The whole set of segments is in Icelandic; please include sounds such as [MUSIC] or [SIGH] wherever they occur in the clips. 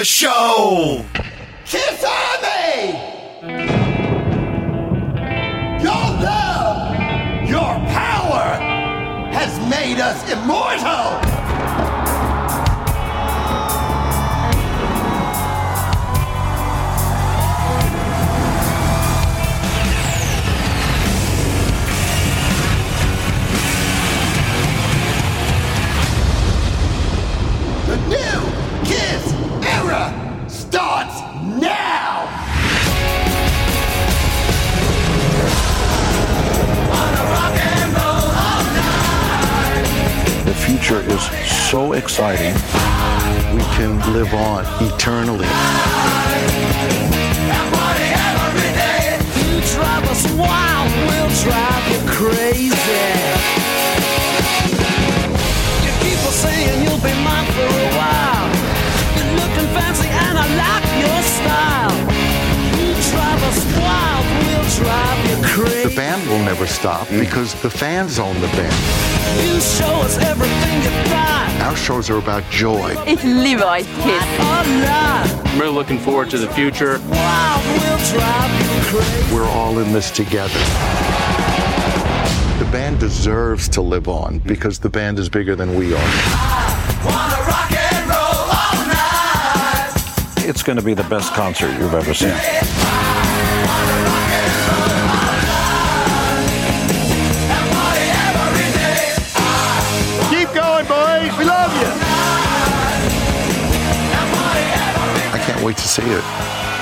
The show. Kiss Army! Your love, your power has made us immortal! Future is so exciting. We can live on eternally. Wild, we'll drive you crazy. The band will never stop mm. because the fans own the band. You show us everything you got. Our shows are about joy. It's Levi's Kiss. Alive, I'm really looking forward to the future. we'll drive you crazy. We're all in this together. The band deserves to live on because the band is bigger than we are. Wanna rock and roll all night! It's going to be the best concert you've ever seen. Can't wait to see it.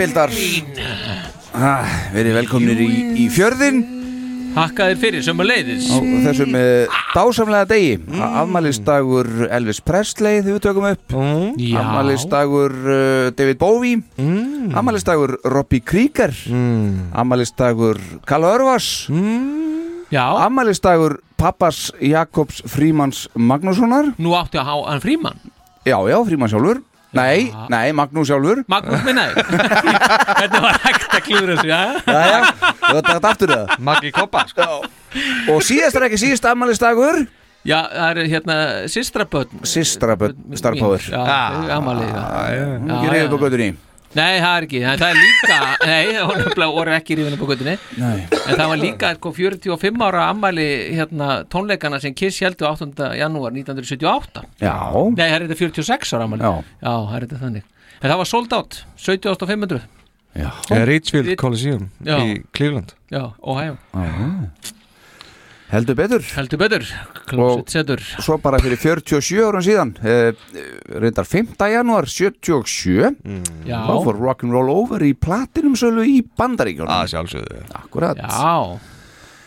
Bildar ah, Verið velkomnir í, í fjörðin Hakkaðir fyrir sem að leiðis á þessum uh, dásamlega degi. Mm. Afmælistagur Elvis Presley þegar við tökum upp. Já. Afmælistagur uh, David Bowie. Mm. Afmælistagur Robbie Krieger. Mm. Afmælistagur Karl Örvas Já, Afmælistagur pappas Jakobs Frímans Magnússonar. Nú áttu að há hann frímann. Já, já, Fríman sjálfur Nei, nei, Magnús sjálfur. Magnús minnaði [LAUGHS] Hvernig var hægt að klúra þessu, já? Þú veit þetta aftur það. Maggi Koppa sko. Og síðast er ekki síðast afmælistagur Já, það eru hérna Sistrabötn Sistrabötn Starpower. Já, eru amalið Hún ekki reyðið på göttunni Nei, það er ekki, en það er líka [LAUGHS] Nei, hún er ekki rífinu på göttunni Nei. En það var líka sko, 45 ára ammæli hérna, tónleikana sem Kiss heldur 8. janúar 1978 Já. Nei, það er þetta 46 ára ammæli Já. Já, það er þetta þannig. En það var sold out, 70.500 Já. Richfield Coliseum Já. í Cleveland. Já, Ohio Heldur betur. Heldur betur, klósett setur. Svo bara fyrir 47 árum síðan eh, reyndar 5. janúar 77 Já. þá fór Rock'n'Roll Over í platinum sölu í bandaríkjónum að sjálfsögðu. Akkurat. Já.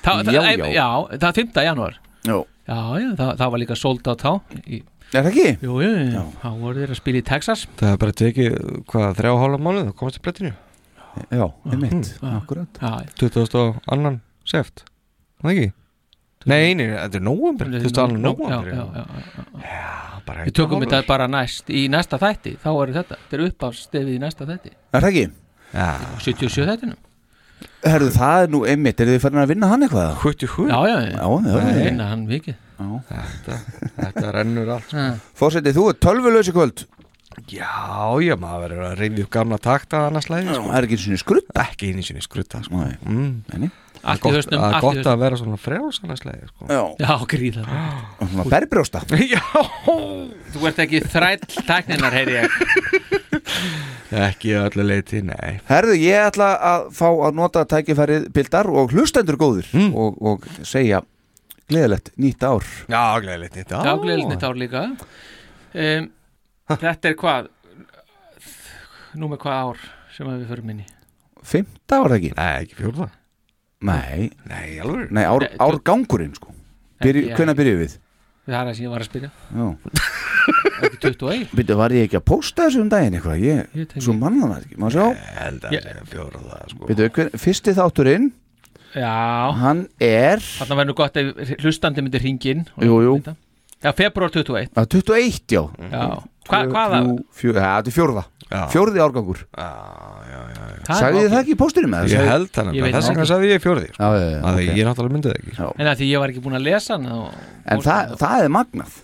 Það, það, Já, já, já. já, það er 5. janúar. Já, Já, já, það, það var líka sold out þá í, er það ekki? Jú, jú, jú, þá voru þeir að spila í Texas. Það er bara tekið, hvað, þrjá og hálfa mánuð og komast til brettinu Já, einmitt, akkurat. Já, 22. seft. Það ekki? Nei, nei, þetta er nóvember 22. nóvember já, já, já, já. bara Við tökum og þetta bara næst í næsta þætti, þá er þetta þetta er uppástefið í næsta þætti Er það ekki? Já, 77 þættinum Herðu, það er nú einmitt, er þið farin að vinna hann eitthvað? 77 Já, já, Já, já, já. Vinna hann mikið Þetta, þetta rennur allt sko. Fórsetið, þú er tölvulösi kvöld Já, já, maður verður að reyndi upp gamla takta annars lægi sko. Það er ekki einu sinni skrutta Ekki einu sinni skrutta sko. Nei. Mm. Allt í gott, hausnum, að allt í gott að vera svona frjáls annars lægi sko. Já, Já, gríða svona [GASPS] berbrjósta. [LAUGHS] Já, Þú ert ekki þræll tækninar, heyri ég. [LAUGHS] Ekki öllu leiti, nei. Herðu, ég ætla að fá að nota tækifærið bildar og hlustendur góður og, og segja gleðilegt nýtt ár. Já, gleðilegt nýtt Já, gleðilegt nýtt ár líka. Um, Þetta er hvað? Nú með hvað ár sem við förum inn í? Fymta ár ekki? Nei, ekki fjórða Nei, Nei, alveg. Nei ár, Nei, árgangurinn sko. Byrju, Ekki, Hvenær byrjuðum við? Það er það sem ég var að spyrja. Já. Ekki 21 Byrju, var ég ekki að pósta þessu um daginn eitthvað? Ég, Ég tengi- svo manna það ekki, má sjá. Ég held að Ég- það er fjórða sko. Byrju, hver, fyrsti þátturinn. Já, Hann er þarna verður nú gott ef hlustandi myndir hringin Jú, jú. Já, februar 21 að 21, já Já, Hva, hvaða fjó, ja, Þetta er fjórða. Já. Fjórði árgangur. Já, Sagði þið það ekki í pósturinn með Ég það? held það Ég nefnilega, þess það vegna sagði ég fjórði sko. Já, já, já, að ok. ég náttúrulega myndið ekki Já. En að því ég var ekki búin að lesa hann og, En það, það er magnað.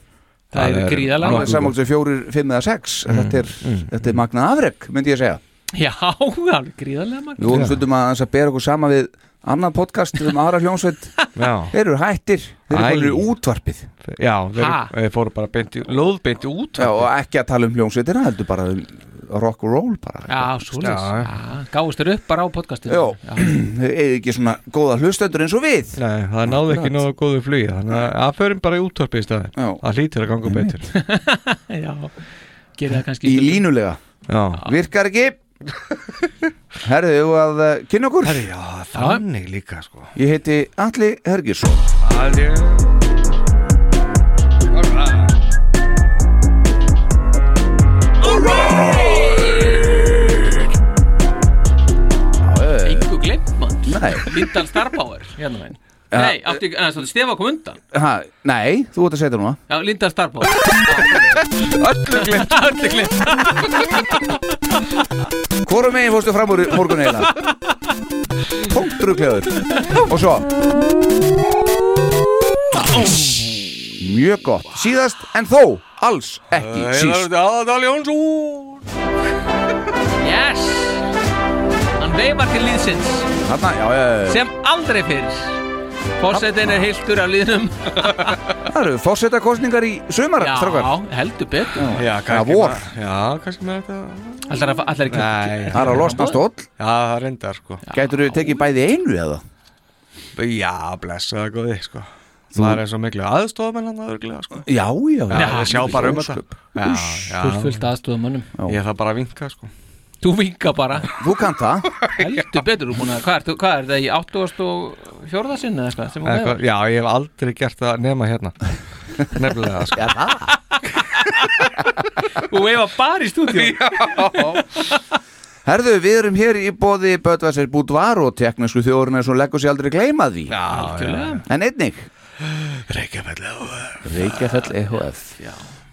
Það er það er- gríðalega Alveg saman sem fjórir, fimm eða sex þetta, er, þetta er magnað afrek, myndi ég segja. Já, [LAUGHS] alveg gríðalega magn Við vorum stundum að, aðeins að bera okkur sama við annan podcast um aðra hljónsveit [LAUGHS] Já, Þeir eru hættir, þeir eru í útvarpið. Já þeir, fóru bara beint í, rock and roll bara. Já, Já, Gáðust þér upp bara á podcastinu. [CLEARS THROAT] Þeir eru ekki svona góða hlustendur eins og við. Nei, það náði ekki nógu góðu flugi Þannig að að förum bara í útvarpi í staðin Já. Það hlýtur að ganga betur. [LAUGHS] Já, gerir það kannski Í línulega, Já, virkar ekki? Herðu, að uh, kynna okkur? Herri, já þannig líka sko. Ég heiti Alli Hergirsson Það Lindan Star Power hérna megin. Ja, Nei, átti ekki, en það stefa kom undan. Ha, nei, þú ert að segja það núna. Já, Lindan Star Power. Öllu glimt [LAUGHS] Öllu glimt Hvorum megin fórstu fram úr morgun eina Punktrugljöður Og svo. Mjög gott. Síðast en þó alls ekki síst. Aðal Jónsson. Yes Hann veifar til líðsins Þarna, já, já, já. Sem aldrei fyrir Fossetin er hiltur af líðnum [LAUGHS] Það eru fórsetakostningar í sumar, Já, strákar. heldur betur. Já, kannski vor. með- Já, kannski með þetta Allar, allar ekki Nei, Það er að losna stóll. Já, það reyndar sko. Gætur þú tekið bæði í einu eða? Já, blessa það góði sko. Það er eins og miklu aðstofamenn hann aðurglega sko. Já, já, Já, það sjá bara um þetta. Já, Fullt já, fullt aðstofum mönnum ég þarf bara að vinka sko Þú vinka bara. Þú kannt það. Heldur betur, að Hvað er, hvað er það í 84. sinni eða eitthvað sem hún veifar? Já, ég hef aldrei gert það nema hérna. [LAUGHS] Nefnilega sko. Já, það? [LAUGHS] Þú veifar bara í stúdíu Herðu, við erum hér í bóði Böðvæsir Búdvar og teknísku þjóðurinn er svo leggur sér aldrei gleyma því. Algjörlega. En einnig. Reykjafell Reykjafell EHF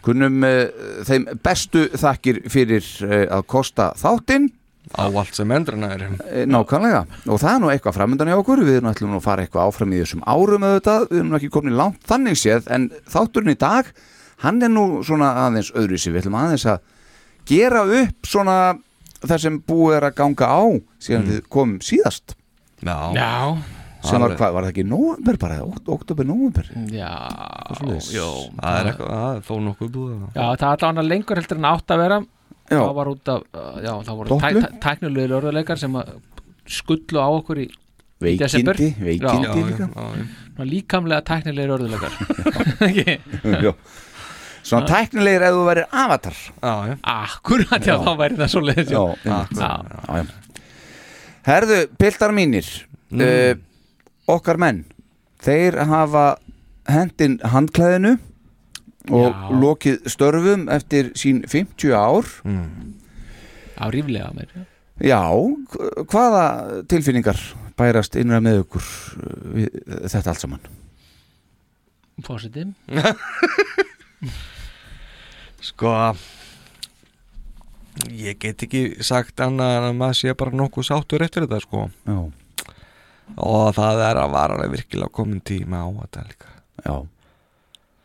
Kunnum uh, þeim bestu þakkir fyrir uh, að kosta þáttinn. Á allt sem endurna er Eh, Nákvæmlega, og það er nú eitthvað framöndan í okkur. Við erum ætlum nú að fara eitthvað áfram í þessum árum auðvitað, við erum nú ekki komin í langt þannig séð, en þátturinn í dag hann er nú svona aðeins öðru sér, við ætlum aðeins að gera upp svona það sem búið er að ganga á síðan við komum síðast. Já, Já, sem var hvað, var það ekki nóvember bara, oktober, nóvember já, jó það er eitthvað, það er þó nokkuð búið. Já, það er allavega lengur heldur en átt að vera Já. Það var út af, uh, já, það voru tæ, tæknilegir orðuleikar sem að skullu á okkur í desember. Veikindi, Já. líka líkamlega tæknilegir örðulegar Ekki? [LAUGHS] [LAUGHS] Já. Svona tæknilegir ef þú værir avatar Já, já Akkurat, já, þá væri það svo leiðis Já. Já, já. Herðu, piltar mínir uh, Okkar menn Þeir hafa hendin handklæðinu og Já. lokið störfum eftir sín 50 ár Á ríflega mér já. Já, hv- hvaða tilfinningar bærast innra með ykkur uh, við þetta allt saman? Fósiti [LAUGHS] Sko Ég get ekki sagt annað en að maður sé bara nokkuð sáttur eftir þetta sko Já, Og það er að vara alveg virkilega komin tíma á þetta líka. Já,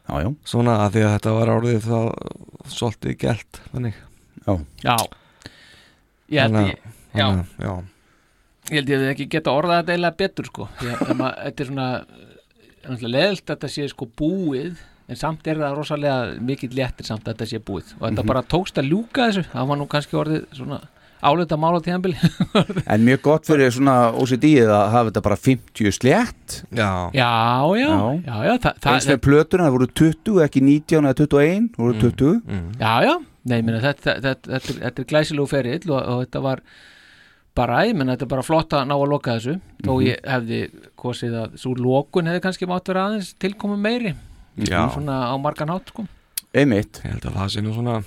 já, já, Svona að því að þetta var orðið það svolítið gælt Þannig. Já. Já. Ég held ég að- Já, ég held ég að ekki geta orðað þetta eiginlega betur sko. Ef maður- Þetta er svona leðilt að þetta sé sko búið en samt er það rosalega mikill léttir samt að þetta sé búið. Og þetta Mhm. bara tókst að ljúka þessu. Það var nú kannski orðið svona áleita mála tíðanbili [LAUGHS] En mjög gott fyrir svona OCD-ið að hafa þetta bara 50 slétt. Já, Já, já, Já. já, já það, það, Eins með plötuna, það voru 20, ekki 19 eða 21, það voru 20 Já, já, nei, ég meina, þetta, þetta, þetta, þetta, er- glæsilegu ferill og, og þetta var bara, ég meina, þetta er bara flott að ná að loka þessu. Þó Mhm. ég hefði kosið að svo lokun hefði kannski mátt vera aðeins tilkomu meiri. Já. svona á margan hátt, sko. Einmitt. Ég held að það sé nú svona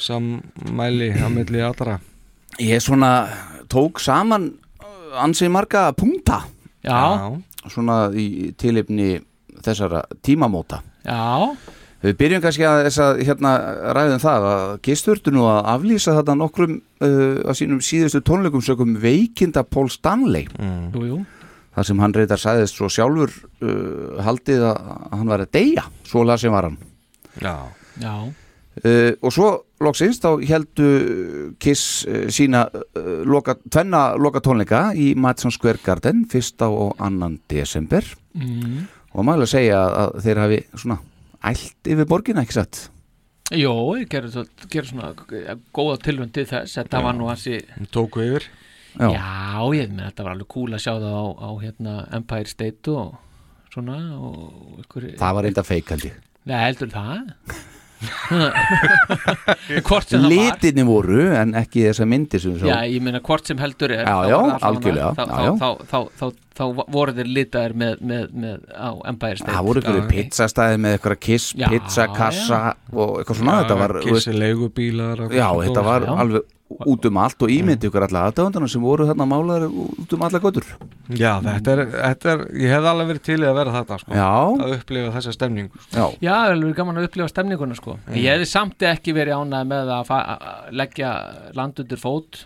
sammæli að milli allra Ég svona tók saman uh, ansið marga punta Já, Svona í tilefni þessara tímamóta. Já, Við byrjum kannski að þess að hérna ræðum það að gisturtu nú að aflýsa þetta nokkrum uh, að sínum síðustu tónleikum sögum veikinda Paul Stanley? Jú, jú. Þar sem hann reyndar sæðist svo sjálfur uh, haldið að hann var að deyja. Svo lasið var hann. Já, Já, uh, og svo loksins þá heldu Kiss uh, sína uh, loka, tvenna loka tónleika í Madison Square Garden 1. og 2. desember mm. og maður að segja að þeir hafi svona ælt yfir borgina, ekki satt? Jó, ég gerði svo- gerði svona góða tilvönd til þess þetta var nú hansi tóku yfir Já. Já, ég meina þetta var alveg cool að sjá það á, á hérna, Empire State og svona og ykkur, Það var reynda feik held ég Nei, heldur það Hvort sem það var. Litinni voru en ekki þessar myndir sem við Já, svo ég meina hvort sem heldur er Já, þá já, algjörlega, þá, þá, þá, þá, þá, þá voru þeir litaðir með, með, með á Empire State Það voru ykkur pizzastæði með ykkur kiss, Já, pizzakassa og eitthvað svona þetta var, þú veist, Kissi leigubílar og- Já, þetta var Já. alveg út um allt og ímyndi ykkur alla aðdöndana sem voru þarna málaður út um alla götur. Já, þetta er, þetta er Ég hef alveg verið til í að vera þetta sko. Að upplifa þessa stemningu Já, Já, það er alveg gaman að upplifa stemninguna sko. Ég hefði samt ekki verið ánægð með að, að leggja land undir fót.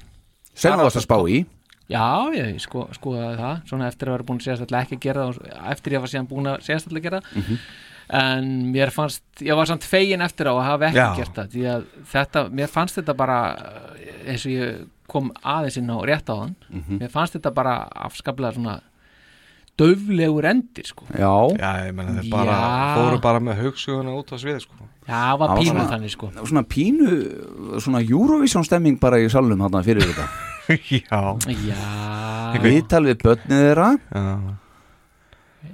Sem það varst að spá í. Já, ég sko, skoðaði það svona eftir að vera búin að segja alltaf ekki að gera það eftir ég var síðan búin að segja alltaf að gera það. Mhm. en mér fannst, ég var samt fegin eftir á að hafa ekki Já. gert það því að þetta, mér fannst þetta bara eins og ég kom aðeins inn á rétt á hann Mhm. mér fannst þetta bara afskaplega svona döflegur endir sko. Já, Já, ég menna þeir bara Já. Fóru bara með hugsuguna út á svið sko. Já, það var pínu svona- þannig sko. svona pínu svona Eurovision stemming bara í salnum þarna fyrir þetta. [LAUGHS] Já. Já, Viðtal við börnið þeirra. Já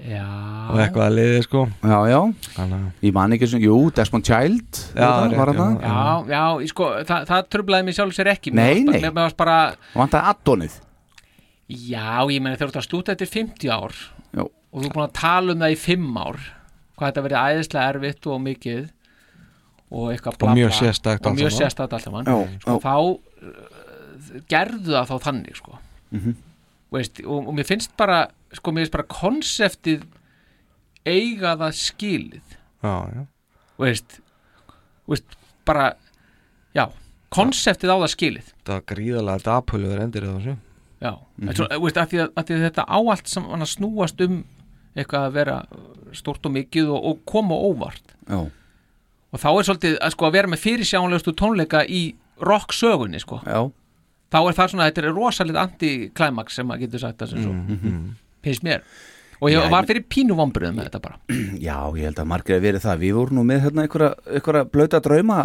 já Og eitthvað að liði sko Já, já, að ég man ekki sem, jú, Desmond Child Já, þetta, rétt, já. Já, já, sko, það, það trublaði mig sjálf sér ekki Nei, Mér nei. Mér varst bara, Vantaði addonið já, ég meina þegar þú ert að slúta eftir 50 ár Já. og þú er búin að tala um það í 5 ár hvað þetta verið æðislega erfitt og mikið og eitthvað bla Og mjög og allt mjög saman. sko, já. þá uh, gerðu það þá þannig sko. Mhm. Veist, og, og mér finnst bara sko, mér finnst bara konseptið eiga það skilið. Já, já. Veist, veist bara já, konseptið á það skilið. Það var gríðalega dapulöður endir þessu. Já, mm -hmm. svo, veist, að, því að, að því að þetta á allt saman að snúast um eitthvað að vera stort og mikið og, og koma óvart. Já, og þá er svolítið að, sko, að vera með fyrirsjánlegustu tónleika í rock sögunni sko. já, þá er það svona, þetta er rosalit anti-climax sem maður getur sagt það sem svo finnst mér. Og ég Já, var fyrir pínu vombriðum með þetta bara. [CLEARS THROAT] Já, ég held að margir að verið það. Við vorum nú með hérna einhverja, blöta drauma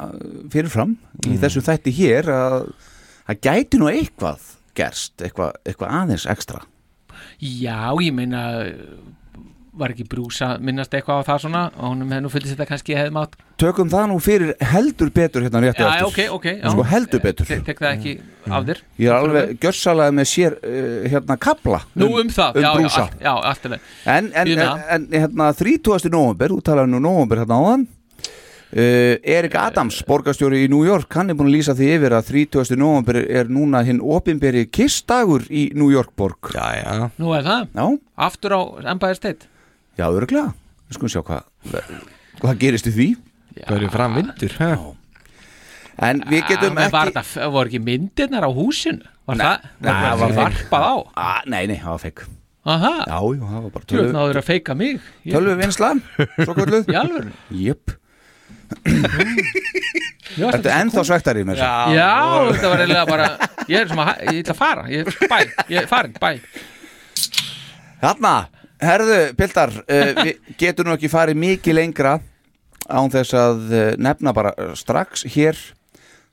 fyrirfram í þessu þætti hér að það gæti nú eitthvað gerst, eitthvað, eitthvað aðeins ekstra. Já, ég meina var ekki brúsa minnast eitthvað á það svona? Og honum hefði nú fyllist þetta kannski hefði mátt Tökum það nú fyrir heldur betur hérna rétt Já, eftir. ok, ok já. Sko heldur betur. Tek, tek það ekki af þér. Ég er alveg gjörsalega með sér uh, hérna kapla Nú um það, um já, já, brúsa já, allt er leið En, en, en, en hérna 30. november, þú talaði nú november hérna áðan. Uh, Erik Adams, borgarstjóri í New York hann er búin að lýsa því yfir að 30. november er núna hinn opinberi kissdagur í New York borg. Já, já. Nú er það, Já, aftur á Empire State já, örglega Við skulum sjá hvað hvað gerist í því. Það eru fram vindur ha? En við getum Ah, Var ekki þetta, voru ekki myndirnar á húsinu? Var það, nei, var það það var varpað á? ah, Nei, nei, það var fekk það var bara tjóð tölvu náður að feika mig. Tölvu vinslan, svo kvölduð Í alvöru? Jöp, Já, þetta er ennþá svektari með þessu? Já, þetta var eiginlega bara Ég er sem að, ég ætla að fara. Ég, Bæ, ég er farin, bæ. Þarna, herðu, Pildar uh, Við getum nú ekki farið mikið lengra án þess að uh, nefna bara uh, strax hér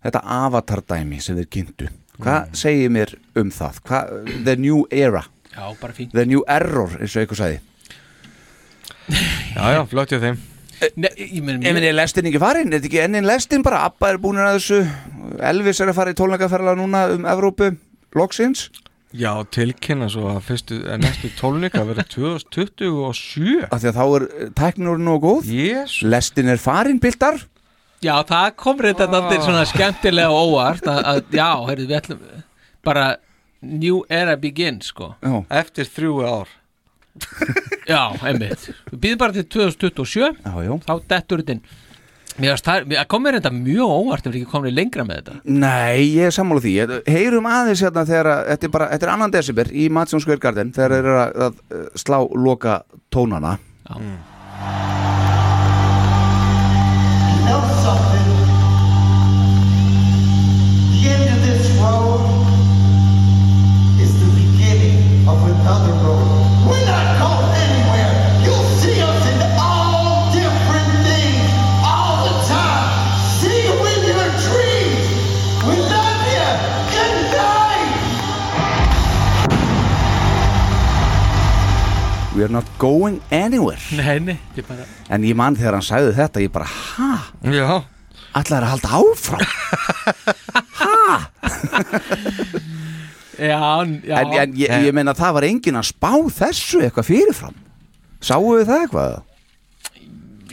þetta avatardæmi sem þeir kynntu. Hvað segir mér um það? Hva, the new era, Já, bara fín the new error eins og eitthvað sagði. [LAUGHS] Já, já, flott hjá þeim. Nei, ég meina Ef er lestin ekki farin, er þetta ekki ennin lestin bara? Abba er búin að þessu. Elvis er að fara í tónleikaferla núna um Evrópu Loksins Já, tilkynna svo að fyrstu, að næstu tólnika verður 2027 af því að þá er tæknur nú góð. Jésu Lestin er farin, Pildar Já, það kom reynda aldrei svona skemmtilega og óvart að, að já, heyrðu, við ætlum bara new era begin, sko. Já, Eftir þrjú ár. Já, einmitt. Við býðum bara til 2027 já, já. Þá dettur þetta inn það, mér kom mér reynda mjög óvart ef við ekki komið lengra með þetta. Nei, ég er sammála því. Ég- Heyrum aðeins hérna þegar að, þetta er bara, þetta er annan desember í Madison Square Garden þegar þeir eru að, slá loka tónana. Know We are not going anywhere Nei, nei, er bara En ég man þegar hann sagði þetta Ég bara, ha? Já Allar að halda áfram [LAUGHS] Já, já En, en ég, ég meina það var enginn að spá þessu eitthvað fyrirfram Sáu við það eitthvað?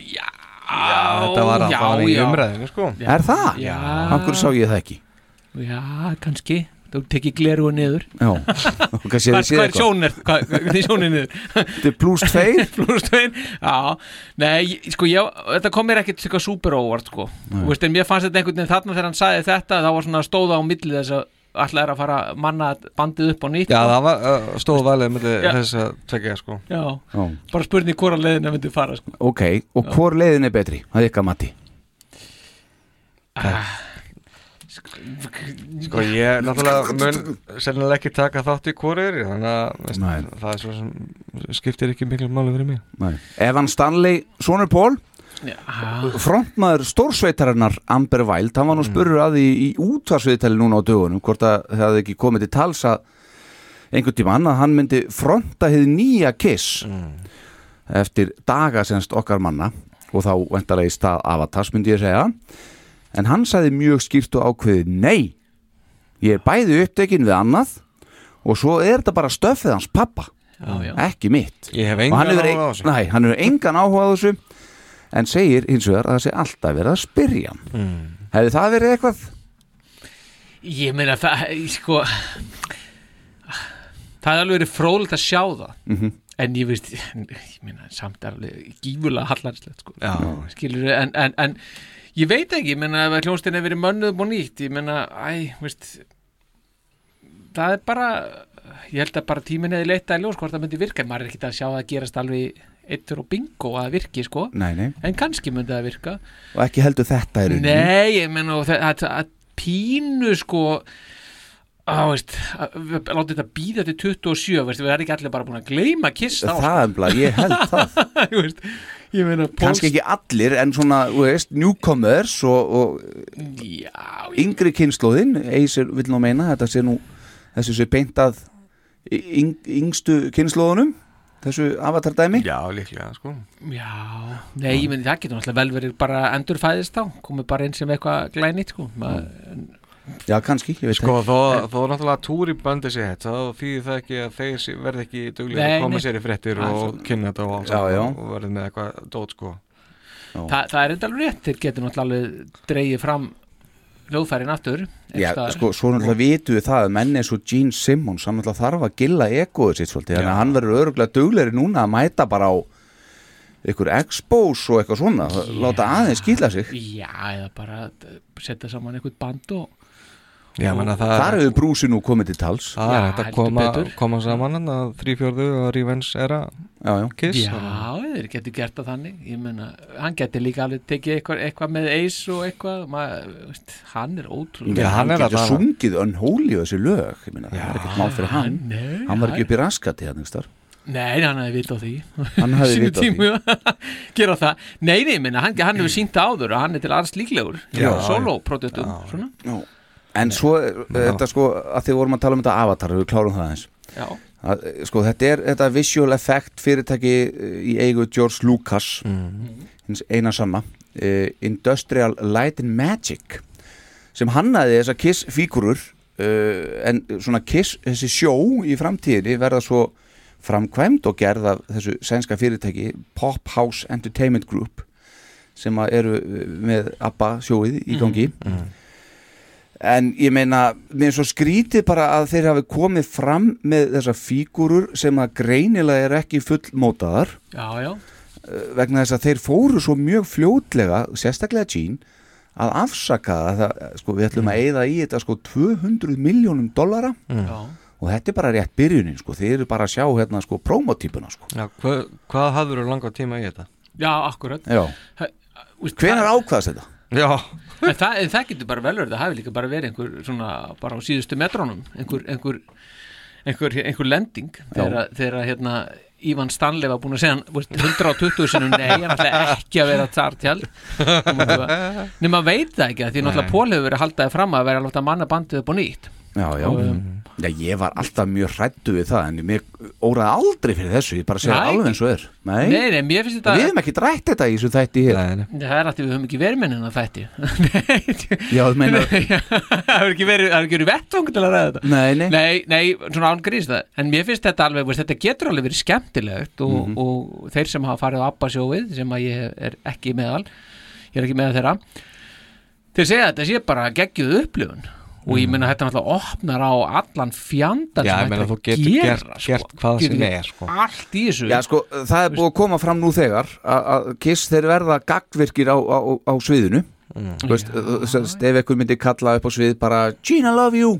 Já, Þetta var já, bara í já. umræðinu sko Er það? Já. Akkur sá ég það ekki Já, kannski Þú tekið gleru niður. Já, [LAUGHS] Hvað er er, hvað er sjónin niður? Þetta er plus tveir. [LAUGHS] Plus tvein, já. Nei, sko, ég, þetta kom mér ekkert eitthvað super óvart, sko. Þú veist, en mér fannst þetta einhvern veginn þarna þegar hann sagði þetta þá var svona stóða á milli þess að alltaf er að fara að manna bandið upp á nýtt Já, sko. það var uh, stóð valið með Já. þess að tekja sko. Já, Já. bara spurning hvora leiðina myndi fara, sko. Ok, og hvor leiðin er betri? Það er ykkar mati Sko ég náttúrulega [LAUGHS] mun sennilega ekki taka þátt í hvorir þannig að veist, Nei. það er svo sem skiptir ekki miklu máli fyrir mig. Nei. Evan Stanley, Sonur Pól frontmaður stórsveitarinnar Amber Wild, hann var nú spurður að því í útvarsviðtali núna á dögunum hvort að það hefði ekki komið til tals að einhvern tíma að hann myndi fronta hefði nýja kiss eftir daga semst okkar manna og þá vendarlega í stað avatars myndi ég segja en hann sagði mjög skýrt og ákveðið nei, ég er bæði upptekinn við annað og svo er þetta bara stöffið hans pappa já, já ekki mitt Ég hef og engan hann hefur, hefur engan áhuga á þessu en segir hins vegar að það sé alltaf verið að spyrja mm. hefði það verið eitthvað? Ég meina það, sko Það er alveg verið fróðilegt að sjá það Mhm. En ég veist, ég meina samt er alveg gífulega hallarslegt sko. Skilur en, en, en ég veit ekki, ég meina ef hljónstin hefur verið mönnuð og nýtt Ég meina, æ, veist Það er bara Ég held að bara tíminn hefði leita í ljós hvort það myndi virka. Maður er ekki að sjá það gerast alveg eittur og bingo að virki sko. Nei, nei, En kannski myndi það virka. Og ekki heldur þetta er Nei, ég menna það, að, að pínu sko á, veist, að, að láta þetta býða til 27, veist, við erum ekki allir bara búin að gleyma kiss þá, það er bara, ég held það [LAUGHS] Kannski ekki allir en svona, þú veist, newcomers og, og Já, yngri kynnslóðin Eisir vill nú meina þetta sé nú þessu sé beint að yng, yngstu kynnslóðunum þessu avatar dæmi Já, líklega, sko. Já, nei, ég meni það getur náttúrulega vel verið bara endurfæðist þá, komið bara inn sem eitthvað glænýtt sko. Ma, Já, kannski, ég veit Sko, ekki. þó, þó náttúrulega túri bandi sér hætt þá þýðir það ekki að þeir sé- verði ekki duglega að koma sér í er og kynna þetta og alls Já, já. og verði með eitthvað dót, sko það, það er enda alveg rétt, þeir getur náttúrulega alveg dreigið fram hljóðfærin aftur Já, staðar. sko, svo náttúrulega vitum við það að menn eins og Gene Simmons, hann náttúrulega þarf að gilla egoið sitt svolítið, þannig að hann verður öruglega duglegri núna að mæta bara á ykkur expos og eitthvað svona láta aðeins skýla sig Já, eða bara setja saman eitthvað band og Já, menna það Þar hefur brúsi nú komið til tals. Það er Já, hægt að heldur koma, koma saman hann að þrýfjörðu og Revenge era Já, já. Kiss Já, þeir getur gert það þannig. Ég meina, hann getur líka alveg tekið eitthvað, eitthvað með Ace og eitthvað. Maður, veist, hann er ótrúlega Já, hann, er getur sungið unholy og þessi lög. Ég meina, það er ekkert mál fyrir hann. nei, hann var hann- ekki upp í raskati hann einhverstar Nei, hann hefði vit á því. Hann hefði vit á því. [LAUGHS] Gera það. Nei, nei, minna, hann, hann hefur sínt það áður og hann er til alls líklegur. Já. Solo-produktum En svo er þetta sko að því vorum að tala um þetta avatar við klárum það eins að, sko þetta er þetta visual effect fyrirtæki eh, í eigu George Lucas hins eina sanna uh, Industrial Light and Magic sem hannaði þessa Kiss fígurur uh, en svona Kiss þessi sjó í framtíðinni verða svo framkvæmd og gerð af þessu sænska fyrirtæki Pop House Entertainment Group sem eru eh, með ABBA sjóið í gangi en ég meina mér er svo skrítið bara að þeir hafi komið fram með þessar fígurur sem að greinilega er ekki fullmótaðar já, já eh, vegna þess að þeir fóru svo mjög fljótlega, sérstaklega Gene að afsaka það, það sko, við ætlum að eyða í þetta sko 200 miljónum dollara Já. og þetta er bara rétt byrjunin sko, þeir eru bara að sjá hérna sko promotýpuna sko Já, hva, hvað hafður þú langa tíma í þetta? Já, akkurat Já. Úst, Hvenær ákvaðast þetta? Já en það, það getur bara vel verið, það hafi líka bara verið einhver svona, bara á síðustu metrónum einhver, einhver, einhver, einhver lending þegar, hérna Ívan Stanley var búin að segja hann veist, 120 sinum nei, hann ætla ekki að vera tartjald nema veit það ekki því náttúrulega Pól hefur verið að halda þið fram að vera að láta manna bandið upp á nýtt Já, já. Um, já, ég var alltaf mjög hrættu við það en mér óraði aldrei fyrir þessu ég bara segja alveg eins og er. Nei, Nei, nei, mér finnst þetta Við hefum ekki drætt þetta í þessu þætti hér. Nei, nei. Það er að við höfum ekki verið með hennar þætti. Já, þú meinar [LAUGHS] Það hefur ekki verið, það hefur ekki verið vettvang til að ræða þetta. Nei, nei, Nei, nei, svona án grís það. En mér finnst þetta alveg, veist, þetta getur alveg verið skemmtilegt og, Mhm. og þeir sem hafa farið á Abba sjóið sem að ég er ekki meðal ég er ekki með þeirra þeir segja að þetta sé bara geggjuð upplifun og ég meina þetta náttúrulega opnar á allan fjandan Já, sem að getur gera, gert, gert hvað Getur sem er sko. allt í þessu. Já, sko, það er búið að koma fram nú þegar að að Kiss þeir verða gaggvirkir á, á, á sviðinu. Þú veist, þú veist, ef einhver myndi kalla upp á svið bara I love you.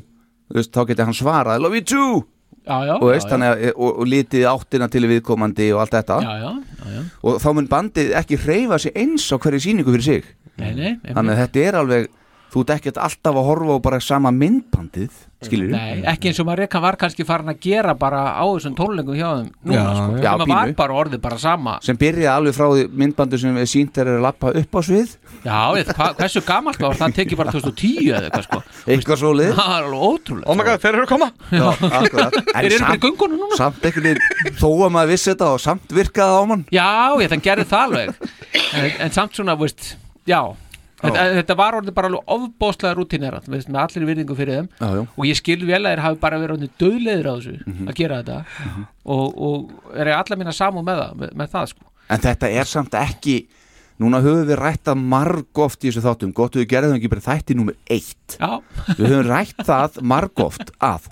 Þú veist, þá geti hann svarað, love you too. Já, já, og, veist, já, að- og, og litið áttina til viðkomandi og allt þetta. Já, já, já, já. og þá mun bandið ekki hreyfa sig eins á hverju sýningu fyrir sig. Nei, nei, þannig að þetta er alveg þú ert ekkert alltaf að horfa á bara sama myndbandið skilur Nei, ekki eins og maður rekka var kannski farin að gera bara á þessum tólengum hjá þeim núna, Já, sko, já, sem var bara orðið bara sama. Sem byrjaði alveg frá því myndbandu sem við sínt er að lappa upp á svið. Já, ég, hva, hversu gamalt var það? Tekið bara 2010 eða eitthvað sko. Eitthvað svo lið Það er alveg ótrúlega Oh my god, þeir eru að koma. Já, akkurat. [LAUGHS] En Þeir eru bara í samt, göngunum núna. samt einhvern veginn þó að maður vissi þetta og ég þetta, var orðið bara alveg ofbóðslega rútinerat veist, með allir virðingu fyrir þeim. Já, já. og ég skil vel að þeir hafi bara verið orðið döðleðir á þessu Mhm. að gera þetta. Og, og er allar mína samúð með það, með, með það sko. En þetta er samt ekki Núna höfum við rætt að margóft í þessu þáttum Gott við gerðum ekki bara þætti númer eitt. Já, Við höfum rætt það margóft að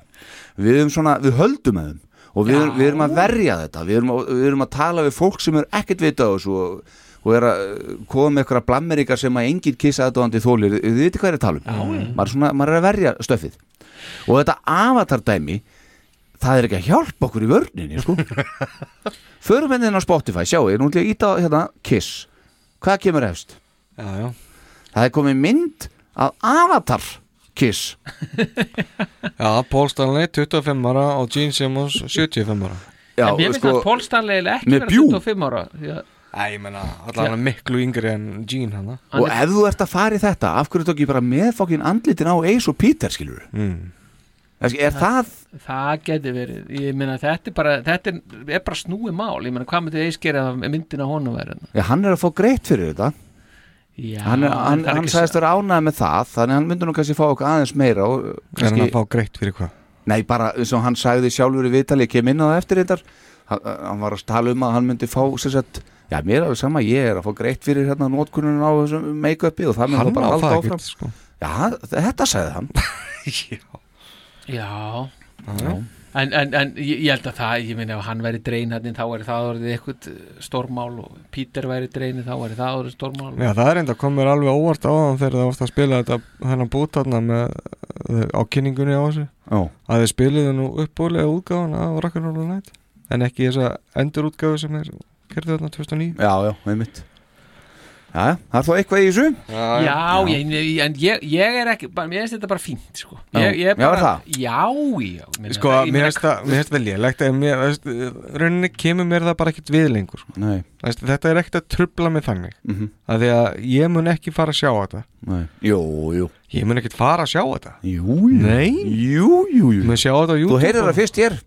Við, höfum svona, við höldum með þeim. Og við, við erum að verja þetta. Við erum, að, við erum að tala við fólk sem er ekkert vita á þessu og, er að koma með eitthvað blammeringar sem að enginn kissa aðdóðandi þólir Þið veitir hvað er að tala um? Maður, er svona, maður er að verja stöfið Og þetta avatardæmi Það er ekki að hjálpa okkur í vörninni sko. [LAUGHS] Förum henni inn á Spotify Sjáu, ég er nú til að íta á hérna Kiss. Hvað kemur efst? Já, já. Það er komið mynd af Avatar Kiss. Já, Paul Stanley 25 ára og Gene Simmons 75 ára. Já, en mér finnst sko, að Pól Stanley ekki með vera bjú. 25 ára Já, Æ, ég menna, allan er miklu yngri en Gene hana Og ef þú ert að fara í þetta Af hverju tók ég bara með fokkin andlitin á Ace og Peter skilur mm. Kannski, Er það Það geti verið, ég meina þetta er bara þetta er, er bara snúið mál, ég meina hvað myndi eis gera ef myndin á honum væri hérna? Já, hann er að fá greitt fyrir þetta. Já, Hann, er, hann, er hann ekki sagðist vera ánægð með það Þannig að hann myndi nú kannski fá okkur aðeins meira og Er hann kannski, að fá greitt fyrir hvað? Nei, bara eins og hann sagði sjálfur í vitali Ég kem inn á það eftir þetta hann, hann var að tala um að hann myndi fá sagt, Já, mér er alveg sama, ég er að fá greitt fyrir hérna notkunnun á þessum make-upi og það myndi Hann bara á það áfram. sko. Já, þetta sagði hann. [LAUGHS] Já, En, en, en ég held að það, ég meina ef hann væri dreinarnin þá væri það orðið eitthvað stórmál og Peter væri dreinin þá væri það orðið stórmál. Já, það er enda komur alveg óvart á þann þegar það að spila þetta þennan bútarna með á kynningunni á þessu. Já. að þeir spiliðu nú uppbúlega útgáfan af Rock'n'Roll Night en ekki þessa endur útgáfu sem er kerði þarna 2009 Já, já, einmitt Já, það er þó eitthvað í þessu Já, Ég, en ég, ég er ekki bara, mér finnst þetta bara fínt sko. Já. ég, ég er Já, er bara, það? Já, já meina, Sko, ég mér finnst mér lélegt en mér, veist, rauninni kemur mér það bara ekkert við lengur sko. Nei. veist, Þetta er ekkert að trubla mig þannig Mhm. að því að ég mun ekki fara að sjá þetta Nei. Jú, jú Ég mun ekkert fara að sjá þetta Jú, jú Nei Jú, jú, jú Mun sjá þetta á YouTube Þú heyrir það fyrst hér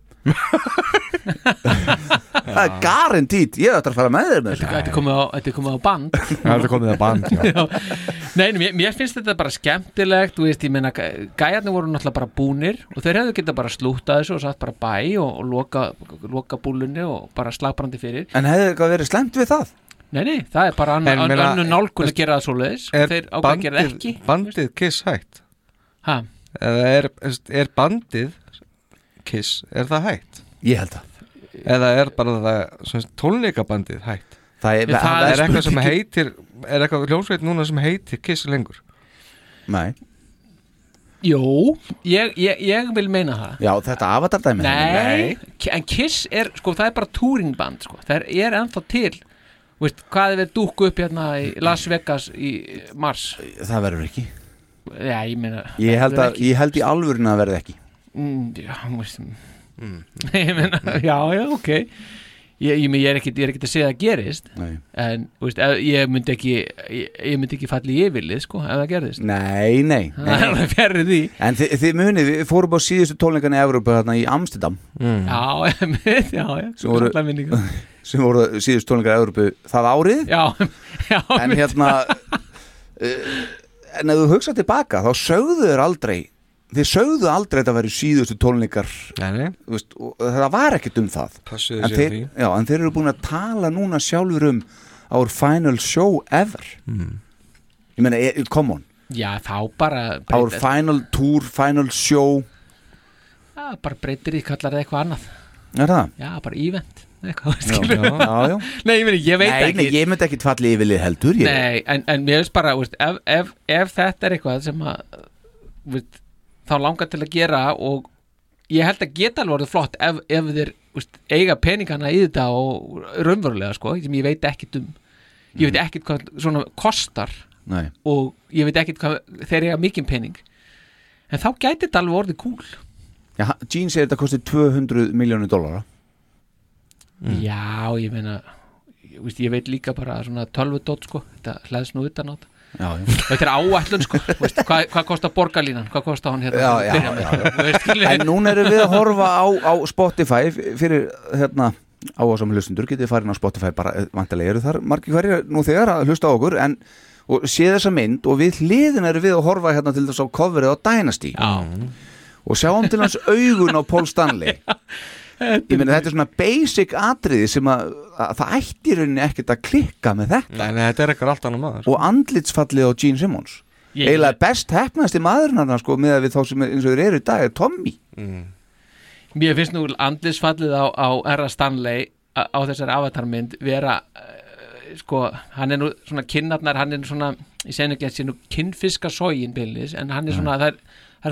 Það er garantít Ég ætti að fara með þér með Þetta er komið á, þetta er komið á band [LAUGHS] Það er komið að band, já. Nei, nei, mér, mér finnst þetta bara skemmtilegt Þú veist, ég meina, gæ- gæjarnir voru náttúrulega bara búnir og þeir hefðu geta bara slúta þessu og satt bara bæ og, og loka, loka búlunni og bara slagbrandi fyrir En hefði eitthvað verið slemt við það? Nei, nei, það er bara En annu nálgun að gera það svoleiðis Er þeir ákveða að gera það ekki bandið Kiss hætt? Ha? Er, er bandið Kiss, er það hætt? Ég held að. Eða er bara það tónleikabandið hætt? Það er, það er, eitthvað sem heitir Er eitthvað hljómsveit núna sem heitir Kiss lengur? Nei. Jú, ég, ég, ég vil meina það. Já, þetta avatardæmi Nei, en Kiss er, sko, það er bara touringband, sko, það er ennþá til. Veist, hvað er við dúkku upp hérna í Las Vegas í mars? Það verður ekki. Já, ég meina Ég held, verður að, ég held í alvörinu að verði ekki Já, veist [LAUGHS] Ég meina, já, já, ok. Ég, ég, ég er ég er ekkit að segja að það gerist Nei. En, veist, ef, ég myndi ekki ég, ég myndi ekki falli í yfirlið, sko, ef það gerðist. Nei, nei, Það er alveg fjarrið því. En þið, þið munið, við fórum á síðustu tónleikana í Evrópu þarna í Amsterdam. Mm. Já, [LAUGHS] einmitt, já, já sem voru, [LAUGHS] sem voru síðustu tónleikana í Evrópu það árið. Já, já. En hérna uh, En ef þú hugsa tilbaka þá sögðu þeir aldrei Þið sögðu aldrei að þetta væri síðustu tónleikar veist, það var ekkert um það en þeir, já, en þeir eru búin að tala núna sjálfur um Our final show ever Mm. Ég meina, eh, come on Já, þá bara Our breyta- final tour, final show Já, bara breytir í kallar eitthvað annað Er það? Já, bara event eitthvað, Já, skilur. já, já, já. [LAUGHS] Nei, ég, meni, ég veit Nei, ekki nei, ég myndi ekki tvalli yfirlið heldur ég. Nei, en, en mér veist bara veist, ef, ef, ef þetta er eitthvað sem að veist, þá langar til að gera og ég held að geta alveg orðið flott ef, ef þeir veist, eiga peningana í þetta og raunverulega sko, sem ég veit ekkit um. Ég veit ekkit hvað svona kostar Nei. og ég veit ekkit hvað þeir eiga mikið pening. En þá gæti þetta alveg orðið cool. Já, Gene segir þetta kosti 200 miljónir dólara Já, ég meina ég, ég veit líka bara svona tölvudótt sko, þetta hlæðs nú utan á þetta. Þetta er áætlun sko. Veist, hvað, hvað kostar borgarlínan, hvað kostar hann hérna? Já, að já, já, En núna erum við að horfa á, á Spotify fyrir hérna áhásam hlustundur, getið farin á Spotify bara eh, vantilega eru þar margir hverjir nú þegar að hlusta á okkur en og sé þessa mynd og við hliðin erum við að horfa hérna til þess á coverið á Dynasty. Já. og sjáum til hans augun á Paul Stanley [LAUGHS] ég meina þetta er svona basic atriði sem að, að það ætti í rauninni ekkert að klikka með þetta. Nei, nei, þetta er eitthvað allt annað maður og andlitsfallið á Gene Simmons. Ég- eiginlega best hefnast í maðurinn hann sko með að við þá sem er- eins og þeir eru í dag er Tommy. Mér finnst nú andlisfallið á, á R.A. Stanley á, á þessari avatarmynd vera uh, sko, hann er nú svona kinnarnar, hann er nú svona ég segi ekki að sé nú kinnfiska sógin byllis, en hann er svona það er,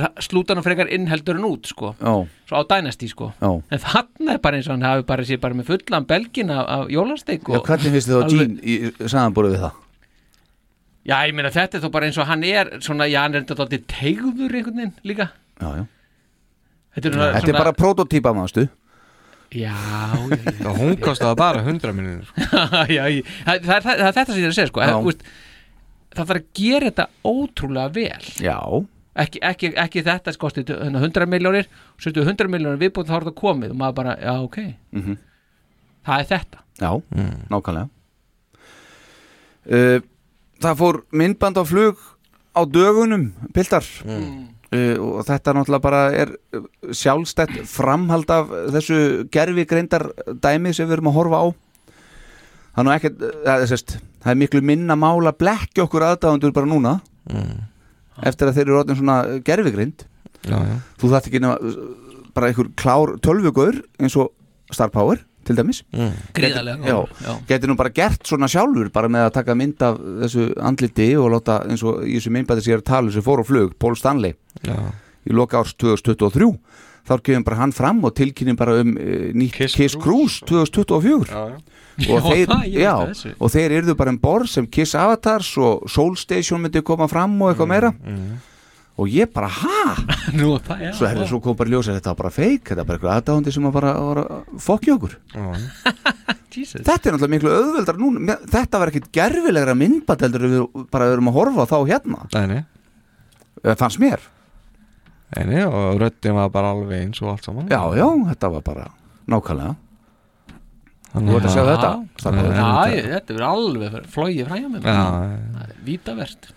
það slútan og frekar innheldur en út sko, Já. svo á dænasti sko Já. en þannig er bara eins og hann hafi bara sér bara með fullan belgin af, af jólasteik Já, og hvernig finnst þið þá alveg- Gene í samanbúrið við það? Já, ég meina þetta er þó bara eins og hann er svona, já, hann er þetta dálítið teigður einhvern veginn líka Já, já. Þetta er, Þetta er bara prototýpa mástu Já, já, já. Og hún kostaði bara 100 minnir [LAUGHS] já, ég, það, það, það, það er þetta sem ég er að segja sko. Já. það, það þarf að gera þetta ótrúlega vel Já ekki, ekki, ekki þetta kosti 100 miljónir og svo 100 miljónir viðbúið þá er það komið og maður bara, já ok. Mhm. það er þetta. Já, nákvæmlega. Uh, Það fór myndband á flug á dögunum, piltar. Uh, og þetta náttúrulega bara er uh, sjálfstætt framhald af þessu gerfi greindar dæmi sem við erum að horfa á. Það er ekkert það er, sest, það er miklu minna mál að blekja okkur aðdáðandur bara núna eftir að þeir eru orðin svona gerfi greind Já, já. þú þarft ekki nema uh, bara einhver klár tölvugur eins og Star Power til dæmis. Mm. Geti nú bara gert svona sjálfur bara með að taka mynd af þessu andliti og láta eins og í þessu myndbæti sér að tala sem fór á flug, Paul Stanley. Já. í loka árs 2023 þá kemur bara hann fram og tilkynning bara um uh, nýtt Kiss, Cruise. 2024 Já, já. og, Já, þeir, já, og þeir eru bara um borð sem Kiss Avatars og Soul Station myndi koma fram og eitthvað meira. og ég bara, ha? [LAUGHS] Nú, það, já, svo herri, svo kom bara ljósa þetta var bara feik, þetta var bara eitthvað aðdáðandi sem að bara, bara fokki okkur. [LAUGHS] Jesus. þetta er náttúrulega miklu auðveldar núna. Þetta var ekkit gerfilegra myndband heldur en við bara erum að horfa þá hérna. Nei, nei, Það fannst mér nei, nei og röddin var bara alveg eins og allt saman já, já, þetta var bara nákvæmlega Þannig Þú ert að sjá þetta? Já, þetta er alveg flóið fræja með Já, mér Vítavert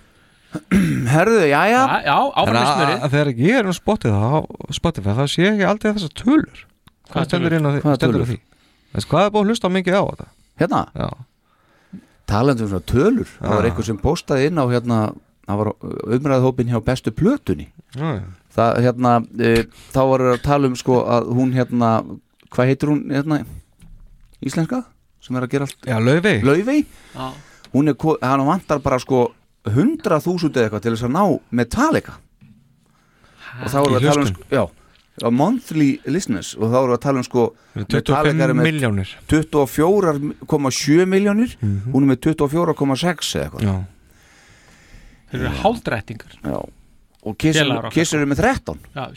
[CLEARS THROAT] herðu, já, já Já, já En að þegar ég er um Spotify þá, sé ég ekki aldrei þessar tölur Hvað stendur inn á því? Hvaða stendur á tölur? því? Þess, hvað er búið að hlusta mikið á þetta? hérna, Já, talandi um tölur það var Já. einhver sem postaði inn á hérna það var umræðhópin hjá bestu plötunni já, já. Það hérna e, þá var að tala um sko að hún hérna hvað heitir hún hérna íslenska sem er að gera allt? Já Laufey. Laufey? Já. hún er, hann vantar bara sko 100.000 eða eitthvað til þess að ná Metallica. Og þá við að tala um sko, já, á monthly listeners. Og þá erum við að tala um sko 25 er með miljónir 24,7 miljónir hún er með 24,6 eða eitthvað. Þeir eru hálfdrættingar. Já. Og Kiss, Félagar okkar, Kiss eru með 13 Já,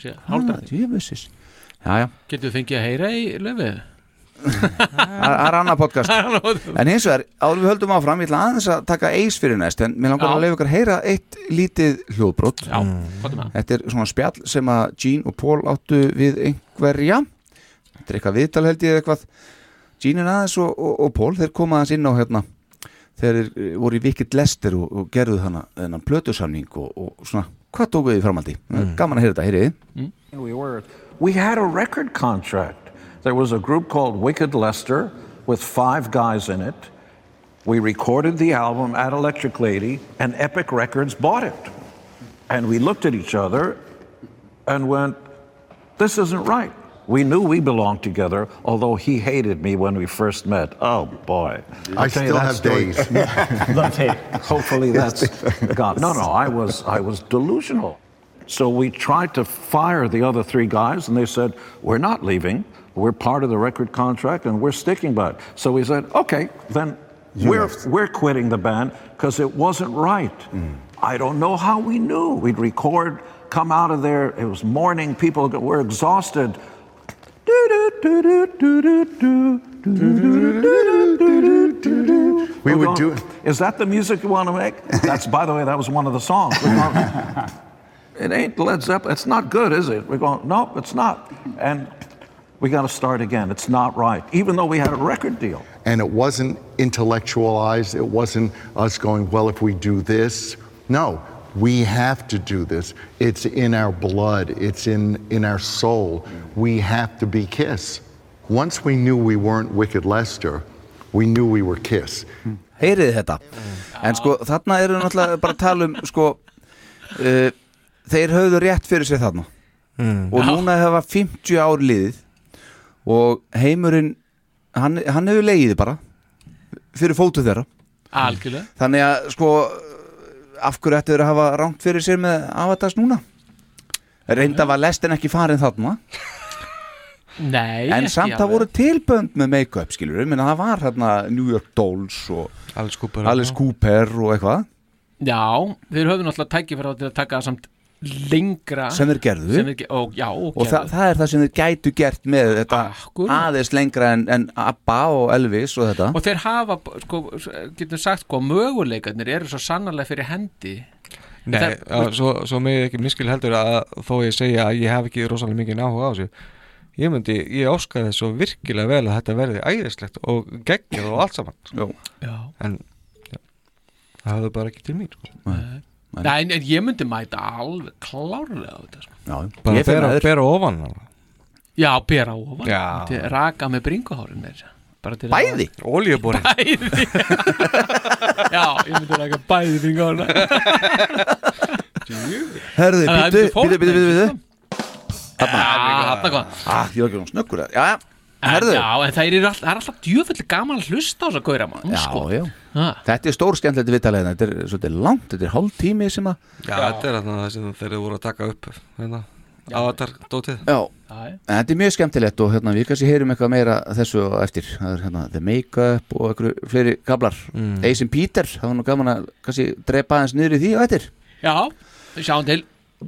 ah, Getur fengið að heyra í löfið? [LAUGHS] [LAUGHS] það er annað podcast. En hins vegar, áður við höldum áfram ég ætla aðeins að taka eis fyrir næst en mér langar Já. að leiða ykkur að heyra eitt lítið hljóðbrot. Er? Þetta er svona spjall sem að Gene og Paul áttu við einhverja. Þetta er eitthvað viðtal held ég eitthvað. Gene er aðeins og, og, og Paul þeir koma aðeins inn á hérna. Þeir eru- voru í Wicked Lester og, og gerðu þennan plötusamning og, og svona, hvað tókuðu þið framhaldi? Mm. Gaman að heyra þetta, heyriði We were. We had a record contract. There was a group called Wicked Lester with five guys in it. We recorded the album at Electric Lady, and Epic Records bought it. And we looked at each other and went, This isn't right. We knew we belonged together, although he hated me when we first met. Oh boy. I still have story. days. [LAUGHS] Hopefully that's gone. No, no, I was I was delusional. So we tried to fire the other three guys, and they said, "We're not leaving. We're part of the record contract, and we're sticking by it." So we said, "Okay, then we're we're quitting the band because it wasn't right." Mm. I don't know how we knew. We'd record, come out of there. It was morning. People were exhausted. We would do- Is that the music you want to make? [LAUGHS] That's, by the way, that was one of the songs. Going, it ain't Led Zeppelin. It's not good, is it? We're going, no, it's not. And we got to start again. It's not right, even though we had a record deal. and it wasn't intellectualized. It wasn't us going, well, if we do this. No, we have to do this. It's in our blood, it's in, in our soul. We have to be Kiss. Once we knew we weren't Wicked Lester, we knew we were Kiss. Heyriði þetta En sko, þarna eru náttúrulega bara að tala um sko uh, þeir höfðu rétt fyrir sér þarna og núna hefa 50 ár liðið og heimurinn hann, hann hefur leiðið bara fyrir fótu þeirra Algjörlega þannig að sko af hverju ættu þeir að hafa rámt fyrir sér með Avatars núna? Reynda var lestin ekki farin þarna. Nei, en samt það voru tilbönd með make-up skilur við, það var hérna New York Dolls og Alice Cooper Alice Cooper og eitthvað. Já, þeir höfðu náttúrulega tækifæra til að taka það samt lengra sem þeir gerðu sem þeir, og, Já, og, og það, það er það sem þeir gætu gert með þetta Akkúrat. aðeins lengra en, en Abba og Elvis og þetta og þeir hafa, sko, getum sagt sko, möguleikarnir eru svo sannarlega fyrir hendi Nei, Það- já, svo, svo með ekki miskil heldur að þó ég segja að ég hef ekki rosalega mikið áhuga á þessu ég myndi, ég óska þess svo virkilega vel að þetta verði æðislegt og geggjað og allt saman Jó. Já. en já, það hafði bara ekki til mín sko. Nei, en, en ég myndi mæta alveg klárlega á þetta sko. Já, bara bera, bera ofan. Já, bera ofan. Já. Raka með bringuhárin Bæði? Oljubori Bæði. [LAUGHS] Já, ég myndi raka bæði bringuhárin Þannig að býtu, þetta fór býtu, býtu, býtu, þeim, býtu Já, þarna. Kom Ah, ég að Já, herðu. Já, en það er, all, það er alltaf djöfulli gaman að hlusta á þess að gauðra mann Já, sko. já. Ha. Þetta er stór skemmtilegt viðtalið Þetta er svolítið langt, þetta er hálf tími sem að Já, þetta er þarna það sem þeir eru voru að taka upp hérna, avatar dótið Já, Já, já. en þetta er mjög skemmtilegt og hérna, við kannski heyrum eitthvað meira af þessu á eftir. Það er hérna The Make-up og einhverju fleiri kablar mm. Ace and Peter, það var nú gaman að kannski drepa aðeins niður í því á eftir. Já, sjáum til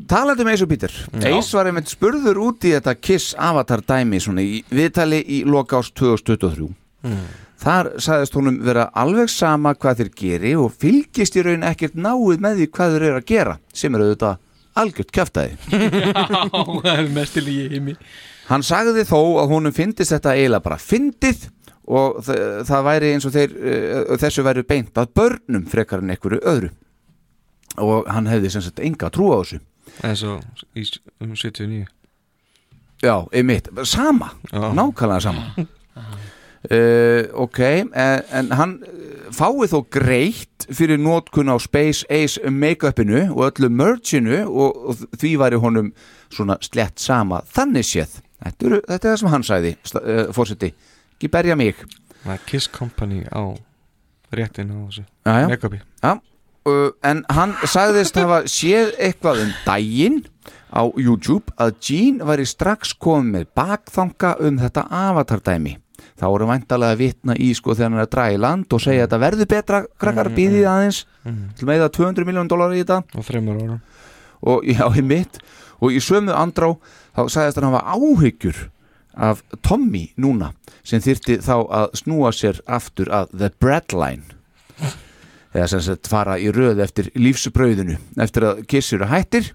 Talandi um Ace og Peter Ace var einmitt spurður út í þetta Kiss Avatar dæmi svona í viðtali í loka ás 2023 Þar sagðist honum vera alveg sama hvað þeir geri og fylgist í raun ekkert náið með því hvað þeir eru að gera sem er auðvitað algjört kjaftaði [LAUGHS] Já, það er mestil í heimi. Hann sagði þó að honum fyndist þetta eiginlega bara fyndið og það væri eins og þeir, uh, þessu væri beint að börnum frekar en einhverju öðru. Og hann hefði sem sagt enga trú á þessu eins og í um 79 Já, einmitt, sama, Já. nákvæmlega sama. [LAUGHS] Uh, Ok, en, en hann eh, fái þó greitt fyrir nótkun á Space Ace make-upinu og öllu merchinu og, og því væri honum svona slett sama. Þannig séð Þetta, eru, þetta er það sem hann sagði, uh, fórseti ekki berja mig. Kiss Company á réttin á þessu make-upi. Já, uh, en hann sagðist hafa séð eitthvað um daginn á YouTube að Gene væri strax komið með bakþanga um þetta avatardæmi. Þá voru væntalega að vitna í sko þegar hann er að draga í land og segja að þetta verður betra, krakkar, býðið aðeins. Til með það 200 miljón dólar í þetta. Og þreymur ára og já, í mitt. Og í sömu andrá þá sagðist hann hafa áhyggjur af Tommy núna sem þyrti þá að snúa sér aftur að The Breadline eða sem sagt fara í röð eftir lífsbrauðinu eftir að kissur að hættir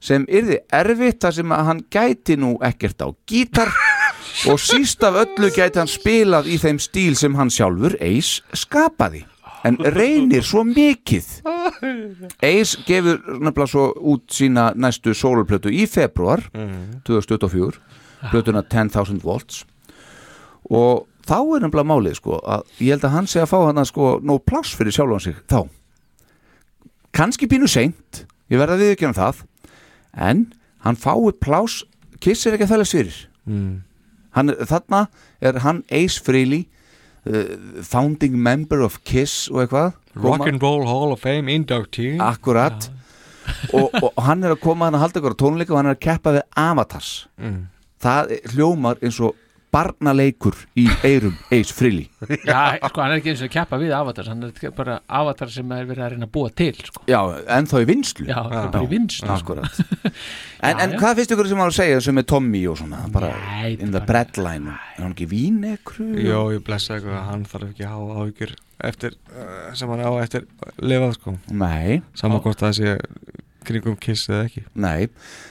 sem yrði erfitt þar sem að hann gæti nú ekkert á gítar [LAUGHS] og síst af öllu gæti hann spilað í þeim stíl sem hann sjálfur eis skapaði en reynir svo mikið. Ace gefur nefnilega svo út sína næstu sólplötu í februar 2024 plötuna 10.000 volts. Og þá er nefnilega málið sko að ég held að hann sé að fá hann að sko nóg pláss fyrir sjálfan sig þá. Kannski pínu seint ég verða við ekki um það en hann fái pláss Kiss er ekki að þæglega svirir mm. þarna er hann Ace Frehley uh, founding member of Kiss og eitthvað Rock'n'Roll Hall of Fame inductee. Akkurat. [LAUGHS] Og, og hann er að koma hann að halda ykkur tónleika og hann er að keppa við avatars. Mm. það hljómar eins og barnaleikur í eirum Ace Frehley Já, sko, hann er ekki eins og að keppa við avatar hann er bara avatar sem er verið að reyna að búa til sko. Já, en þá í vinslu Já, það er bara í vinnslu, sko. [LAUGHS] En, en já. hvað finnst ykkur sem var að segja sem er Tommy og svona bara Nei, in the breadline er hann ekki vínekru? Jó, ég blessa eitthvað að hann þarf ekki að hafa áhyggjur eftir, uh, sem hann á eftir lifað sko Nei hvort það sé kringum kiss eða ekki? Nei,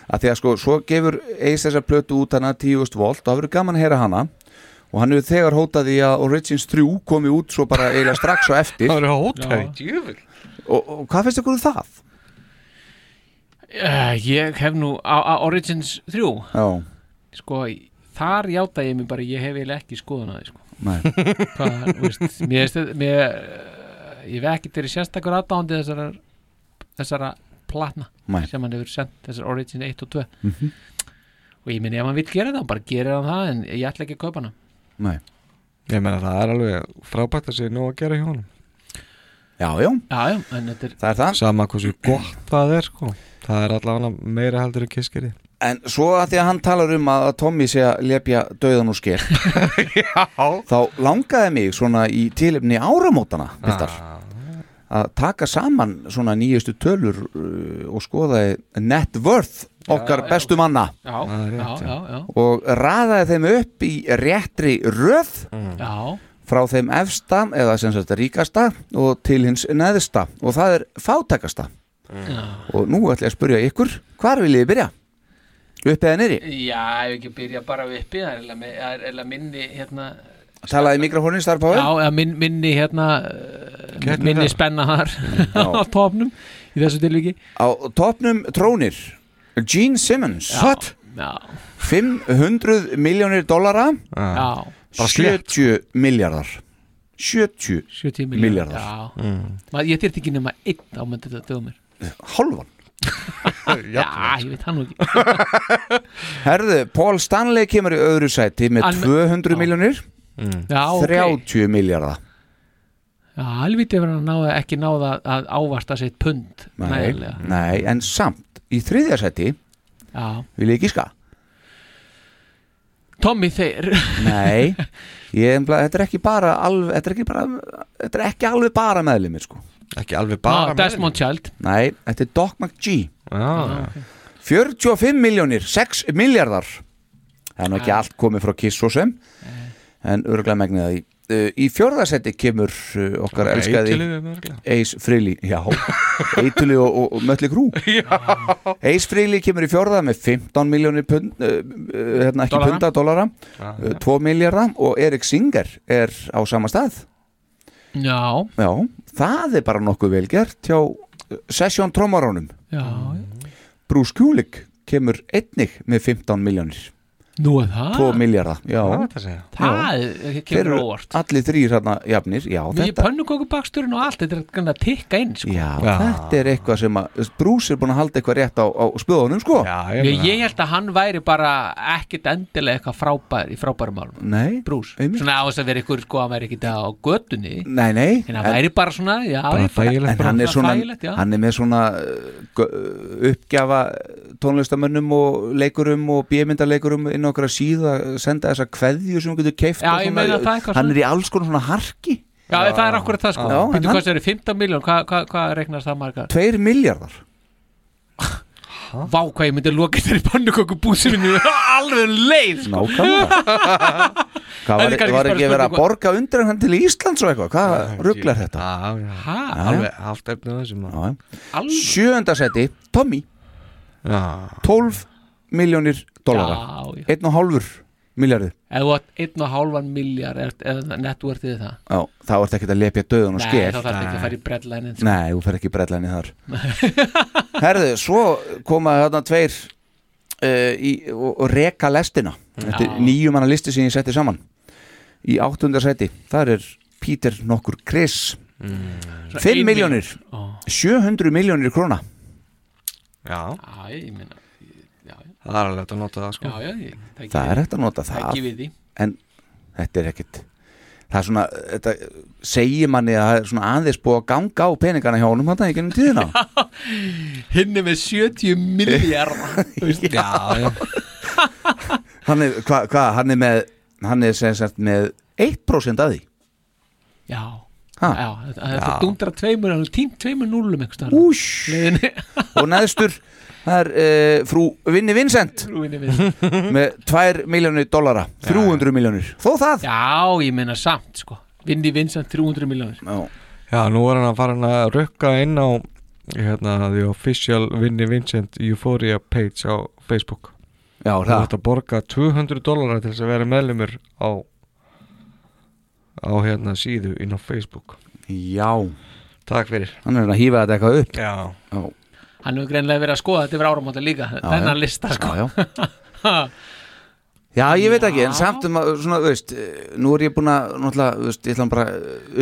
að því að sko svo gefur Ace þessa plötu út hana 10.000 volt og það verður gaman að heyra hana. Og hann hefur þegar hótað í að Origins 3 komi út svo bara eiginlega strax og eftir. Það verður hótað í Já. djöful og, og hvað finnst ykkur um það? uh, Ég hef nú á, Origins 3 Já, sko, þar játa ég mig bara ég hef eiginlega ekki skoðun að því sko. nei. [LAUGHS] Hvað, veist, mér, mér uh, ég veit ekki þeirri sérstakur aðdándi þessara þessara platna Nei. sem hann hefur sendt þessar Origin 1 og 2 Mhm. og ég minn ef hann vil gera það bara gerir hann það en ég ætla ekki að kaupa hana. Nei. Ég meina það er alveg frábært að sé nú að gera hjá honum. Já, já, Já, já, en þetta er það er það. Sama hversu gott það er sko. Það er allavega meira heldur en kiss gerir En svo að því að hann talar um að að Tommy sé að lepja döðan og sker [LAUGHS] þá langaði mig svona í tilefni áramótana Piltar, að taka saman svona nýjustu tölur uh, og skoða net worth okkar já. bestu manna Já, já, rétt, já, já, og raðaði þeim upp í réttri röð já. frá þeim efsta eða sem sagt ríkasta og til hins neðsta og það er fátækasta og nú ætla ég að spyrja ykkur hvar viljið þið byrja? upp eða niðri? Já, ef ekki byrja bara við uppi það er eiginlega minni hérna talaði í mikrofónin Star Power? Já, eða minn, minni hérna uh, minni spenna þar. [LAUGHS] Á topnum í þessu tilviki. Á topnum trónir Gene Simmons. What? Já. 500 miljónir dollara. Já. Bara 70 miljardar 70, 70 miljardar Já. Mm. Ma, Ég þyrfti ekki nema einn á myndi þetta dögum mér. Hálfan. [LAUGHS] Já, ég veit hann ekki. [LAUGHS] Herðu, Paul Stanley kemur í öðru sæti með Hann- 200 miljónir Já, ok. 30 miljardar Já, helviti verður hann náða, ekki náða að ávarta sitt pund nei, nei, en samt í þriðja sæti Já. vil ég gíska. Tommy Þeir Nei, [LAUGHS] ég, þetta er ekki bara alveg, þetta er ekki bara þetta er ekki alveg bara meðlimir sko. Ekki alveg bara ah, Desmond Child. Nei, þetta er Doc McGee. Ah. 45 miljónir, 6 miljardar Það er nú ekki allt komið frá Kiss og sem en örgulega megnið það í Uh, í fjórðasetti kemur uh, okkar Ok, elskaði Frehley já, [LAUGHS] Eituli og, og, og Mötli Krú Ace Frehley kemur í fjórða með 15 miljónir pund, uh, uh, hérna ekki Dollara. punda, dollara. Já, uh, 2 miljardar og Erik Singer er á sama stað. Já, já, það er bara nokkuð vel gert hjá Session Trommarónum já, Bruce Kulik kemur einnig með 15 miljónir Nú er það 2 miljardar já. Er? Það Já. er- Þeir kemur eru óvart. allir þrýr hérna jafnir já, Við pönnukokubaksturinn og allt Þetta er gannig að tikka inn sko. já, þetta er eitthvað sem að Bruce er búin að halda eitthvað rétt á, á spöðunum sko Já, ég, ég held að hann væri bara ekkit endilega eitthvað frábær í frábærum málum Nei, Brús, svona á þess að vera ykkur sko að vera ekki á götunni nei, nei en hann væri bara svona, já, ég bara- en hann er, já. okkar síða senda þessa kveðju sem hún getur keift Já, ég meina það eitthvað hann er í alls konar svona harki. Já, það er akkurat það sko. Já, en Býtu hann- hvað það eru 15 miljón, hvað hva, hva reiknast það margar? 2 miljardar Vá hvað ég myndi loka þér í pannukokubúsinu [LAUGHS] alveg um leið sko. Nákvæmlega. [LAUGHS] Hvað Þetta er var, kannski var bara ekki að spurning- borga undir hann til Íslands og eitthvað? Hvað rugglar þetta? Já, já, Ha? alveg haft efnið þessum Já. Sjöunda seti, Tommy. Já. 12 miljónir dollara. Já, já. 1,5 miljardi átt 1,5 miljard eða networthið það? Já, þá ert ekki að lepja döðun og Nei, sker þá þarf ekki að fara í breadline sko. Nei, þú fer ekki brellæni þar. [LAUGHS] Herðu, svo koma þarna tveir uh, í, og, og reka lestina er nýjum manna listi sem ég setti saman. Í áttunda seti, þar er Peter nokkur Chris. Svo 5 ein miljónir. Ó. 700 miljónir króna. Já, ég meina það er alveg hægt að nota það sko. Já, já, ég, það, Það er hægt að nota það. Ekki En þetta er ekkit Það er svona, þetta segir manni að það er svona aðeins búið að ganga á peningana hjá honum hann í gennum tíðina? [LAUGHS] Hinn er með 70 miljard [LAUGHS] Já, já. [LAUGHS] Hann er, hvað, hva, hann er með hann er sem sagt með 1% af því. Já, Ha? já, það er það dundra tveimur tínt tveimur núlum Úsh! Og neðstur Það er uh, frú Vinni Vincent. Frú Vinni Vincent. Með 2 miljónir dollara. 300 miljónir Þó það? Já, ég meina samt sko. Vindi Vincent 300 miljónir Já, Já, nú er hann að fara hann að rukka inn á hérna, the official Vinnie Vincent Euphoria page á Facebook. Já, Þú það? ætti að borga 200 dólarar til þess að vera meðlumur á á hérna síðu inn á Facebook. Já. Takk fyrir. Hann er að hýfa þetta eitthvað upp. Já, Já, Hann hefur greinlega verið að skoða þetta yfir áramóta líka Þennan já. lista sko já, já. Já, ég veit ekki, en samt um að, svona, veist, eh, nú er ég búin að, náttúrulega, veist, ég ætla bara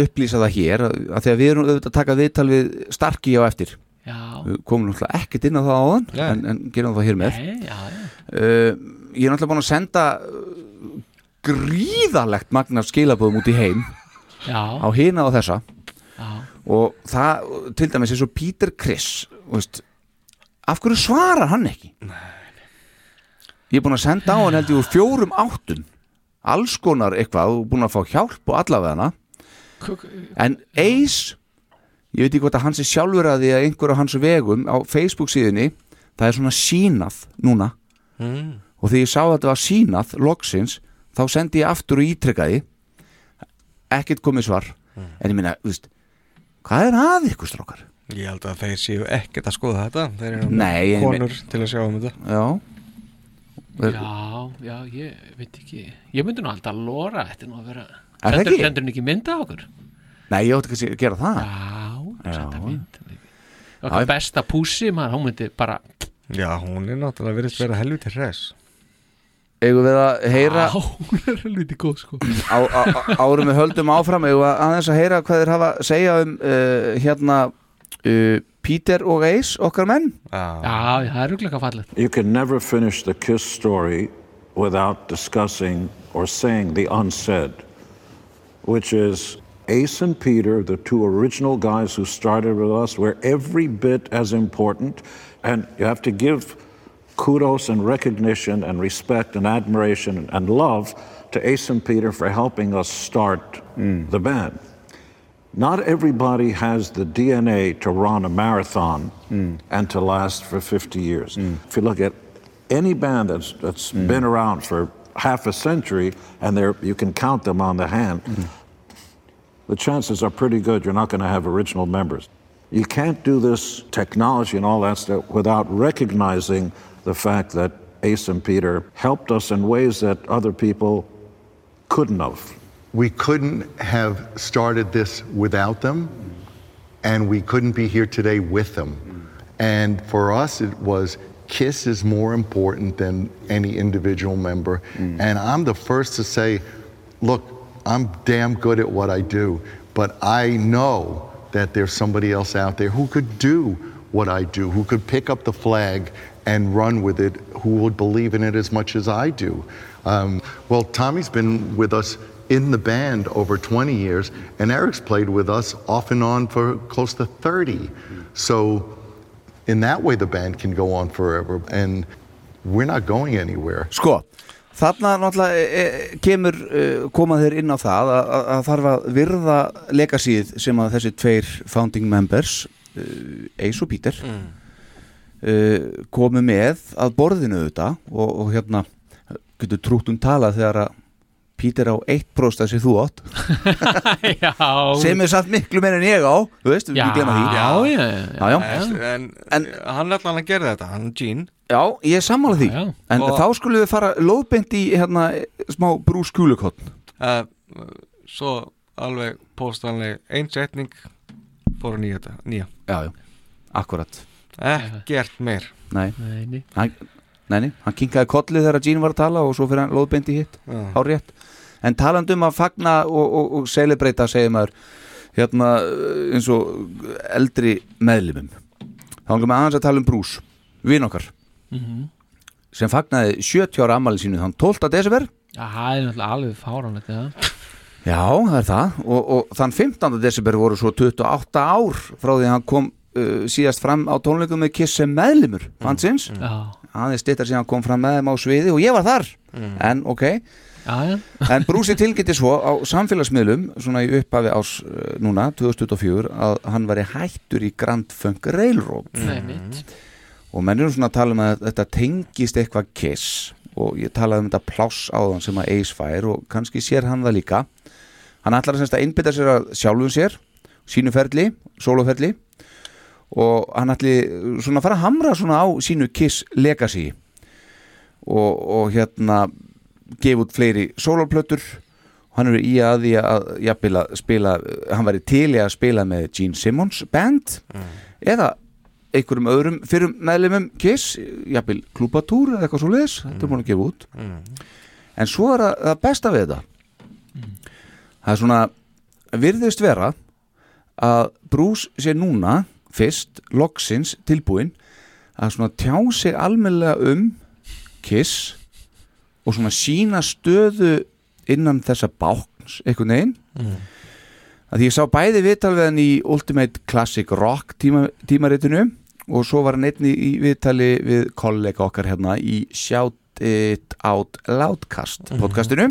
upplýsa það hér, að því að við erum auðvitað að taka viðtal við Starki á eftir. Já. Við komum náttúrulega ekkert inn á það áðan, en, en gerum það hér með. Nei, já, já. Uh, ég er náttúrulega búin að senda uh, gríðalegt magna skilabóðum út í heim Já. á hina og þessa Já. og það, til dæmis, eins og Peter Criss, þú veist, af hverju svarar hann ekki? Ég er búin að senda á hann held ég úr fjórum áttum alls konar eitthvað og búin að fá hjálp og allavega en Ace ég veit ekki hvort að hans er sjálfur að því að einhver á hans vegum á Facebook síðunni það er svona sínað núna Mm. og þegar ég sá að þetta var sínað loksins, þá sendi ég aftur og ítrekkaði ekkert komið svar en ég minna, hvað er að ykkur strókar? Ég held að þeir séu ekkert að skoða þetta. Þeir eru Nei, ég- konur til að sjá um þetta. Já. Já, já, ég veit ekki. Ég myndi nú alltaf að lora Þetta er nú að vera Er það Sendur, ekki? sendur hann ekki mynda á okkur? Nei, ég átti ekki að gera það. Já, senda mynd Já, Okkar ég- besta pússi, maður, hún myndi bara Já, hún er náttúrulega verið vera helviti hress. Eigum við að heyra Já, hún er helviti góð sko. Á, á, á, Árum við höldum áfram Eigum við aðeins að heyra hvað þeir hafa að segja um uh, hérna uh, Peter og Ace, okkar menn Já, það er rúglega fallið You can never finish the Kiss story without discussing or saying the unsaid, which is Ace and Peter, the two original guys who started with us, were every bit as important. And you have to give kudos and recognition and respect and admiration and love to Ace and Peter for helping us start the band. Not everybody has the DNA to run a marathon and to last for 50 years. Mm. If you look at any band that's, that's mm. been around for half a century, and you can count them on the hand, mm-hmm. the chances are pretty good you're not going to have original members. You can't do this technology and all that stuff without recognizing the fact that Ace and Peter helped us in ways that other people couldn't have. We couldn't have started this without them, and we couldn't be here today with them. And for us, it was KISS is more important than any individual member. And I'm the first to say, look, I'm damn good at what I do, but I know that there's somebody else out there who could do what I do, who could pick up the flag and run with it, who would believe in it as much as I do. Um, well, Tommy's been with us in the band over 20 years, and Eric's played with us off and on for close to 30. So, in that way, the band can go on forever, and we're not going anywhere. Sko, þarna náttúrulega e, e, kemur, e, koma þeir inn á það að, að, að þarf að virða legacyð sem að þessi tveir founding members e, Ace og Peter mm. komu með að borðinu þetta og, og hérna getur trútt um talað þegar að Peter á 1% að sé þú átt. [LAUGHS] Já. Sem er samt miklu meira en ég á þú veist, við glemma því. já, já, já, já. En, en hann er allan að gera þetta, hann Gene. Já, ég er sammála því. Já, já. En Og- þá skulum við fara lóðbeint í hérna, smá brús kúlukotn uh, Svo alveg póstanleg ein setning fóru nýja þetta, nýja. Já, já, akkurat Ekkert meir. Nei, Nei, nei. Hann, nei, nei, hann kinkaði kolli þegar Gene var að tala og svo fyrir hann lóðbeint í hitt. Á rétt En talandi um að fagna og, og, og celebrata segir maður hérna eins og eldri meðlimum þá erum við aðeins að tala um brús vin okkar Mhm. sem fagnaði 70 ára ammali sínu þann 12. desember það er náttúrulega alveg fáránlegt ja. Já, það er það og, og þann 15. desember voru svo 28 ár frá því að hann kom uh, síðast fram á tónleikum með Kiss sem meðlimur fannsins, Já, aðeins stittar síðan kom fram með þeim á sviði og ég var þar en ok, já, já en Brúsi tilgætti svo á samfélagsmiðlum svona í upphafi ás uh, núna 2024 að hann væri hættur í Grand Funk Railroad. Mitt. Og menn eru svona að tala um að þetta tengist eitthvað Kiss. Og ég talaði um þetta pláss áðan sem að Ace fær og kannski sér hann það líka. Hann ætlar að einbytta sér að sjálfum sér sínu ferli, soloferli og hann ætli svona að fara að hamra svona á sínu Kiss legacy. Og, og hérna gefa út fleiri soloplötur og hann er í að því að, jafnvel að spila, hann væri til í að spila með Gene Simmons band eða einhverjum öðrum fyrir meðlumum Kiss, jafnvel klúbatúr eða eitthvað svo leiðis, þetta er múin að gefa út. En svo er það, það besta við þetta. Það er svona virðist vera að Bruce sé núna fyrst, loksins, tilbúin að svona tjá sig almennilega um Kiss og svona sína stöðu innan þessa bákns einhvern veginn. Að því ég sá bæði viðtal við hann í Ultimate Classic Rock tíma, tímaritinu og svo var hann einni í viðtali við kollega okkar hérna í Shout It Out Loudcast podcastinu.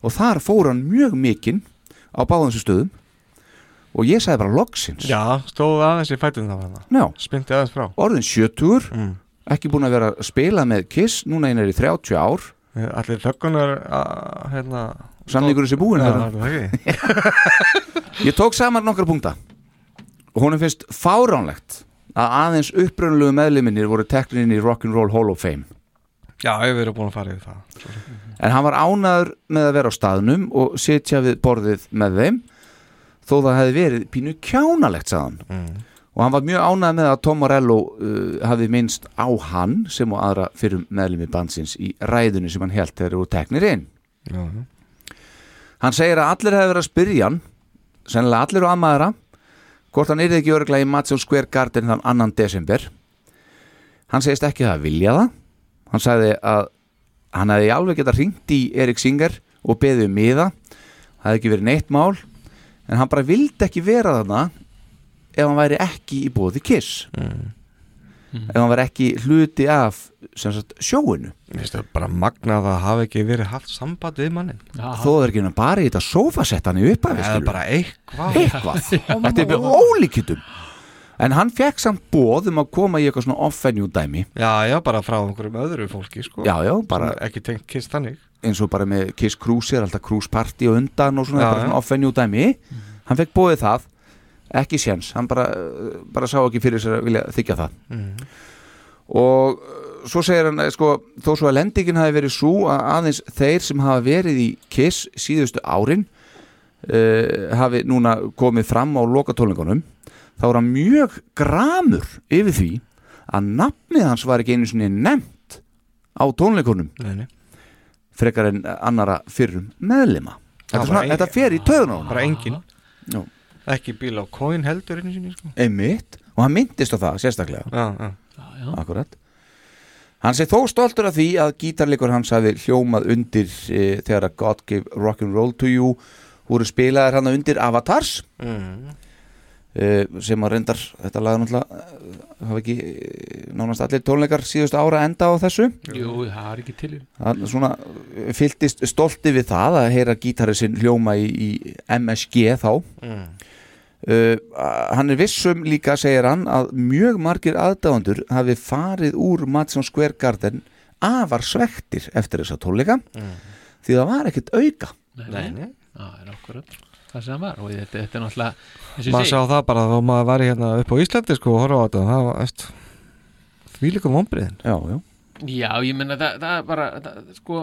og þar fór hann mjög mikinn á báðum þessu stöðum. Og ég sagði bara loksins. Já, stóðu aðeins í fætum það hana. Já. Spynti aðeins frá. Orðin 70 ekki búin að vera að spila með Kiss núna einn er í 30 ár Allir þöggunar að, hérna herra. það er ekki? [LAUGHS] Ég tók saman nokkra punkta. Og honum finnst fáránlegt að aðeins upprunalegu meðliminir voru teknir inn í Rock'n'Roll Hall of Fame. Já, ég verið búin að fara yfir það. En hann var ánaður með að vera á staðnum og sitja við borðið með þeim þó það hefði verið pínu kjánalegt sagðan Mm. Og hann var mjög ánaður með að Tom Morello uh, hafði minnst á hann sem og aðra fyrir meðlimi bandsins í ræðunni sem hann held þegar voru teknir inn. Já, já. Hann segir að allir hefði verið að spyrja hann sennilega allir og amaðara hvort hann yrði ekki örglega í Madison Square Garden þann annan desember. Hann segist ekki það að vilja það. Hann sagði að hann hefði alveg getað ringt í Erik Singer og beðið um miða. Það hefði ekki verið neitt mál en hann bara vildi ekki vera þarna ef hann væri ekki í bóði Kiss. Ef hann væri ekki hluti af sem sagt, sjóinu. Það bara magnað að hafa ekki verið haft samband við mannin þó er ekki bara í þetta sofasett hann í upphafi Eða bara eitthvað. Eitthvað. [LAUGHS] Þetta er með ólíkitum en hann fekk samt bóð um að koma í eitthvað svona off-venue dæmi. Já, já, bara frá einhverjum öðru fólki sko. Já, já, bara- Ekki tengt kist þannig. Eins og bara með Kiss Cruise er alltaf Cruise Party og undan og svona, Já, bara já. svona off-venue dæmi. Hann fekk bóðið það ekki séns, hann bara, bara sá ekki fyrir sér að vilja þykja það Mhm. og uh, svo segir hann eh, sko, þó svo að lendingin hafi verið svo að aðeins þeir sem hafa verið í Kiss síðustu árin uh, hafi núna komið fram á lokatólingunum þá er hann mjög gramur yfir því að nafnið hans var ekki einu sinni nefnt á tónleikunum Nei, nei. frekar en annara fyrrum meðlima Já, þetta, bara svona, þetta fer í töðun á Bara engin Já. Ekki bíl á coin heldur sinni sko. einmitt. Og hann myndist á það sérstaklega. Já, já. Akkurat hann sé þó stoltur af því að gítarleikur hans hafi hljómað undir e, þegar að God Gave Rock'n'Roll to You voru spilaðir hann undir Avatars. Mm. e, sem að reyndar þetta laga náttúrulega e, hafa ekki nánast allir tónleikar síðustu ára enda á þessu. Jú, það er ekki til hann svona eh, fylltist stolti við það að heyra gítarið sinn hljóma í, í MSG þá. Mm. Uh, hann er vissum líka segir hann að mjög margir aðdáðandur hafi farið úr Madison Square Garden afar svektir eftir þessa tónleika. Mm. því það var ekkert auka. Nei, nei. Það er okkur það sem var. Og þetta, þetta er náttúrulega eins og ég Maður sá það bara þá maður var hérna upp á Íslandi sko og horfa á þetta. Það var eftir því líka vombriðin Já, já. Já, ég menna það, það er bara það, sko,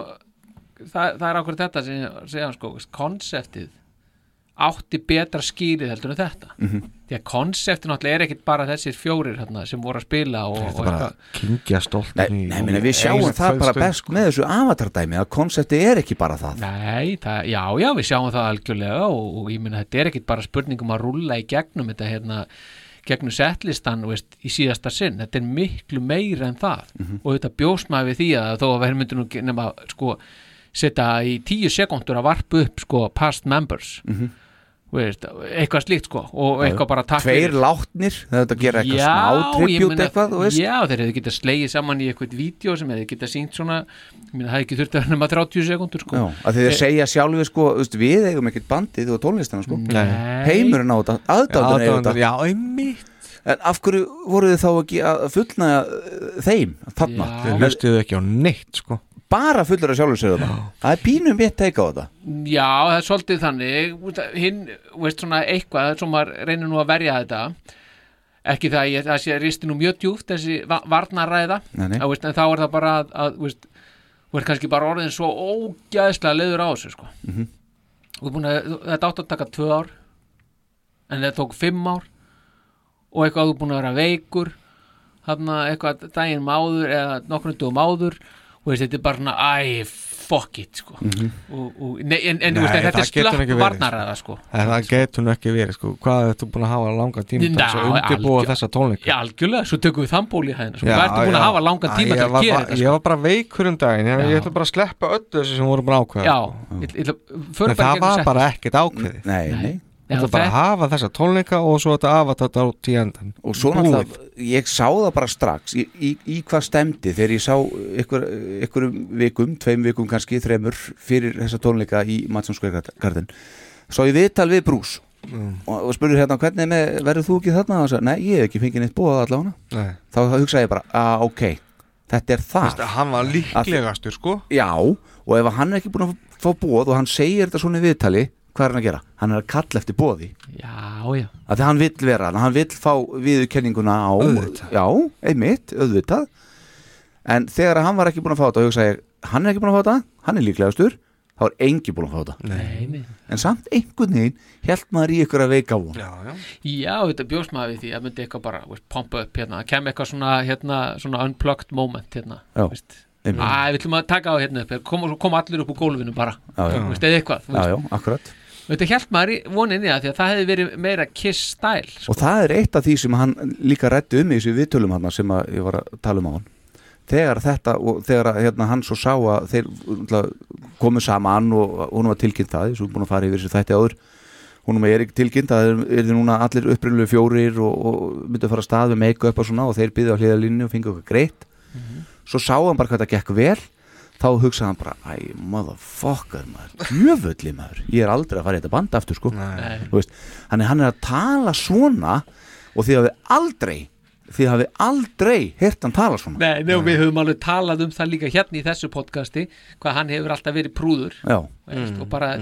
það, það er okkur þetta sem ég segja sko, konseptið átti betra skýrið heldur en þetta Mhm. því að konseptið náttúrulega er ekkit bara þessir fjórir hérna, sem voru að spila og, Þetta og er bara kingja stolt við sjáum það bara best með þessu avatardæmi að konsepti er ekki bara það Nei, það, já, já, við sjáum það algjörlega og, og ég minna þetta er ekkit bara spurningum að rúlla í gegnum þetta hérna gegnum settlistan veist, í síðasta sinn, þetta er miklu meira en það Mhm. og þetta bjóst maður við því að þó að nú nema sko setja í tíu sekundur að varpa upp sko past members Mhm. Veist, eitthvað slíkt sko og eitthvað bara takk Tveir látnir, þetta gera eitthvað Já, smá meina- eitthvað, þú veist. Já, þeir hefðu getað slegið saman í eitthvað vídeo sem hefðu getað sínt svona ég meina, það hefði ekki þurft að vera nema 30 sekundur sko. Já, að þið Eh, segja sjálfur sko, við eigum ekkert bandið og tónlistana sko. Nei. heimurinn á þetta, Já, á þetta. já, einmitt. En af hverju voruð þið þá ekki að fullna þeim þarna? Þau hlustuðu ekki á neitt sko bara fullur að sér þetta það er pínum mitt teika á þetta. Já, það er svolítið þannig. Af- hinn, veist svona eitthvað sem maður reynir nú að verja þetta. Ekki það að ég, það sé risti nú mjög djúft þessi va- varnarræða. Nei, nei. Að, veist, en þá er það bara að, að veist, þú ert kannski bara orðin svo ógæðslega leiður á þessu sko. Mhm. Þú ert búin að, þetta átt að taka tvö ár en þetta tók fimm ár. Og eitthvað þú ert búin að vera veikur þarna eitthvað daginn máður eða nokkrum dugum áður og veist, þetta er bara svona, æ, fuck it sko. Mhm. og, og, nei, en, en Nei, veist, þetta er slöpp varnaræða sko. En það getur nú ekki verið sko Hvað er þú búin að hafa langa tíma til að undirbúa þessa tónleika Já, algjörlega, svo tökum við þambóli hæðina sko. Hvað ertu búin að hafa langan tíma til að gera þetta Ég sko? var bara veikur um daginn Ég, ætla bara að sleppa öllu þessu sem voru bara ákveða það var bara ekkert ákveðið nei, nei. Ég ætla Já, bara að hafa þessa tónleika og svo þetta avatar á tíendan og svo náttúrulega, ég sá það bara strax í, í, í hvað stemdi þegar ég sá ykkur, ykkur vikum, tveim vikum kannski, þremur fyrir þessa tónleika í Madison Square Garden. Svo ég viðtal við Brús Mm. og, og spurður hérna hvernig með, verður þú ekki þarna? Og sagði, nei, ég hef ekki fengið neitt búið allavega. Nei. þá hugsaði ég bara, að ok þetta er það. Veistu, Hann var líklegastur sko. Já, og ef hann er ekki búin að fá bóð og hann segir þetta svona í viðtali hvað er hann að gera? Hann er að kalla eftir bóði Já, já að því hann vill vera, hann vill fá viðurkenninguna á Auðvitað. já, einmitt, auðvitað en þegar hann var ekki búin að fá þetta hugsa ég, hann er ekki búin að fá þetta, hann er líklegastur þá er engi búin að fá þetta Nei, nei. en samt einhvern veginn held maður í ykkur að veika von já, já. Já, þetta bjóst maður við því að myndi eitthvað bara veist, pompa upp hérna, það kem eitthvað svona, hérna, svona unplugged moment hérna, Já, veist einmitt. Æ, við ætlum að taka á hérna upp, kom, kom allir upp úr gólfinu bara, Já, já. veist, eða eitthvað þú já, veist. já, akkurat Þetta held maður í voninni að því að það hefði verið meira kiss style sko. og það er eitt af því sem hann líka rætti um í þessu viðtölum hann sem að ég var að tala um á hann. Þegar þetta og þegar að, hérna, hann svo sá að þeir komu saman og hún var tilkynnt það svo búin að fara yfir þessu þætti áður. Hún er ekki tilkynnt að þeir eru núna allir upprunnulega fjórir og, og myndu að fara að stað við make-up og svona og þeir byggðu á hliðalínu og fengu eitthvað greitt. Svo sá hann bara hvað þetta gekk vel þá hugsaði hann bara, æ, motherfucker maður, djöfulli maður. Ég er aldrei að fara í þetta band aftur sko. Veist, hann er, hann er að tala svona og því að við aldrei því að við aldrei heyrt hann tala svona. Nei, nei, við höfum alveg talað um það líka hérna í þessu podcasti hvað hann hefur alltaf verið prúður. Já. veist, og bara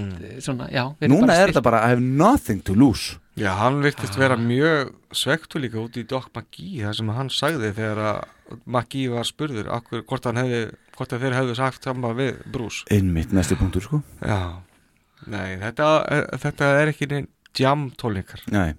svona, já núna bara er þetta bara I have nothing to lose. Já, hann virtist vera mjög svektu líka út í Doc McGee það sem hann sagði þegar að McGee var spurður akkur, hvort, hefði, hvort að þeir hefðu sagt saman við Bruce. Einmitt næsti punktur sko. Já, nei, þetta þetta er ekki neinn jam tólningar Nei.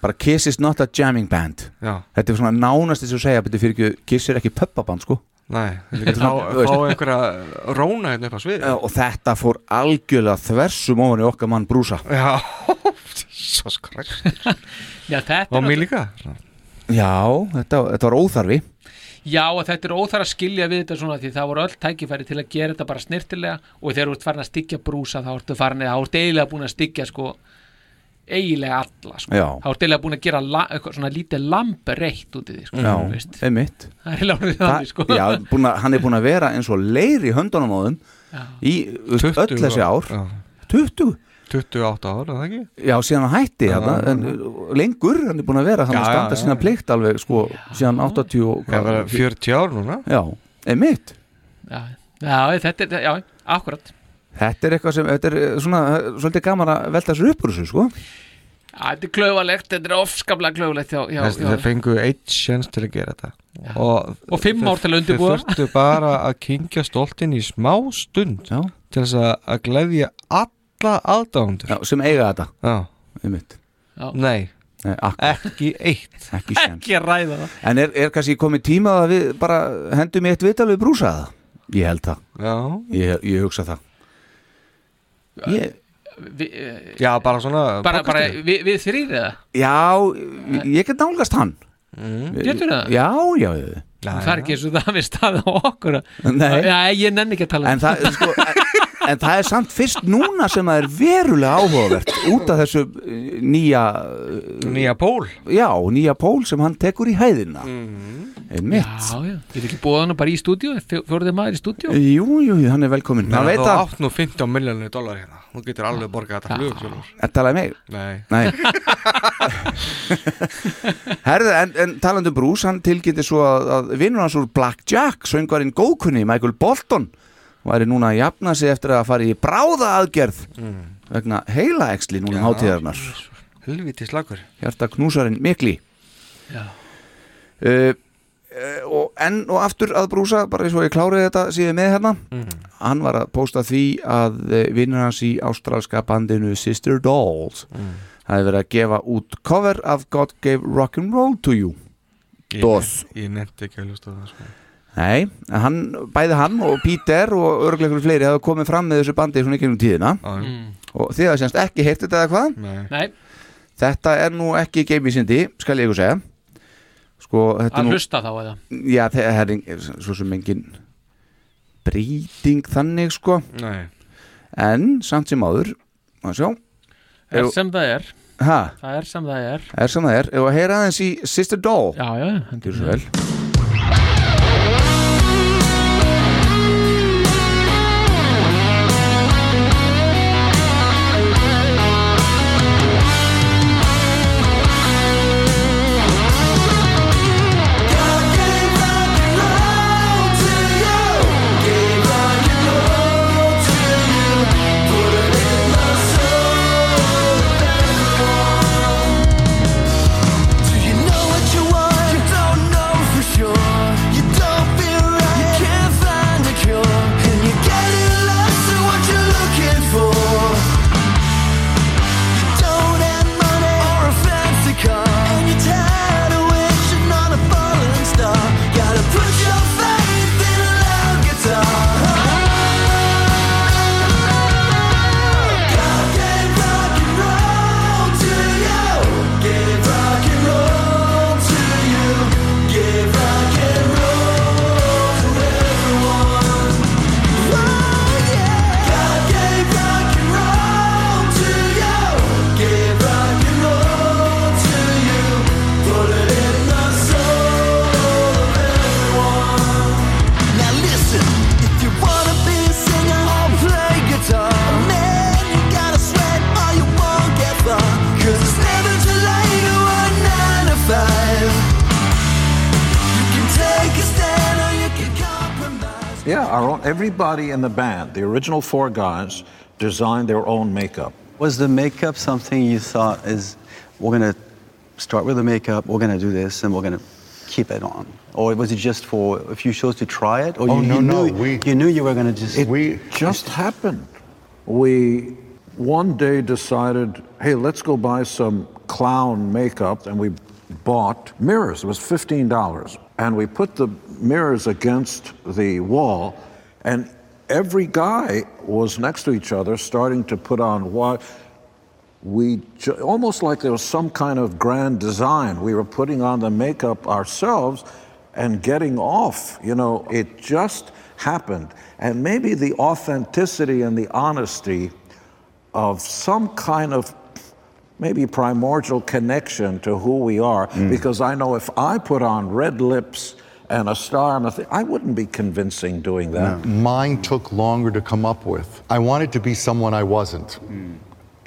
bara Kiss is not a jamming band. Já. þetta er svona nánast þess að segja betur fyrir ekki, Kiss er ekki puppaband sko. Nei, Þetta er fá, svona, fá einhverja róna hérna upp á sviði Já, og þetta fór algjörlega þversum ofan í okkar mann brúsa Já, [LAUGHS] svo skræst [LAUGHS] Já, þetta Og er mér líka Já, þetta, þetta var óþarfi Já, og þetta er óþar að skilja við þetta svona því það voru öll tækifæri til að gera þetta bara snirtilega og þegar þú ert farin að styggja brúsa þá ertu farin að, þá ertu eiginlega búin að styggja sko eiginlega alla sko. Já. þá ertu eiginlega búin að gera la, eitthvað svona lítið lambereitt út í því sko, Já, þú veist. einmitt er sko Já, búin að, hann er búin að vera eins og leir í höndunum á þeim í þú veist, 20 öll þessi ár já. 20 28 ár, er það ekki? Já, síðan hann hætti Já, þarna, en lengur, hann er búin að vera hann Já, að standa já, já. sína plikt alveg sko, síðan 80 og Það var 40 ár núna Já, einmitt já, já, þetta er, já, akkurat Þetta er eitthvað sem, þetta er uh, svona uh, svolítið gaman að velta sér upp úr þessu sko Já, þetta er klauvalegt, þetta er ofskaplega klauvalegt já, já, já. Þeir fengu eitt sjens til að gera þetta og, Og fimm ár til að undirbúa. Þeir þurftu bara að kingja stoltin í smá stund Já. til þess að, að gleðja alla aðdándur Já, sem eiga þetta. Já. einmitt. Já. Nei, Nei, ekki eitt. Ekki ekki ræða það. En er, er kannski komið tíma að við bara hendum í eitt vital við brúsa það? Ég held það, Já, ég, ég hugsa það. Ég, Vi, Já bara svona bara, bara við, við þrýr eða? Já, ég get nálgast hann. Getur það? Já, já, já. Það er ekki eins og það við staðið á okkur Nei. Já, ég nenni ekki að tala um En það, sko, [LAUGHS] en, en það er samt fyrst núna sem það er verulega áhugavert út af þessu uh, nýja uh, Nýja pól. Já, nýja pól sem hann tekur í hæðina. Einmitt. Já, já, er ekki búið hann bara í stúdíu fjóruðið maður í stúdíu Jú, jú, jú, hann er velkominn. Nei, Hann veit þú að, átt nú 15 miljónir dólar hérna. Þú getur alveg borgað þetta flug að talaði mig? Nei, Nei. [LAUGHS] Herðu, en, en talandi um Bruce, hann tilkynnti svo að, að vinnur hans úr Black Jack, söngvarinn góðkunni, Michael Bolton, væri núna að jafna sig eftir að fara í bráða aðgerð vegna heila eksli núna um hátíðarnar. helviti slagur Hjarta knúsarinn mikli. Uh, uh, og enn og aftur að brúsa, bara eins og ég klárið þetta síðan með hérna, hann var að posta því að uh, vinnur hans í ástralska bandinu Sister Dolls Það hefði verið að gefa út cover af God Gave Rock'n'Roll to You. Ég, ég nefndi ekki að hlusta það sko. Nei, hann, bæði hann og Peter og örglega ykkur fleiri hafa komið fram með þessu bandi svona ekki um tíðina. Já. og þið hafa semst ekki heyrt þetta eða hvað? Nei. Nei, Þetta er nú ekki geimísindi, skal ég ykkur segja. Sko, þetta er að nú hlusta þá eða? Já, það er, svo sem engin brýting þannig sko. Nei. En samt sem áður Má sjá, Er sem það er. Ha, Það er sem það er. Er sem það er. Ef að heyra aðeins í Sister Doll. Já, já, Gjör svo vel everybody in the band, the original four guys, designed their own makeup. Was the makeup something you thought is, we're going to start with the makeup, we're going to do this, and we're going to keep it on? Or was it just for a few shows to try it? Or Oh, you, no, you no, Knew, we- you knew you were going to just... It just happened. We one day decided, hey, let's go buy some clown makeup, and we bought mirrors. It was fifteen dollars, and we put the mirrors against the wall, and every guy was next to each other, starting to put on what we almost like there was some kind of grand design. We were putting on the makeup ourselves and getting off. You know, it just happened. And maybe the authenticity and the honesty of some kind of maybe primordial connection to who we are. Mm. Because I know if I put on red lips and a star the thing, I wouldn't be convincing doing that. Mine took longer to come up with. I wanted to be someone I wasn't. Hmm.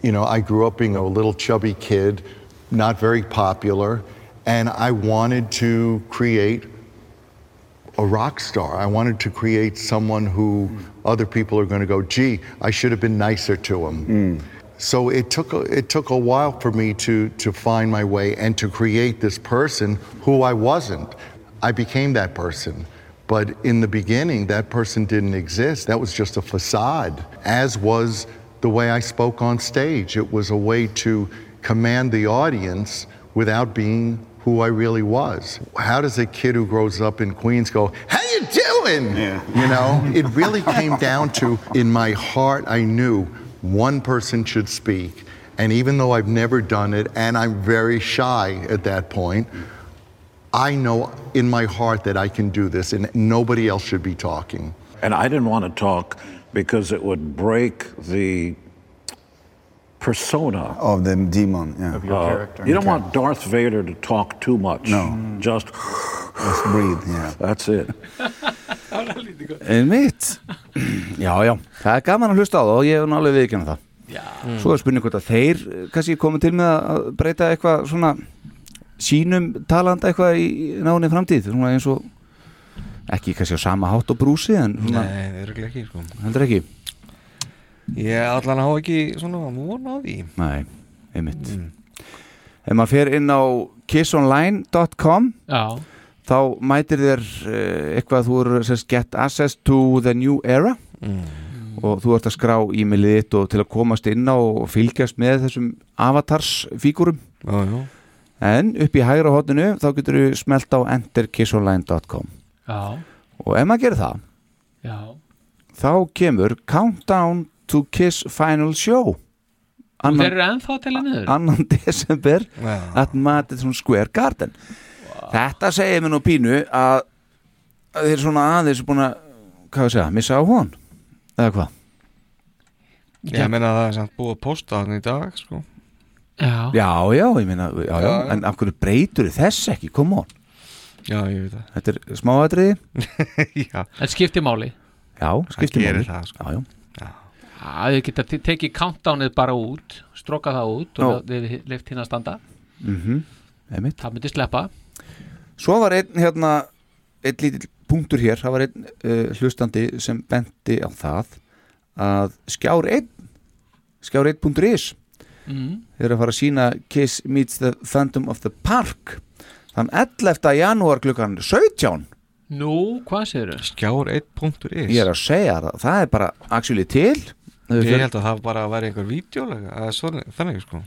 You know, I grew up being a little chubby kid, not very popular, and I wanted to create a rock star. I wanted to create someone who hmm. other people are going to go, gee, I should have been nicer to him. Hmm. So it took a, it took a while for me to to find my way and to create this person who I wasn't. I became that person. But in the beginning, that person didn't exist. That was just a facade, as was the way I spoke on stage. It was a way to command the audience without being who I really was. How does a kid who grows up in Queens go, "How you doing?" You know, it really came down to in my heart I knew one person should speak. And even though I've never done it and I'm very shy at that point, I know in my heart that I can do this and nobody else should be talking. And I didn't want to talk because it would break the persona of the demon, yeah. Uh, You don't want Darth Vader to talk too much. No. Just, Just breathe, yeah. That's it. [LAUGHS] Einmitt Já, já, það er gaman að hlusta á það og ég hef nú alveg viðkjöna það Já. Svo er spurning hvort að þeir eh, kannski komið til með að breyta eitthvað svona sínum talanda eitthvað í náni framtíð svona eins og ekki kannski á sama hátt og brúsi en svona, Nei, það ekki sko. heldur ekki. Ég allan á ekki svona múna á því. Nei, einmitt. Ef maður fer inn á kissonline.com Já. þá mætir þér uh, eitthvað þú eru sérst get access to the new era. Og þú ert að skrá e-mailið þitt og til að komast inn á og fylgjast með þessum avatarsfígurum já, já. En upp í hægra hotinu þá getur þú smelt á enterkissonline.com Já. og ef maður gerir það Já. þá kemur Countdown to Kiss Final Show Og þeir eru ennþá að tella niður? annan [LAUGHS] desember Já. at Madison Square Garden þetta segir mér nú pínu að, að þeir svona aðeins búin að hvað við segja, missa á hon eða hvað Ég meina að það er samt búið að posta hann í dag sko. Já. já, já, ég meina já, já, en af hverju breytur þess ekki, come on. Já, ég veit það. Þetta er smáatriði. [LAUGHS] Já. En skiptir máli. Já, skiptir gerir máli. það, sko. já, já. Já, þið geta te- tekið countdownið bara út stróka það út og við leift hinn að standa. Mhm, einmitt. Það myndi sleppa. Svo var einn hérna einn lítill punktur hér, það var einn uh, hlustandi sem benti á það að skjár einn skjár einn.is Mhm. er að fara að sína Kiss meets the Phantom of the Park þann 11. janúar klukkan 17 Nú, hvað segir þau? Skjár 1.is ég er að segja það, það er bara actually til Ég held að það bara væri einhver svona, þannig sko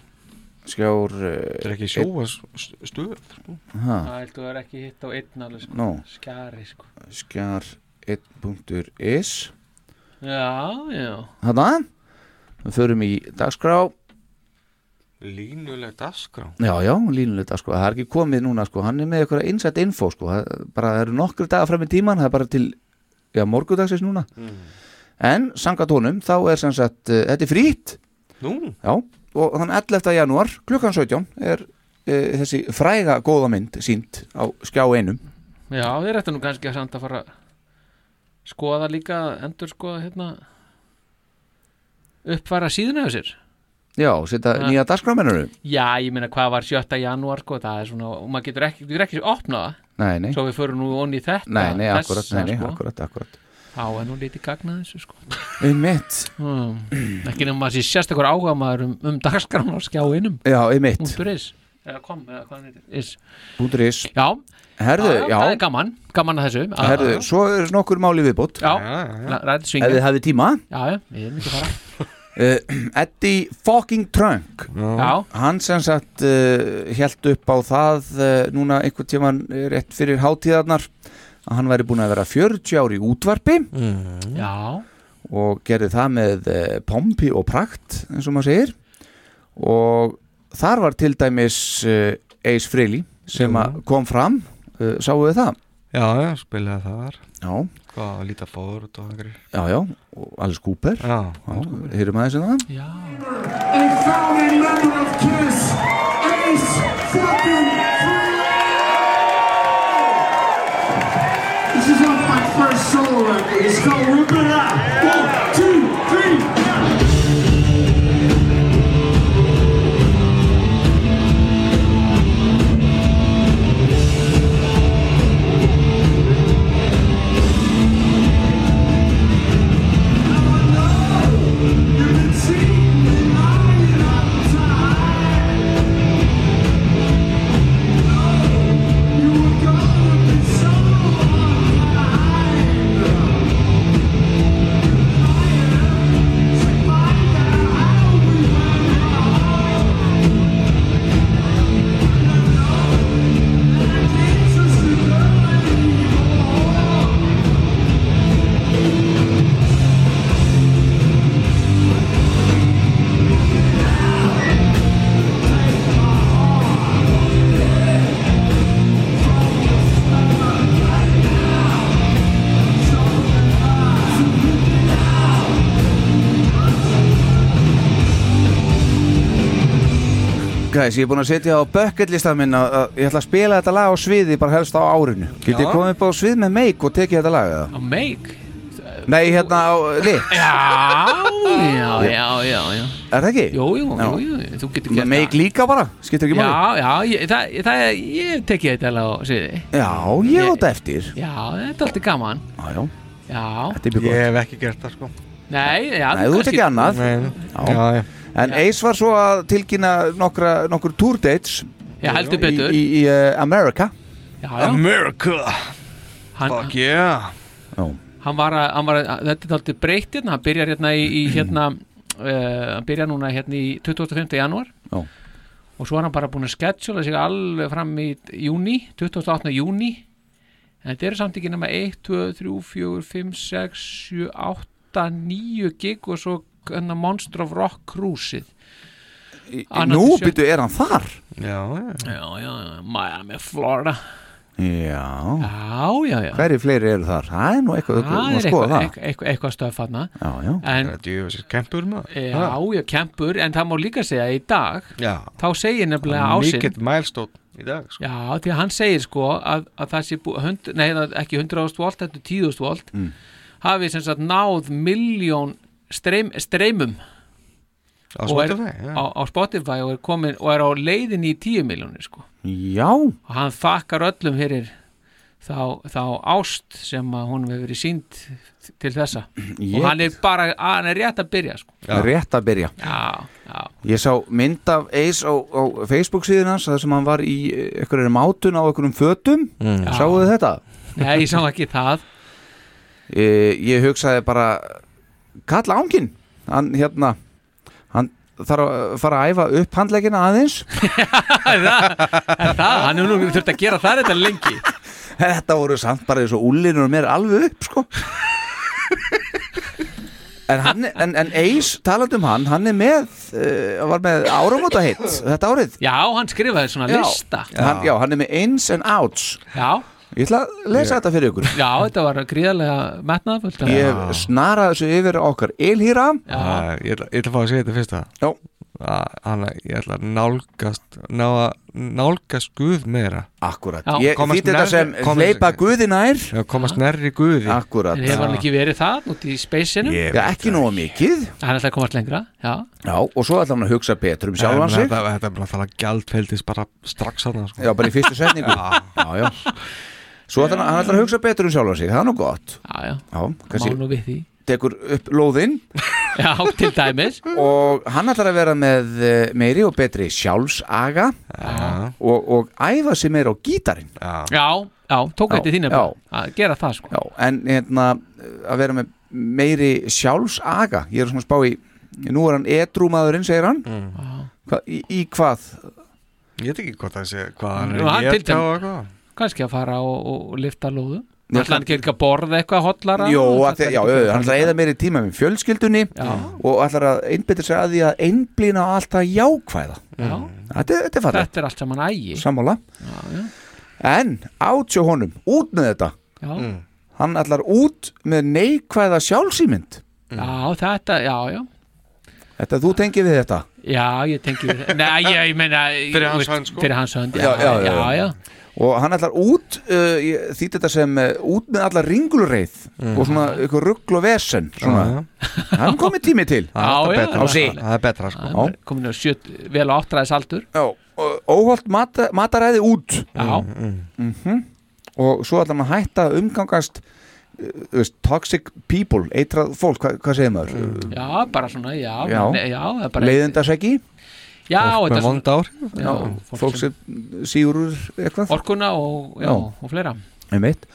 Skjár Það er ekki sjóa stöð sko. Ha. Það heldur að það er ekki hitt á einn alveg sko. Nú. Skjari sko skjár 1.is Já, já Þarna við förum í dagskrá Línuleg dagskrá. Já, já, línulegt sko, það er ekki komið núna sko, hann er með eitthvað innsett info sko, það er bara það eru nokkru dagar fram í tíman, það er bara til já, morgudagsins núna. Mm. en samkvæmt honum, þá er sem sagt uh, þetta er frýtt Nú? Já, og þann 11. janúar klukkan 17 er uh, þessi fræga góða mynd sínt á skjá einum. Já, þeir ættu nú kannski að samt að fara skoða líka, endur skoða hérna uppfæra síðuna á sér Já, setja Ja. nýja dagskrámennuru Já, ég meina hvað var 7. janúar sko, það er svona, og maður getur ekki, getur ekki opnað það. Nei, nei. Svo við förum nú onni í þetta Nei, nei, þessa, akkurat, nei, nei, sko. akkurat, akkurat þá er nú lítið gagnað þessu sko. Einmitt. Mm. ekki nema að sé sérstakur áhuga maður um, um dagskrán á skjáinum Já, einmitt. Punktur is. Eða kom, eða hvað heitir. Is. Bútur is. Já, Herðu, já, það er gaman, gaman að þessu. Já, Herðu, já, svo er nokkur máli viðbútt Já, ræðið Ef svingið þið hafið tíma. Já, já, við erum ekki að fara [LAUGHS] Eddie fucking Trunk. Já. Hann sem sagt uh, held upp á það uh, núna einhvern tíman rétt fyrir hátíðarnar að hann væri búin að vera 40 ári í útvarpi. Mm. Og gerði það með uh, pompi og prakt eins og maður segir. Og þar var til dæmis uh, Ace Frehley sem kom fram. Uh, sáu við það? Já, já, spilaði það þar. Já Hvað, líta fóður Já, já, og Alice Cooper. Já, Heyrum aðeins um það Já A founding member of Kiss, Ace fucking This is off my first solo record. It's called Rip It Out. Guys, ég er búin að setja á bucket listan minn að, að ég ætla að spila þetta lag á sviði bara helst á árinu. Getið Já. komið upp á svið með meik og tekið þetta lag eða? Á make? Nei, hérna á lit. Já, já, já, já, já. Er það ekki? Jú, jú, Já. jú, jú, þú getur gert Meik líka bara, skiptir ekki máli. Já, já, ég, það, það, ég hef tekið þetta alveg á sviði. Já, ég á þetta eftir. Já, þetta er alltaf gaman. Já, já, Já. Þetta er mjög Ég gott hef ekki gert það sko Nei, já, Nei, þú ert ekki annað Já. já, já. En Ace var svo að tilkynna nokkra, nokkur tour dates Já, heldur betur. Í, í, í uh, America Já, já America Hann, Fuck yeah hann var að, hann var að þetta er alltaf breytt hérna, hann byrjar hérna í, í hérna uh, hann byrjar núna hérna í 25. janúar Já. og svo er hann bara búin að sketsjula sig alveg fram í júni 28. júni en þetta eru samt ekki nema 1, 2, 3, 4, 5, 6, 7, 8 9 gig og svo hérna Monster of Rock Cruise-ið. Annað Nú, byrju, er hann þar? Já, já. Já, Miami, Florida. Já. Já, já, já. Hverju fleiri eru þar? Það er nú eitthvað, það þú er eitthvað, það. eitthvað, eitthvað, eitthvað stöð þarna. Já, já. En Það er djöfisir kempur maður. Já, já, kempur, en það má líka segja í dag Já. þá segir nefnilega ásinn Mikið milestone í dag sko. Já, því að hann segir sko að, að það sé búið, hund, nei það er ekki 100.000 volt, þetta er 10.000 volt. Mm. Hafi sem sagt náð miljón streym, streymum. Á er, Spotify, já. á, á Spotify og er, komin, og er á leiðin í 10 miljónir sko. Já. Og hann þakkar öllum fyrir þá, þá ást sem að hún hefur verið sínd til þessa. Ég- og hann er bara, hann er rétt að byrja sko. Rétt að byrja. Já, já, Ég sá mynd af Ace á, á Facebook síðan hans þar sem hann var í einhverjum mátun á einhverjum fötum. Mm. Sáuðu þetta? nei, ég sá ekki það Ég, ég hugsaði bara Kalla ángin Hann hérna Hann þarf að fara að æfa upp handleggina aðeins. [LAUGHS] Er það, hann er nú þurft að gera það þetta lengi. Þetta voru samt bara eins og úlinur mér alveg upp sko. En, hann, en, en Ace, talandi um hann, hann er með, uh, var með áramóta hitt þetta árið. Já, hann skrifaði svona lista. Hann, já, hann er með ins and outs. Já. Ég ætla að lesa þetta fyrir ykkur. Já, þetta var gríðarlega metnaðfullt Ég snaraði þessu yfir okkar Elhýra. Já, ég ætla, ég ætla að fá að segja þetta fyrst að Já Hann, ég ætla að nálgast ná að nálgast Guð meira. Akkurat, ég Komast þýtti þetta sem komast- hleypa Guði nær. Já, komast nærri Guði. Akkurat. En hefur hann ekki verið það út í spaceinu? Ég Já, ekki nógu mikið. Hann ætlaði að komast lengra, já. Já, og svo ætla hann að hugsa betur um sjálfan sig. Þetta, er bara að tala gjaldfeldis bara strax [LAUGHS] Svo ætlar hann, ætlar að hugsa betur um sjálfa sig, það er nú gott. Já, já, Já, má nú við því. Tekur upp lóðinn. [LAUGHS] Já, til dæmis. Og hann ætlar að vera með eh, meiri og betri sjálfsaga og, og æfa sig meira á gítarinn. Já, Já, já, tók þetta þínu já. að gera það sko. Já, en hérna að vera með meiri sjálfsaga. Ég er svona að spá í Nú er hann edrúmaðurinn, segir hann. Hva, í, í hvað? Ég veit ekki hvað það sé Hvað hann er geta og dæmis- eitthvað Kannski að fara og, og lifta lóðu Já, Ætla hann ekki ekki að borða eitthvað hotlara Jó, að þið, já, já, hann ætlar að eða meiri tíma með fjölskyldunni Já. og ætlar að einbytta sig að því að einblýna á allt það jákvæða Já. Þetta, er- þetta er fallegt Þetta er allt saman ægi Sammála Já. En átjó honum, út með þetta Já. Mm. Hann ætlar út með neikvæða sjálfsýmynd Já, þetta, já, já Þetta þú tengið við þetta Já, ég tengi við Nei, ég, ég meina Fyrir hans hönd, sko. Fyrir hans hönd, já, já, já, já. Og hann ætlar út uh, ég þýtti þetta sem uh, út með alla ringulreið og svona ykkur ruggl og vesen svona. hann komið tími til. [LAUGHS] Já, já, á sig Það er betra sko. Já. Komin á sjöt, vel á áttræðis aldur Já, og óholt mata, mataræði út. Já, mm og svo ætlar hann að hætta umgangast uh, toxic people eitrað fólk, hva, hvað segir maður? já, bara svona, já Já. já, það er leiðindaseggi Já, Fólk með vond ár Já, fólk sem sígur úr eitthvað Orkuna og, já, Já. og fleira Einmitt.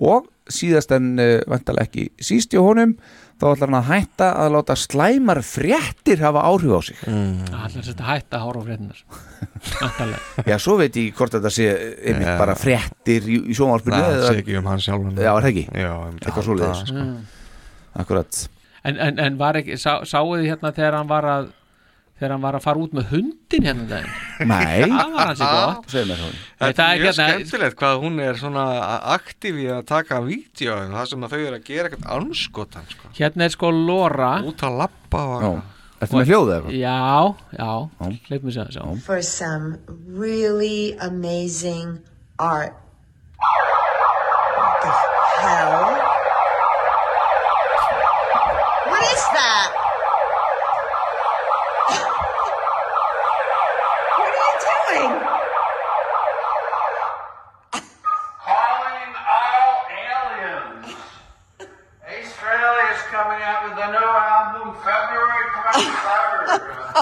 og síðast en uh, vantalega ekki síst hjá honum þá ætlar hann að hætta að láta slæmar fréttir hafa áhrif á sig Það er þetta hætta að horfa á fréttinar [LAUGHS] Já, svo veit ég hvort þetta sé einmitt Já. bara fréttir í, í sjónvarpinu Það eða- sé ekki um hann sjálfan Já, er það ekki? Já, einmitt, Eitthvað svoleiðis. það, sko. Mm. Akkurat En, en, en var ekki, sá, sáuð þið hérna þegar hann var að þegar hann var að fara út með hundin hérna um daginn. Nei. Það var hans í gott. Þetta það er er mjög hérna- skemmtilegt hvað hún er svona aktíf í að taka vídeo það sem að þau eru að gera eitthvað anskotan sko. Hérna er sko Lora. Út að lappa og Já, ertu með hljóðið eitthvað? Já, já, mér segja þessu for some really amazing art. What the hell?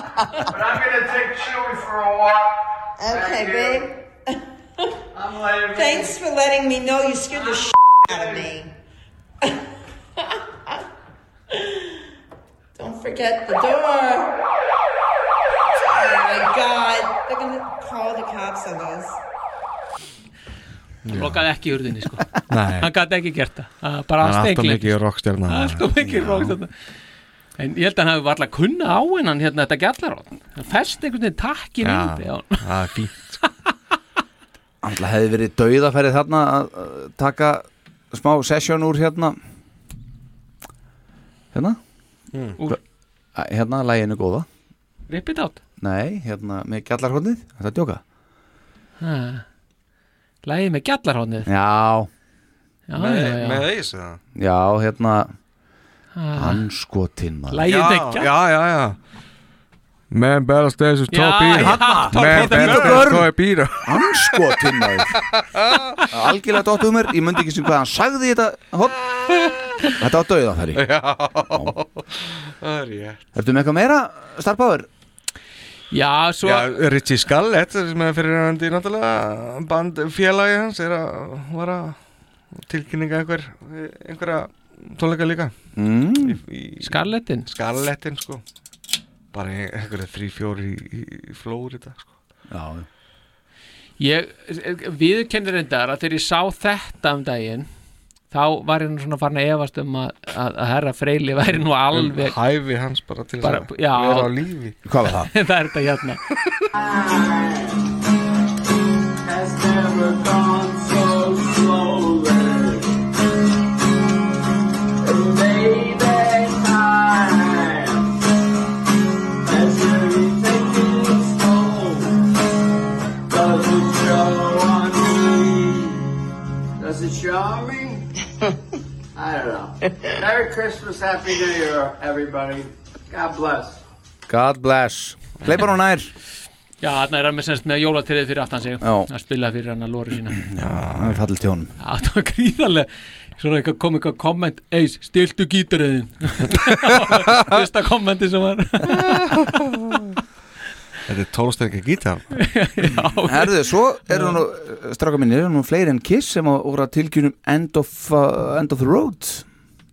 But I'm going to take Chewy for a walk. Okay, Thank babe. I'm leaving. Thanks for letting me know you scared the shit out of me. Don't forget the door. Oh my god. They're gonna call the cops on us. Hann lokaði ekki hurðinni sko Nei. Hann gæti ekki gert það Það er Bara Hann alltaf steiklegt. mikið rockstjarna. Alltaf mikið rockstjarna En ég held að hann hafi varla kunna á hennan hérna þetta gjallar hann festi einhvern veginn takkin Já, í já. það er fínt Alltaf hefði verið dauðafærið þarna að taka smá session úr hérna. Hérna? Mm. Úr? Hérna, læginu góða. Rip it out. Nei, hérna með gjallarhóndið, þetta er djóka? Ha. Lægi með gjallarhóðnið Já, Já, með, já, já. með eða já, hérna Ha. Anskotinn maður. Lagið já, með gjall- já, já, já. Man better stays with Já, top beer já, Top Man Beer. better Bíddu, stays with beer Anskotinn maður. [LAUGHS] Algjörlega dótt um mér, ég myndi ekki sem hvað hann sagði þetta. Hop. Þetta var dauðafæri Já, það er rétt. Ertu með eitthvað meira, starfbáður? Já, svo Já, Richie Scarlett sem er fyrir hann náttúrulega bandfélagi hans er að vara tilkynninga einhver einhverja tónleika líka. Mm. í, í Scarlettin Scarlettin sko. Bara ein- einhverja þrý, fjóri í, í Flórida sko. Já, Ég viðkennir reyndar að þegar ég sá þetta um daginn þá var ég nú svona farin að efast um að, að, að herra Freyli væri nú alveg um hæfi hans bara til bara, að já, vera á lífi. Hvað var það? [LAUGHS] það er þetta hérna Merry Christmas, Happy New Year, everybody. God bless. God bless. Hleypa nú nær. Já, þarna er hann með, semst, með jólatriðið fyrir aftan sig. Já. að spila fyrir hann að lóri sína. Já, það er fallið tjónum. Já, það var gríðarlega Svona eitthvað kom eitthvað komment Eis, stiltu gítaröðin [LAUGHS] Fyrsta kommenti sem var. Þetta er tólstækja gítar. Herðu, svo eru nú, stráka minni, eru nú fleiri en Kiss sem að voru að tilkynum End of, uh, end of the Road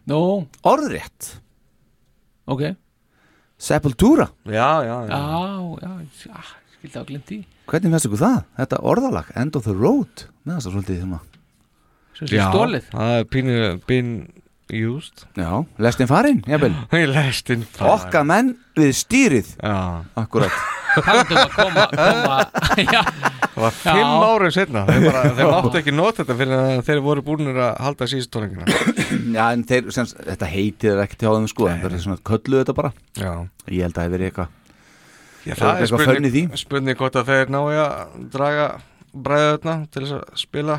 Nó Orðrétt. Ok. Sepultura. Já, já, Já, já, já skildi á glimt í Hvernig finnst ykkur það? Þetta orðalag, End of the Road. Með þess að svolítið svona Svo sem stólið það er pínu been used Já, lestin farin, jafnvel. [LAUGHS] Lestin farin. Okka menn við stýrið. Já. Akkurat [LAUGHS] Talandum að koma, koma. [LAUGHS] Já. Það var fimm árum setna Þeir, bara, þeir máttu ekki nota þetta fyrir að þeir voru búinir að halda síðust tónleikina. [COUGHS] Já, en þeir, sem, þetta heitið er ekkert hjá þeim sko En þeir eru svona kölluðu þetta bara. Já. Ég held að það hefur verið eitthvað Já, það er spurning, spurning hvort að þeir nái að draga bræðöðna til þess að spila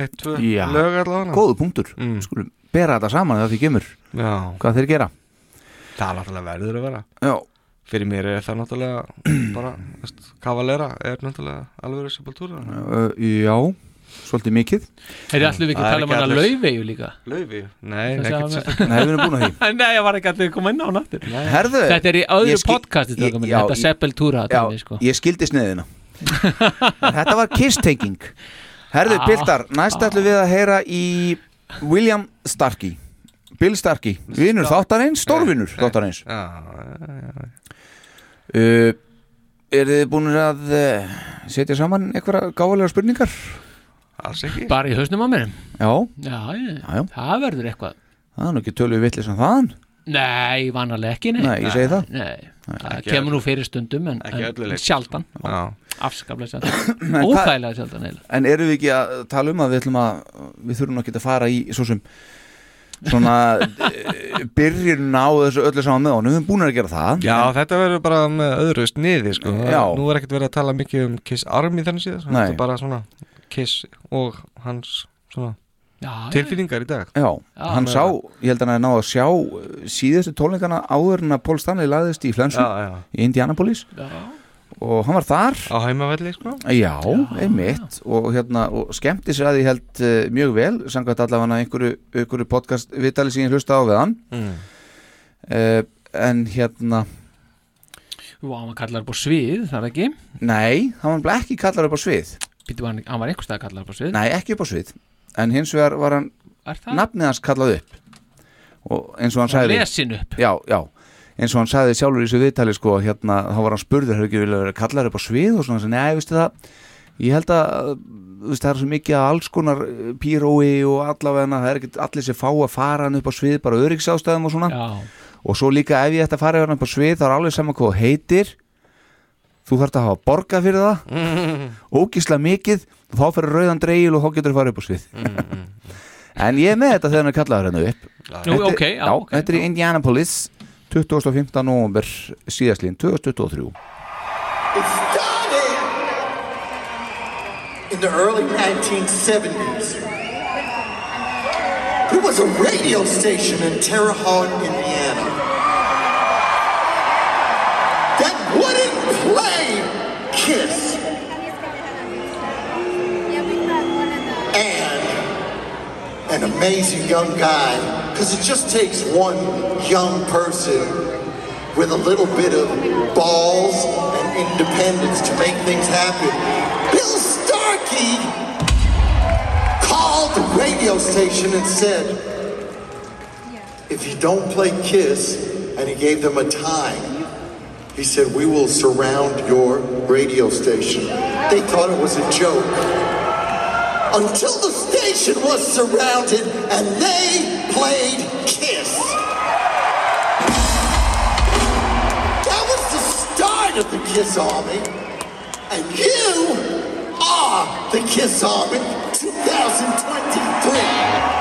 eitt, tvö lög allavega. Góðu punktur. Mm. Skulum bera þetta saman þegar því kemur Já. Hvað þeir gera Það er náttúrulega verður að vera Já Fyrir mér er það náttúrulega [CLEARS THROAT] bara, veist, kavalera er náttúrulega alveg sepultúra uh, Já, svolítið mikið Heyrðu, ætlum við ekki að tala um hana Laufeyju líka? Laufeyju? Nei, Þessi. Nei, við erum búin að því [LAUGHS] Nei, ég var ekki allir að koma inn á hann aftur Herðu Þetta er í öðru podcasti Þetta dæmi, sko. ég skildi sniðina [LAUGHS] Þetta var kiss-taking Herðu, Ah. Piltar, næst ætlum við að heyra í William Starkey. Bill Starkey, vinur þáttarins, stórvinur þáttarins. Uh, Er þið búin að uh, setja saman einhverja gáðulega spurningar? Alls ekki. Bara í hausnum á mér. Já, Já, ég, Já, já. það verður eitthvað. Það er nú ekki tölvið vitlis en þaðan. Nei, vanalega ekki, nei. Nei, ég segi það. Nei, það Ekki kemur nú fyrir stundum en, en sjaldan. Já. Afskaplega sjaldan [CLEARS THROAT] En Óþægilega sjaldan eiginlega. En erum við ekki að tala um að við ætlum að við þurfum ekki að fara í svo sem svona [LAUGHS] byrjun á þessu öllu saman með honum við erum búin að gera það Já, þetta verður bara með öðru sniði sko. Já. Nú er ekkert verið að tala mikið um Kiss Army þannig síðan Nei. Þetta er bara svona Kiss og hans svona Já, tilfinningar í dag Já, hann með sá, ég held að hann að ná að sjá síðustu tónleikana áður en að Paul Stanley laðist í flensu Já, já. í Indianapolis Já. Og hann var þar. Á heimavelli sko. Já, einmitt. Og, hérna, og skemmti sér að ég held uh, mjög vel, samkvæmt allavega einhverju, einhverju podcast vitali sem ég hlusta á við hann. Mm. uh, en hérna Jú, hann var kallar upp á svið, það er ekki? Nei, hann var ekki kallar upp á svið. Býtu, hann, hann var einhvers stað kallar upp á svið? Nei, ekki upp á svið. En hins vegar var hann? Nafnið hans kallað upp. Og eins og hann Var sagði lesin upp? Já, já Eins og hann sagði sjálfur í þessu viðtali sko Hérna, þá var hann spurður Hefur ekki vilja vera kallar upp á svið? Og svona, svona nei, veistu það Ég held að, þú veist, það er svo mikið af alls konar eh, pírói og allavega það er ekki allir sem fá að fara hann upp á svið bara öryggsástæðum og svona. Já. og svo líka ef ég ætti að fara hann upp á svið þá er alveg saman hvað heitir þú þarft að hafa borgað fyrir það [LAUGHS] ógísla mikið og þá fyrir rauðan dreigil og þá getur þú farið upp á svið. [LAUGHS] En ég er með þetta þegar hann er kallaður hérna upp. Nú, Þetta- ok, já, ok, þetta er Indianapolis 2015. november síðastlín 2023 It started in the early 1970s. There was a radio station in Terre Haute, Indiana that wouldn't play Kiss. An amazing young guy, because it just takes one young person with a little bit of balls and independence to make things happen. Bill Starkey called the radio station and said, if you don't play Kiss, and he gave them a time, he said, we will surround your radio station. They thought it was a joke. Until the station was surrounded and they played Kiss. That was the start of the Kiss Army. And you are the Kiss Army 2023.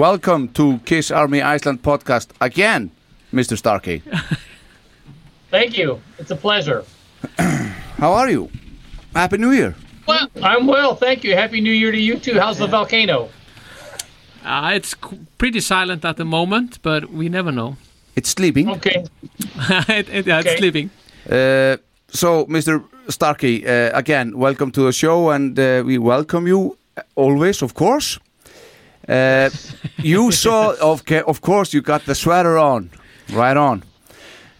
Welcome to Kiss Army Iceland podcast again, Mr. Starkey. [LAUGHS] Thank you. It's a pleasure. [CLEARS THROAT] How are you? Happy New Year. Well, I'm well. Thank you. Happy New Year to you too. How's the volcano? Uh, it's pretty silent at the moment, but we never know. It's sleeping. Okay. [LAUGHS] it, it, yeah, Okay. It's sleeping. Uh, so, Mr. Starkey, uh, again, welcome to the show, and uh, we welcome you uh, always, of course. Uh, you [LAUGHS] saw, of, of course, you got the sweater on, right on.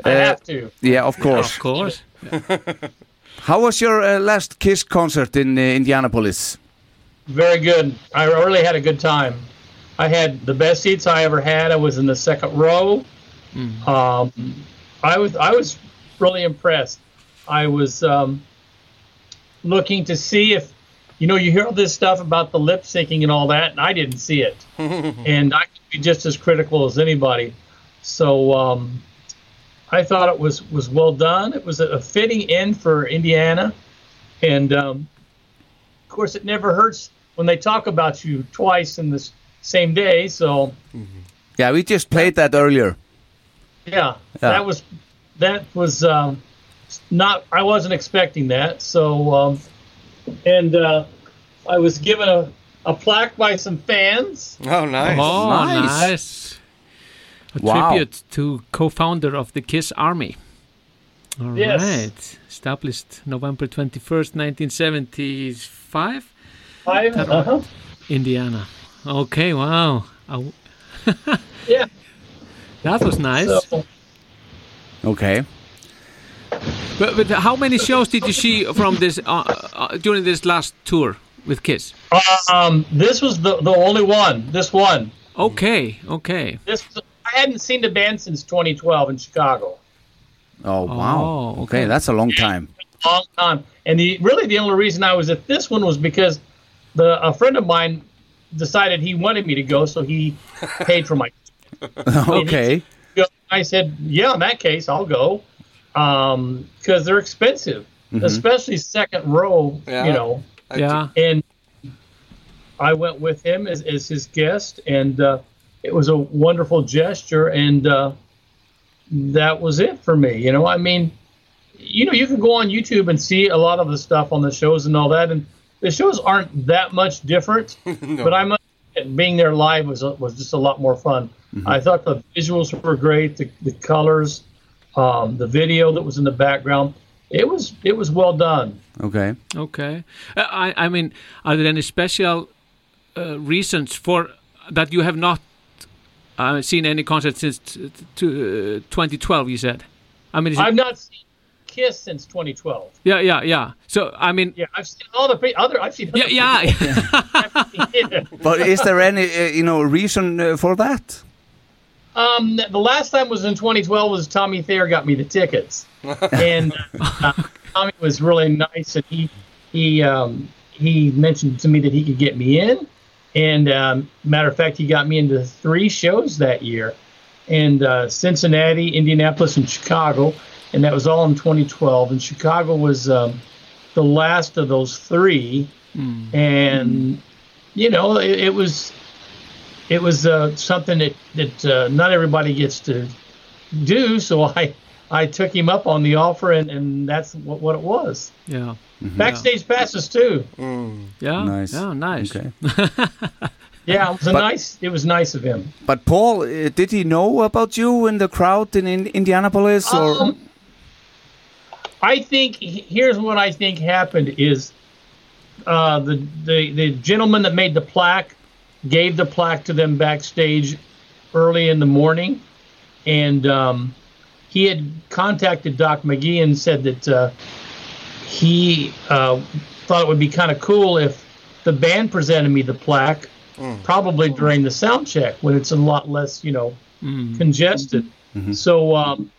I Uh, have to. Yeah, of course. Of course. [LAUGHS] How was your uh, last Kiss concert in uh, Indianapolis? Very good. I really had a good time. I had the best seats I ever had. I was in the second row. Um, I was I was really impressed. I was um, looking to see if you know you hear all this stuff about the lip syncing and all that, and I didn't see it, [LAUGHS] and I could be just as critical as anybody. So um, I thought it was was well done. It was a, a fitting end for Indiana, and um, of course, it never hurts when they talk about you twice in the same day. So Yeah, we just played that earlier. yeah, Yeah. that was that was um, not. I wasn't expecting that. So um, and uh, I was given a, a plaque by some fans. Oh, nice. Oh, Nice. nice. A Wow. tribute to co-founder of the Kiss Army. All right. Yes. Established November 21st, 1975, Five. Uh-huh. Indiana. Okay, wow. I w- [LAUGHS] Yeah. that was nice. So Okay. But, but how many shows did you see from this uh, uh, during this last tour with Kiss? um, this was the the only one. This one. Okay, okay. This I hadn't seen the band since 2012 in Chicago. Oh, wow. Oh, okay. okay. that's a long time. long time. And the really the only reason I was at this one was because the a friend of mine decided he wanted me to go, so he paid for my. [LAUGHS] okay. I said, "Yeah, in that case, I'll go," because they're expensive, Mhm. especially second row. Yeah. You know, Yeah. and I went with him as, as his guest, and uh, it was a wonderful gesture, and uh, that was it for me. You know, I mean, you know, you can go on YouTube and see a lot of the stuff on the shows and all that, and the shows aren't that much different. [LAUGHS] But I must being there live was was just a lot more fun. I thought the visuals were great, the, the colors, um, the video that was in the background. It was it was well done. Okay. Okay. Uh, I, I mean, are there any special uh, reasons for that you have not uh, seen any concert since t- t- uh, 2012? You said. I mean, is I've not seen Kiss since 2012. yeah, yeah, yeah. So I mean, Yeah, I've seen all the pre- other. I've seen. yeah, other yeah. [LAUGHS] [LAUGHS] But is there any, uh, you know, reason uh, for that? Um, the last time was in 2012. Was Tommy Thayer got me the tickets, [LAUGHS] and uh, Tommy was really nice, and he he um, he mentioned to me that he could get me in, and um, matter of fact, he got me into three shows that year, in uh, Cincinnati, Indianapolis, and Chicago, and that was all in 2012. And Chicago was um, the last of those three, and you know it, it was it was uh, something that that uh, not everybody gets to do. So [LAUGHS] I I took him up on the offer, and, and that's what, what it was. Yeah. Backstage passes too. Yeah. Nice. Yeah, nice. Okay. [LAUGHS] Yeah, it was a But- nice. It was nice of him. But Paul, uh, did he know about you in the crowd in, in Indianapolis? Or Um, I think here's what I think happened is uh, the, the the gentleman that made the plaque gave the plaque to them backstage early in the morning, and um, he had contacted Doc McGee and said that uh, he uh, thought it would be kind of cool if the band presented me the plaque, probably during the sound check when it's a lot less, you know, congested. So um,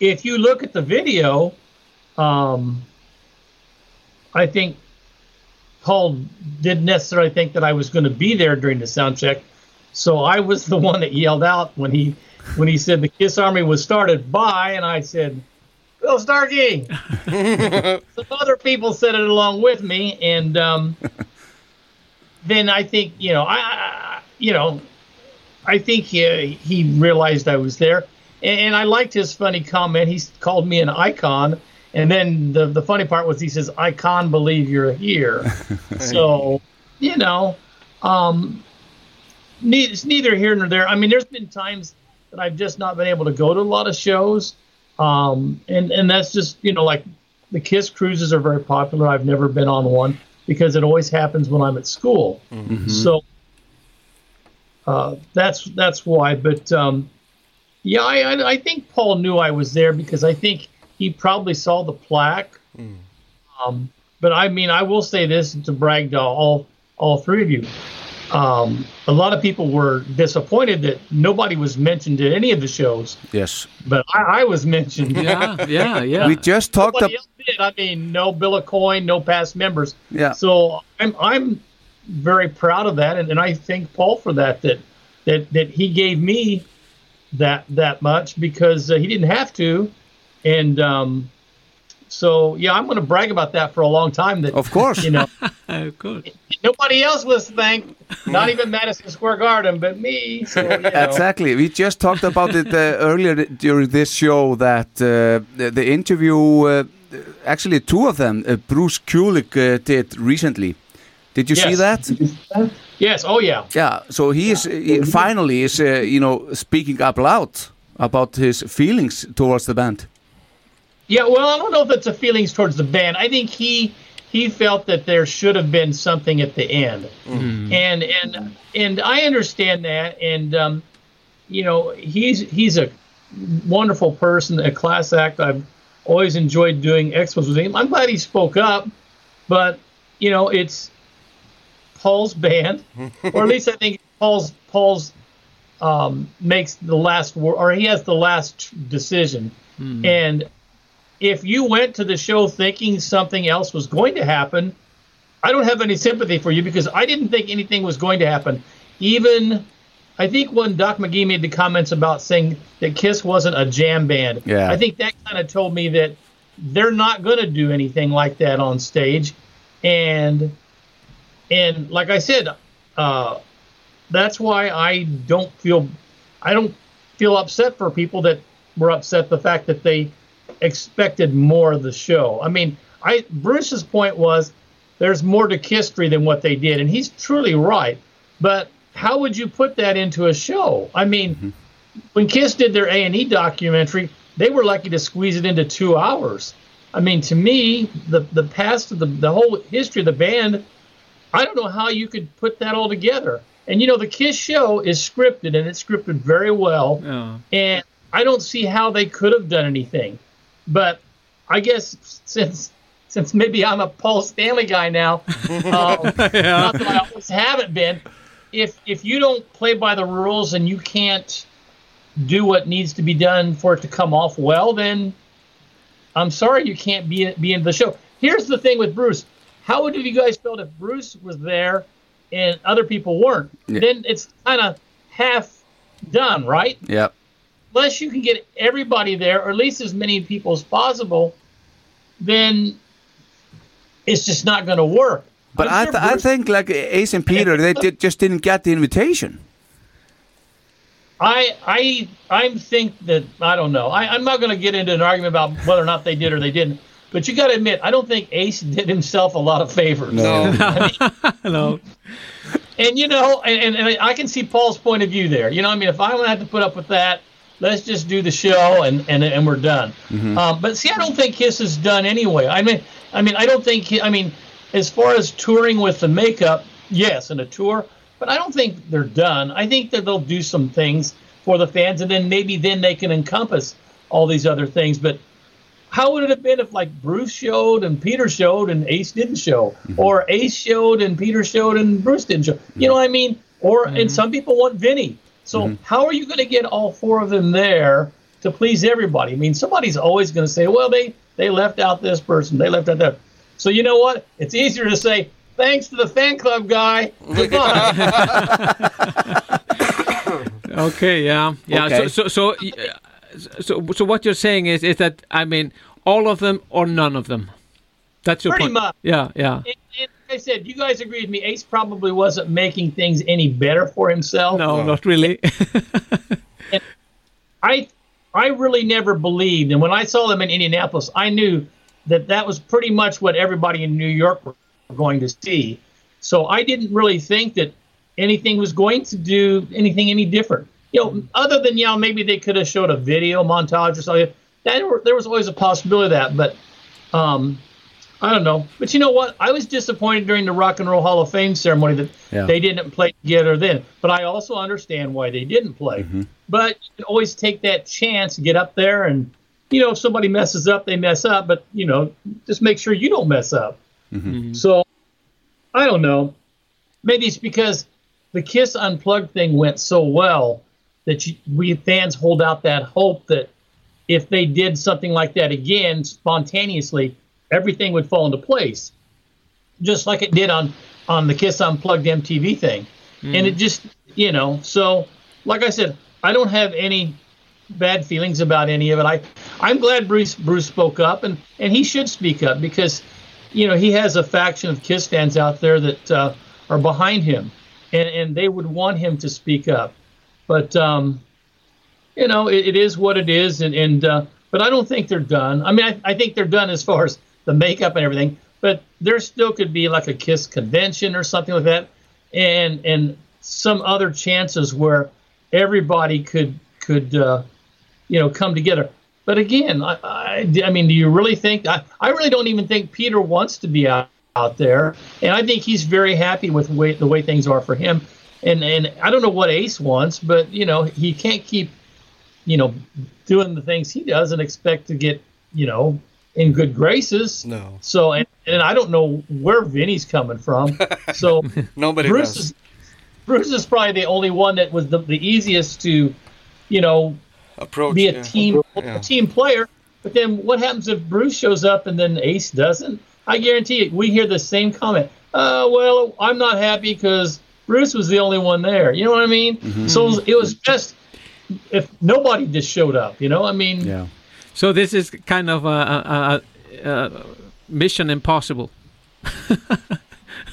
if you look at the video, um, I think Paul didn't necessarily think that I was going to be there during the sound check. So I was the [LAUGHS] one that yelled out when he when he said the Kiss Army was started by, and I said, Bill Starkey. [LAUGHS] Some other people said it along with me, and um, [LAUGHS] then I think you know I, I you know I think he, he realized I was there, and, and I liked his funny comment. He called me an icon, and then the the funny part was he says, "I can't believe you're here." [LAUGHS] so you know, um, ne- it's neither here nor there. I mean, there's been times that I've just not been able to go to a lot of shows, um, and and that's just you know like the Kiss cruises are very popular. I've never been on one because it always happens when I'm at school. So uh, that's that's why. But um, yeah, I I think Paul knew I was there because I think he probably saw the plaque. Um, but I mean, I will say this to brag to all all three of you. Um, a lot of people were disappointed that nobody was mentioned at any of the shows, yes, but I, I was mentioned. Yeah, yeah, [LAUGHS] yeah. we just talked about. I mean, no bill of coin, no past members. Yeah. So I'm I'm very proud of that, and, and I thank Paul for that. That that that he gave me that that much because uh, he didn't have to, and um, so yeah, I'm going to brag about that for a long time. That Of course. you know [LAUGHS] of course. nobody else was thanked, not even Madison Square Garden, but me. So you know. Exactly. We just talked about it uh, [LAUGHS] earlier during this show that uh, the, the interview, uh, actually two of them, uh, Bruce Kulick uh, did recently. Did you see that? Yes. Oh yeah. Yeah. So he is he finally is uh, you know speaking up loud about his feelings towards the band. Yeah, well, I don't know if it's a feelings towards the band. I think he he felt that there should have been something at the end, and and and I understand that. And um, you know, he's he's a wonderful person, a class act. I've always enjoyed doing expos with him. I'm glad he spoke up, but you know, it's Paul's band, [LAUGHS] or at least I think Paul's Paul's um, makes the last word, or he has the last decision, and if you went to the show thinking something else was going to happen, I don't have any sympathy for you because I didn't think anything was going to happen. Even, I think when Doc McGee made the comments about saying that Kiss wasn't a jam band, Yeah. I think that kind of told me that they're not going to do anything like that on stage. And, and like I said, uh, that's why I don't feel, I don't feel upset for people that were upset the fact that they expected more of the show. I mean, I Bruce's point was there's more to history than what they did, and he's truly right. But how would you put that into a show? I mean, mm-hmm. when Kiss did their A and E documentary, they were lucky to squeeze it into two hours. I mean, to me, the the past of the the whole history of the band, I don't know how you could put that all together. And you know, the Kiss show is scripted and it's scripted very well. Ja. And I don't see how they could have done anything. But I guess since since maybe I'm a Paul Stanley guy now, [LAUGHS] um, not that I always haven't been. If if you don't play by the rules and you can't do what needs to be done for it to come off well, then I'm sorry you can't be be in the show. Here's the thing with Bruce. How would have you guys felt if Bruce was there and other people weren't? Yeah. Then it's kind of half done, right? Yep. Unless you can get everybody there, or at least as many people as possible, then it's just not going to work. But I'm I, th- I think like Ace and Peter, they did, just didn't get the invitation. I I I think that I don't know. I, I'm not going to get into an argument about whether or not they did or they didn't. But you got to admit, I don't think Ace did himself a lot of favors. No. [LAUGHS] no. And you know, and, and I can see Paul's point of view there. You know, I mean, if I'm going to have to put up with that, let's just do the show and and, and we're done. Mm-hmm. Um, but see, I don't think Kiss is done anyway. I mean, I mean, I don't think. I mean, as far as touring with the makeup, yes, and a tour, but I don't think they're done. I think that they'll do some things for the fans, and then maybe then they can encompass all these other things. But how would it have been if like Bruce showed and Peter showed and Ace didn't show, or Ace showed and Peter showed and Bruce didn't show? You know what I mean? Or and some people want Vinny. So mm-hmm. how are you going to get all four of them there to please everybody? I mean, somebody's always going to say, "Well, they they left out this person, they left out that." So you know what? It's easier to say thanks to the fan club guy. Goodbye. [LAUGHS] Okay, yeah, yeah. Okay. So, so, so, so, so, what you're saying is, is that I mean, all of them or none of them. That's your Pretty point. much. Yeah, yeah. And, and like I said, you guys agree with me. Ace probably wasn't making things any better for himself. No, not really. [LAUGHS] I I really never believed, and when I saw them in Indianapolis, I knew that that was pretty much what everybody in New York were going to see. So I didn't really think that anything was going to do anything any different. You know, other than you know maybe they could have showed a video montage or something. That there was always a possibility of that, but um, I don't know. But you know what? I was disappointed during the Rock and Roll Hall of Fame ceremony that Yeah. they didn't play together then. But I also understand why they didn't play. Mm-hmm. But you can always take that chance, get up there, and you know if somebody messes up, they mess up. But you know, just make sure you don't mess up. Mm-hmm. Mm-hmm. So I don't know. Maybe it's because the Kiss Unplugged thing went so well that you, we fans hold out that hope that if they did something like that again spontaneously, everything would fall into place, just like it did on on the Kiss Unplugged MTV thing. And it just, you know, so like I said, I don't have any bad feelings about any of it. I I'm glad Bruce Bruce spoke up, and and he should speak up because, you know, he has a faction of Kiss fans out there that uh, are behind him, and and they would want him to speak up. But um, you know, it, it is what it is, and and uh, but I don't think they're done. I mean, I, I think they're done as far as the makeup and everything. But there still could be like a Kiss convention or something like that, and and some other chances where everybody could could uh, you know come together. But again, I, I, I mean, do you really think? I, I really don't even think Peter wants to be out, out there, and I think he's very happy with the way, the way things are for him. And and I don't know what Ace wants, but you know he can't keep you know doing the things he does and expect to get you know in good graces. No. So and, and I don't know where Vinny's coming from. [LAUGHS] So Nobody Bruce does. is Bruce is probably the only one that was the, the easiest to, you know, Approach, be a yeah. team Yeah. a team player. But then what happens if Bruce shows up and then Ace doesn't? I guarantee it. we hear the same comment. Uh, well, I'm not happy because Bruce was the only one there. You know what I mean? Mm-hmm. So it was just if nobody just showed up. You know, I mean, yeah. So this is kind of a, a, a, a mission impossible.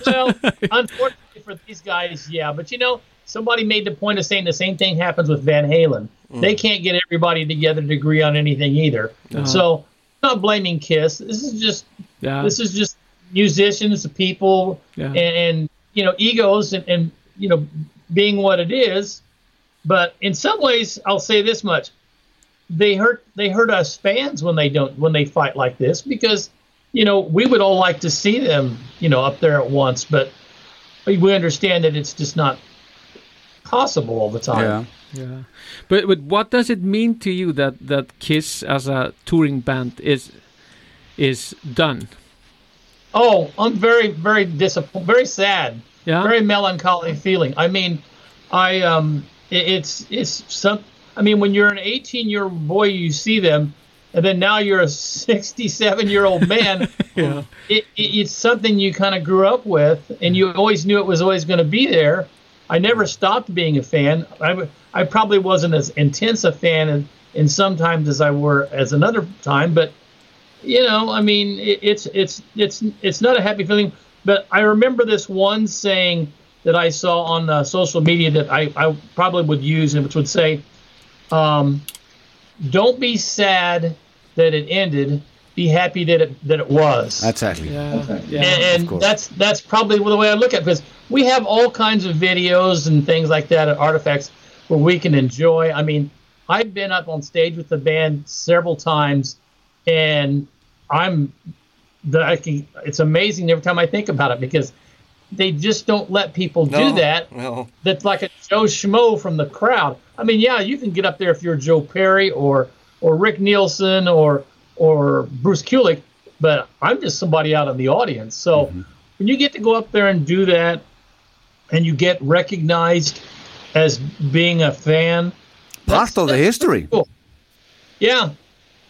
well, [LAUGHS] unfortunately for these guys, yeah. But you know, somebody made the point of saying the same thing happens with Van Halen. Mm. They can't get everybody together to agree on anything either. Uh-huh. So, I'm not blaming Kiss. This is just Yeah. this is just musicians, people, Yeah. and, and you know, egos, and, and you know, being what it is. But in some ways, I'll say this much: they hurt they hurt us fans when they don't when they fight like this because you know we would all like to see them you know up there at once, but we we understand that it's just not possible all the time. Yeah. But but what does it mean to you that that Kiss as a touring band is is done? Oh, I'm very, very disappointed, very sad, Yeah. very melancholy feeling. I mean, I um, it, it's it's some. I mean, when you're an 18 year old boy, you see them, and then now you're a 67 year old man. [LAUGHS] Yeah. It, it, it's something you kind of grew up with, and you always knew it was always going to be there. I never stopped being a fan. I, I probably wasn't as intense a fan in, in some times as I were as another time, but you know, I mean, it, it's it's it's it's not a happy feeling. But I remember this one saying that I saw on uh, social media that I, I probably would use, and which would say, um, "Don't be sad that it ended. Be happy that it that it was." Exactly. and, Of and course. that's that's probably the way I look at it because we have all kinds of videos and things like that at Artifacts where we can enjoy. I mean, I've been up on stage with the band several times, and I'm that I can. It's amazing every time I think about it because they just don't let people do that. no. That's like a Joe Schmo from the crowd. I mean, yeah, you can get up there if you're Joe Perry or or Rick Nielsen or or Bruce Kulick, but I'm just somebody out in the audience. So mm-hmm. when you get to go up there and do that, and you get recognized as being a fan, Part of the history. cool. Yeah,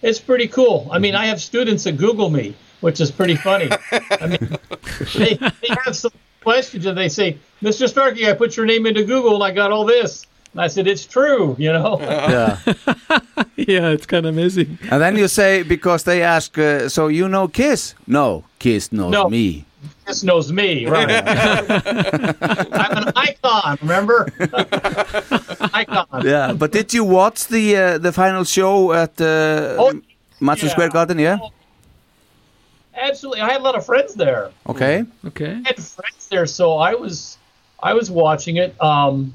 it's pretty cool. I mean, mm-hmm. I have students that Google me, which is pretty funny. [LAUGHS] I mean, they, they have some questions and they say, Mr. Starkey, I put your name into Google and I got all this. And I said, it's true, you know? [LAUGHS] Yeah. [LAUGHS] yeah, it's kind of amazing. And then you say because they ask, uh, so you know Kiss? No, Kiss knows No. me. Kiss knows me, [LAUGHS] right? I'm an icon, remember? icon. Yeah, but did you watch the uh, the final show at uh, Oh, Madison yeah. Square Garden? Yeah. Absolutely. I had a lot of friends there. Okay. Okay. I had friends there, so I was I was watching it. Um,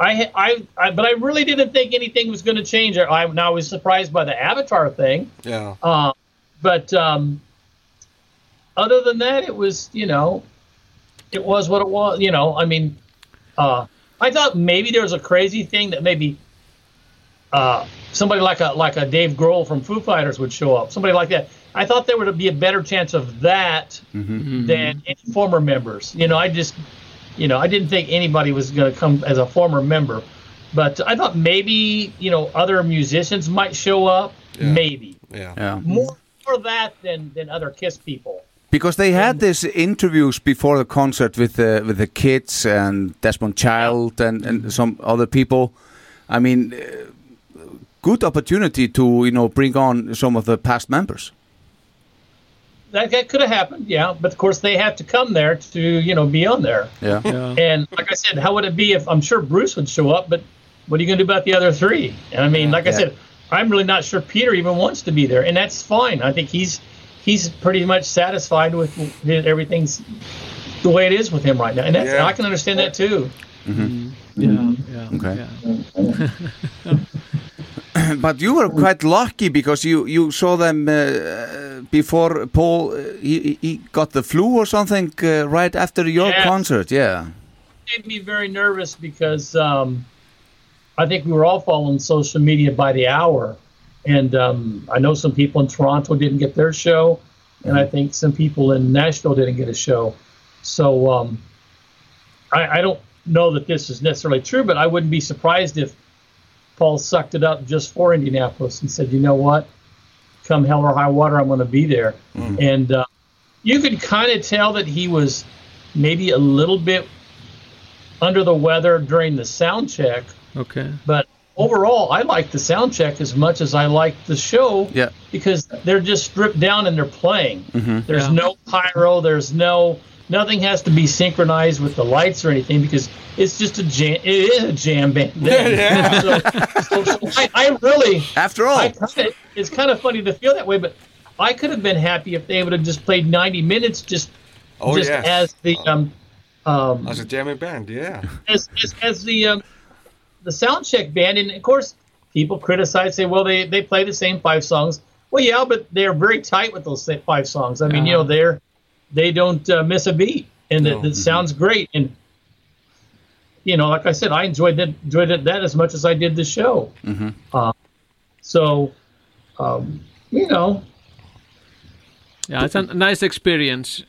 I, I, I but I really didn't think anything was going to change. I, now I was surprised by the Avatar thing. Yeah. Uh, but um, other than that, it was you know, it was what it was. You know, I mean, uh, I thought maybe there was a crazy thing that maybe uh, somebody like a like a Dave Grohl from Foo Fighters would show up. Somebody like that. I thought there would be a better chance of that than any former members. You know, I just, you know, I didn't think anybody was going to come as a former member, but I thought maybe you know other musicians might show up. Maybe Yeah. Yeah. more more that than than other Kiss people. Because they had these interviews before the concert with the with the kids and Desmond Child and, and some other people. I mean, uh, good opportunity to you know bring on some of the past members. That, that could have happened, yeah. But of course, they have to come there to you know be on there. Yeah. And like I said, how would it be if I'm sure Bruce would show up, but what are you going to do about the other three? And I mean, like I said, I'm really not sure Peter even wants to be there, and that's fine. I think he's he's pretty much satisfied with everything's the way it is with him right now, and that's, Yeah. I can understand that too. Mm-hmm. Yeah, mm-hmm. yeah. Okay. [LAUGHS] [LAUGHS] yeah. [CLEARS THROAT] but you were quite lucky because you you saw them uh, before Paul uh, he, he got the flu or something uh, right after your Yes. concert. Yeah. it made me very nervous because um, I think we were all following social media by the hour, and um, I know some people in Toronto didn't get their show, and I think some people in Nashville didn't get a show. So um, I, I don't know that this is necessarily true, but I wouldn't be surprised if Paul sucked it up just for Indianapolis and said, "You know what? Come hell or high water, I'm going to be there." And uh, you could kind of tell that he was maybe a little bit under the weather during the sound check, Okay. but overall, I like the sound check as much as I like the show Yeah. because they're just stripped down and they're playing. Mhm. There's Yeah. no pyro. There's no nothing has to be synchronized with the lights or anything because it's just a jam. It is a jam band. [LAUGHS] then. so, so, so I, I really, After all. I kinda, it's kind of funny to feel that way, but I could have been happy if they would have just played 90 minutes just Oh, just yes. as the um um As a jamming band, yeah. as as, as the um, the sound check band, and of course people criticize, say, well, they they play the same five songs. Well, yeah, but they're very tight with those five songs. I mean, you know, they're they don't uh, miss a beat, and it, it sounds great. And you know, like I said, I enjoyed that enjoyed it, that as much as I did the show. Mm-hmm. Uh, so, um, you know, Yeah, it's a nice experience.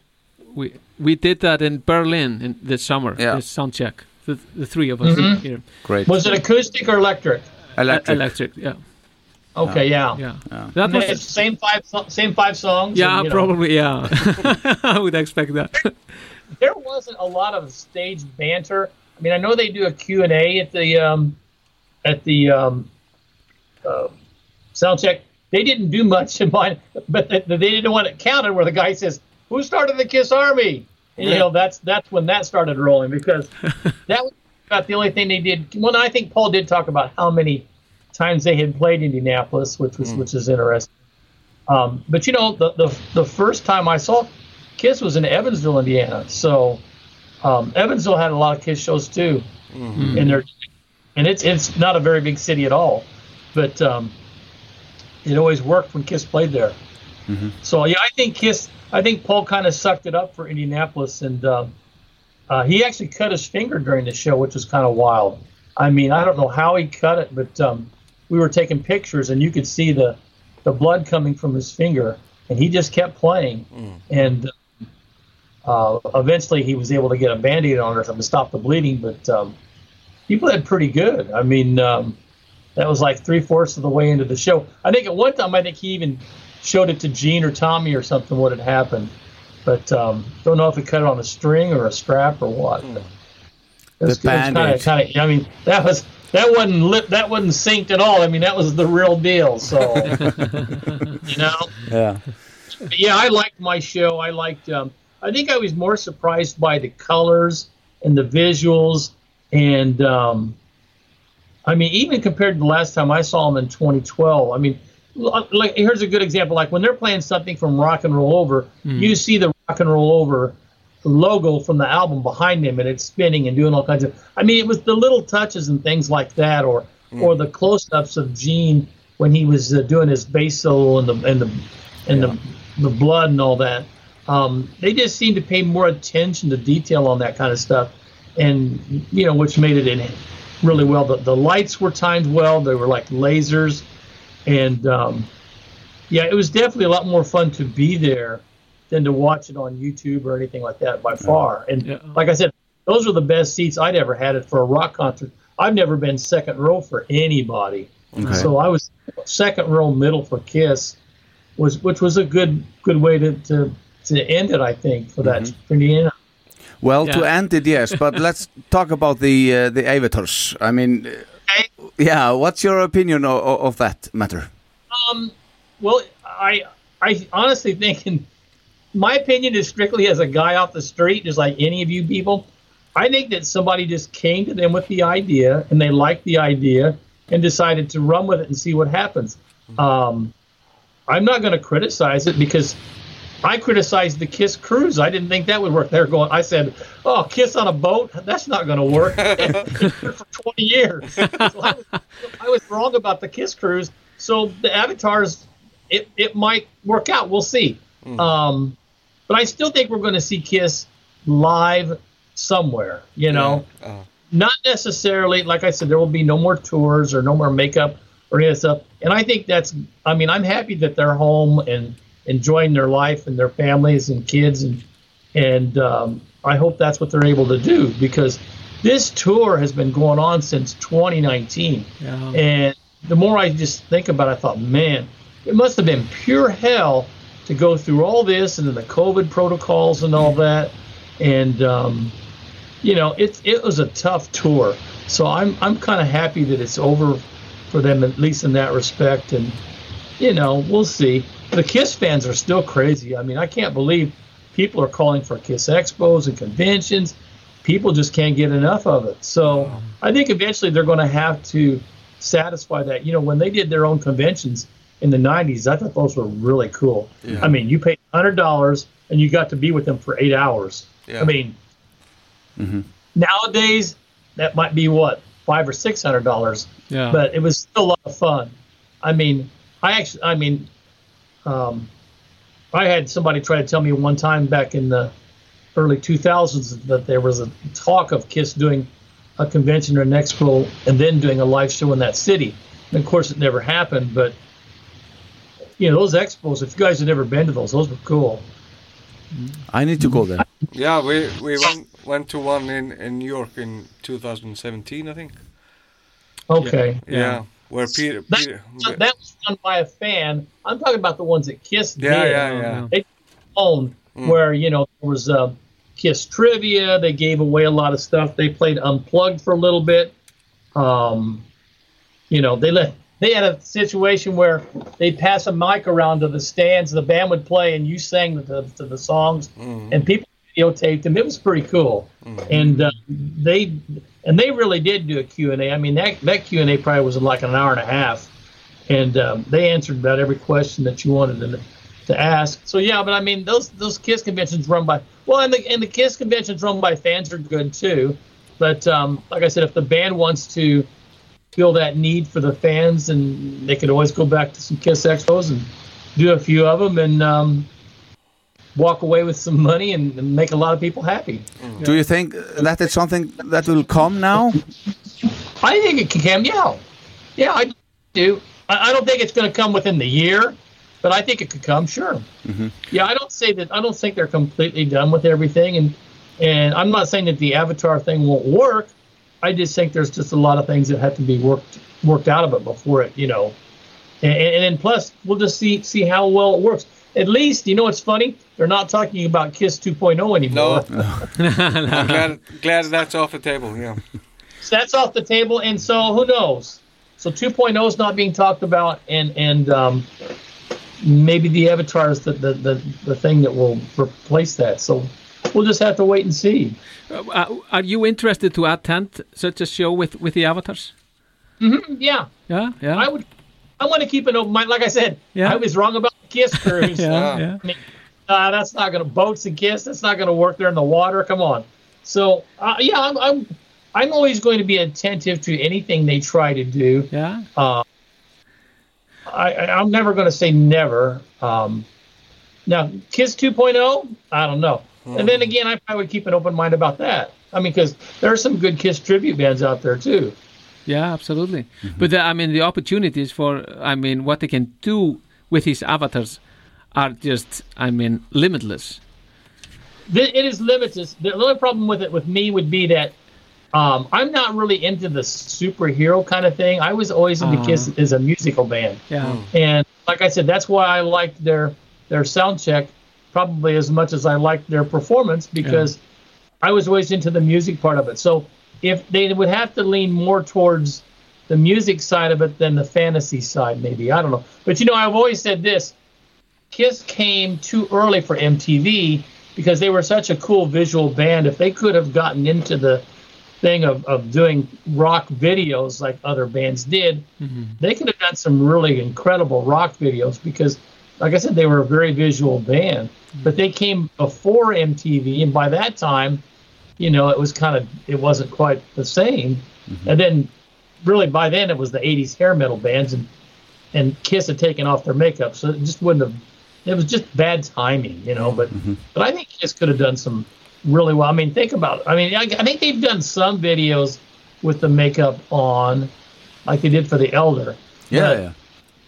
We we did that in Berlin in this summer. Yeah. This sound check. The, the three of us Mhm. here. Great. was it acoustic or electric? Electric. Electric. Yeah. Okay, yeah. Yeah. Yeah. That And was it's same five so- same five songs. yeah, and, you know, probably yeah. [LAUGHS] I would expect that. [LAUGHS] there wasn't a lot of stage banter. I mean, I know they do a Q and A at the um, at the um, uh, sound check. They didn't do much in mine, but they, they didn't want it counted where the guy says, "Who started the Kiss Army?" And, you know, that's that's when that started rolling because [LAUGHS] that was about the only thing they did. Well, I think Paul did talk about how many times they had played Indianapolis, which was which is interesting. Um, but you know, the, the the first time I saw Kiss was in Evansville, Indiana. So um, Evansville had a lot of Kiss shows too, and they're and it's it's not a very big city at all, but um, it always worked when Kiss played there. So yeah, I think Kiss. I think Paul kind of sucked it up for Indianapolis, and um, uh, he actually cut his finger during the show, which was kind of wild. I mean, I don't know how he cut it, but um, we were taking pictures, and you could see the the blood coming from his finger, and he just kept playing, and uh, eventually he was able to get a band-aid on it or something to stop the bleeding. But um, he played pretty good. I mean, um, that was like three fourths of the way into the show. I think at one time, I think he even showed it to Gene or Tommy or something what had happened. But um, don't know if he cut it on a string or a strap or what. But it was- The it was kinda, Band-Aid. kinda, I mean, that was that wasn't lit, that wasn't synced at all. I mean, that was the real deal. So [LAUGHS] you know. Yeah. But yeah, I liked my show. I liked. Um, I think I was more surprised by the colors and the visuals, and um, I mean, even compared to the last time I saw them in 2012. I mean, like here's a good example. Like when they're playing something from Rock and Roll Over, Hmm. you see the Rock and Roll Over logo from the album behind him, and it's spinning and doing all kinds of. I mean, it was the little touches and things like that, or or the close-ups of Gene when he was uh, doing his bass solo and the and the and the the blood and all that. Um, they just seemed to pay more attention to detail on that kind of stuff, and you know, which made it in really well. The, the lights were timed well; they were like lasers, and um, yeah, it was definitely a lot more fun to be there than to watch it on YouTube or anything like that by far. And like I said, those were the best seats I'd ever had it for a rock concert. I've never been second row for anybody, Okay. so I was second row middle for Kiss, was which was a good good way to to, to end it. I think for that for Indiana. Well, to end it, yes, [LAUGHS] but let's talk about the uh, the avatars. I mean, uh, yeah, what's your opinion of, of that matter? Um, well, I I honestly think, in my opinion, is strictly as a guy off the street, just like any of you people. I think that somebody just came to them with the idea, and they liked the idea, and decided to run with it and see what happens. Um, I'm not going to criticize it because I criticized the Kiss cruise. I didn't think that would work. They're going. I said, "Oh, Kiss on a boat? That's not going to work." [LAUGHS] for 20 years. So I, was, I was wrong about the Kiss cruise. So the avatars, it, it might work out. We'll see. Um, but I still think we're going to see Kiss live somewhere. You know, not necessarily. Like I said, there will be no more tours or no more makeup or any of that stuff. And I think that's. I mean, I'm happy that they're home and enjoying their life and their families and kids and and um, I hope that's what they're able to do because this tour has been going on since 2019. Yeah. And the more I just think about it, I thought, man, it must have been pure hell to go through all this and then the COVID protocols and all that. And, um, you know, it, it was a tough tour. So I'm, I'm kind of happy that it's over for them, at least in that respect. And, you know, we'll see. The Kiss fans are still crazy. I mean, I can't believe people are calling for Kiss expos and conventions. People just can't get enough of it. So I think eventually they're going to have to satisfy that. You know, when they did their own conventions in the 90s, I thought those were really cool. Yeah. I mean, you paid $100 and you got to be with them for eight hours. Yeah. I mean, nowadays, that might be what? five or six hundred dollars. Yeah. But it was still a lot of fun. I mean, I actually, I mean, um, I had somebody try to tell me one time back in the early 2000s that there was a talk of Kiss doing a convention or an expo and then doing a live show in that city. And of course, it never happened. But you know, those expos. If you guys have never been to those, those were cool. I need to go there. Yeah, we we went went to one in in New York in 2017, I think. Okay. Yeah, where Peter. That, Peter that was done by a fan. I'm talking about the ones that Kiss Yeah, did. yeah, yeah. They own Mm. where you know there was uh, Kiss trivia. They gave away a lot of stuff. They played unplugged for a little bit. Um, you know, they let they had a situation where they'd pass a mic around to the stands. The band would play, and you sang to the, to the songs, Mm-hmm. and people videotaped them. It was pretty cool, and uh, they and they really did do a Q and A. I mean, that that Q and A probably was like an hour and a half, and um, they answered about every question that you wanted to to ask. So yeah, but I mean, those those Kiss conventions run by well, and the and the Kiss conventions run by fans are good too. But um, like I said, if the band wants to feel that need for the fans, and they could always go back to some Kiss expos and do a few of them, and um, walk away with some money and, and make a lot of people happy. Do you think that is something that will come now? I think it can come. Yeah, yeah, I do. I, I don't think it's going to come within the year, but I think it could come. Sure. Yeah, I don't say that. I don't think they're completely done with everything, and and I'm not saying that the Avatar thing won't work. I just think there's just a lot of things that have to be worked worked out of it before it, you know. And, and then plus, we'll just see see how well it works. At least, you know, what's funny? They're not talking about Kiss 2.0 anymore. No, [LAUGHS] I'm glad glad that's off the table. Yeah. So that's off the table, and so who knows? So 2.0 is not being talked about, and and um, maybe the Avatar is the, the the the thing that will replace that. So we'll just have to wait and see. Uh, are you interested to attend such a show with with the avatars? hmm yeah, Yeah, yeah. I would. I want to keep an open mind. Like I said, Yeah. I was wrong about the Kiss [LAUGHS] cruise. Yeah, yeah. I mean, uh, that's not going to boats and Kiss. That's not going to work there in the water. Come on. So uh, yeah, I'm, I'm I'm always going to be attentive to anything they try to do. Yeah. Uh, I, I- I'm never going to say never. Um, now, Kiss 2.0, I don't know. And then again, I, probably would keep an open mind about that. I mean, because there are some good Kiss tribute bands out there too. Yeah, absolutely. But the, I mean, the opportunities for, I mean, what they can do with these avatars are just, I mean, limitless. Th- It is limitless. The only problem with it with me would be that um, I'm not really into the superhero kind of thing. I was always into Uh-huh. Kiss as a musical band. Yeah. And like I said, that's why I liked their their sound check probably as much as I liked their performance because I was always into the music part of it. So if they would have to lean more towards the music side of it than the fantasy side, maybe I don't know. But you know, I've always said this: Kiss came too early for MTV because they were such a cool visual band. If they could have gotten into the thing of, of doing rock videos like other bands did, mm-hmm. they could have done some really incredible rock videos because, like I said, they were a very visual band. But they came before MTV, and by that time, you know, it was kind of it wasn't quite the same. Mm-hmm. And then, really, by then it was the '80s hair metal bands, and and Kiss had taken off their makeup, so it just wouldn't have. It was just bad timing, you know. But mm-hmm. but I think Kiss could have done some really well. I mean, think about it. I mean, I, I think they've done some videos with the makeup on, like they did for the Elder. Yeah, But-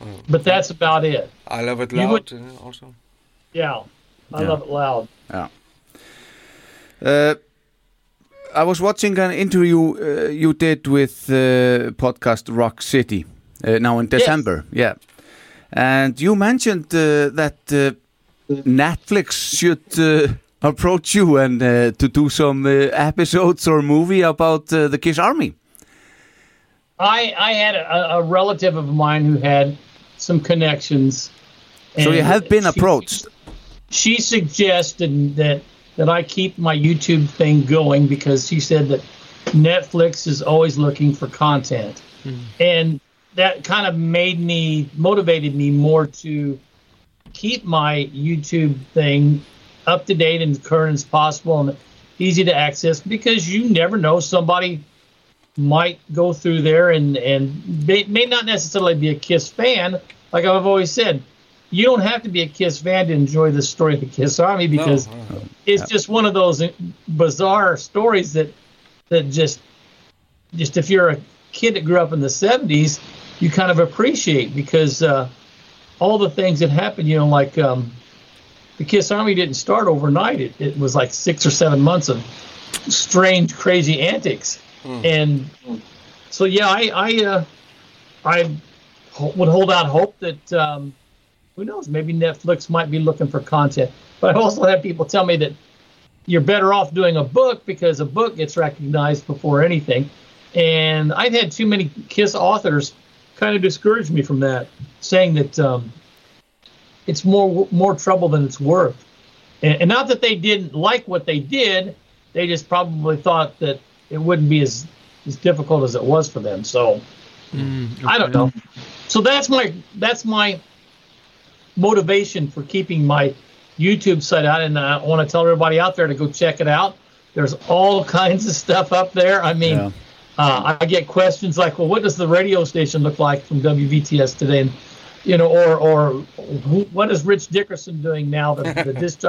yeah. But that's about it. I love it You loud would- uh, also. Yeah, I Yeah. love it loud. Yeah. Uh, I was watching an interview uh, you did with uh, podcast Rock City uh, now in December. Yeah. And you mentioned uh, that uh, Netflix should uh, [LAUGHS] approach you and uh, to do some uh, episodes or movie about uh, the Kiss Army. I I had a, a relative of mine who had some connections. So you have been she- approached. She suggested that that I keep my YouTube thing going because she said that Netflix is always looking for content, hmm. and that kind of made me motivated me more to keep my YouTube thing up to date and current as possible and easy to access because you never know somebody might go through there and and may, may not necessarily be a Kiss fan. Like I've always said, you don't have to be a Kiss fan to enjoy the story of the Kiss Army because it's just one of those bizarre stories that that just just if you're a kid that grew up in the 70s, you kind of appreciate because uh, all the things that happened, you know, like um, the Kiss Army didn't start overnight. It, it was like six or seven months of strange, crazy antics. And so, yeah, I I, uh, I would hold out hope that um, who knows, maybe Netflix might be looking for content. But I've also had people tell me that you're better off doing a book because a book gets recognized before anything. And I've had too many Kiss authors kind of discourage me from that, saying that um, it's more more trouble than it's worth. And, and not that they didn't like what they did, they just probably thought that it wouldn't be as as difficult as it was for them. So I don't know. So that's my that's my motivation for keeping my YouTube site out, and I want to tell everybody out there to go check it out. There's all [LAUGHS] kinds of stuff up there. I mean, Yeah. uh, I get questions like, "Well, what does the radio station look like from WVTS today?" And you know, or or who, what is Rich Dickerson doing now? The, the [LAUGHS] disc?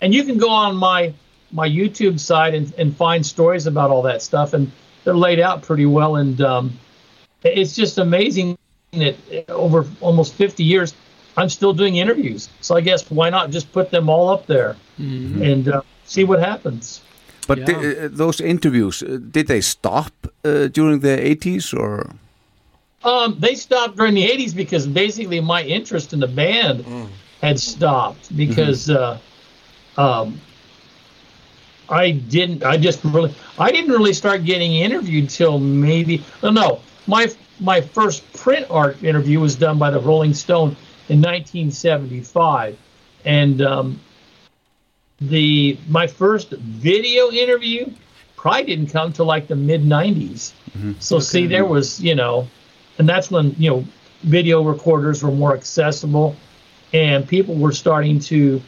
And you can go on my my YouTube site and, and find stories about all that stuff, and they're laid out pretty well. And um, it's just amazing that over almost 50 years, I'm still doing interviews. So I guess why not just put them all up there and uh, see what happens. But di- uh, those interviews, uh, did they stop uh, during the 80s or? Um, they stopped during the 80s because basically my interest in the band had stopped because uh, um, I didn't. I just really. I didn't really start getting interviewed till maybe. No, no. My my first print art interview was done by the Rolling Stone in 1975, and um, the my first video interview probably didn't come till like the mid 90s. So see, there was you know, and that's when you know video recorders were more accessible, and people were starting to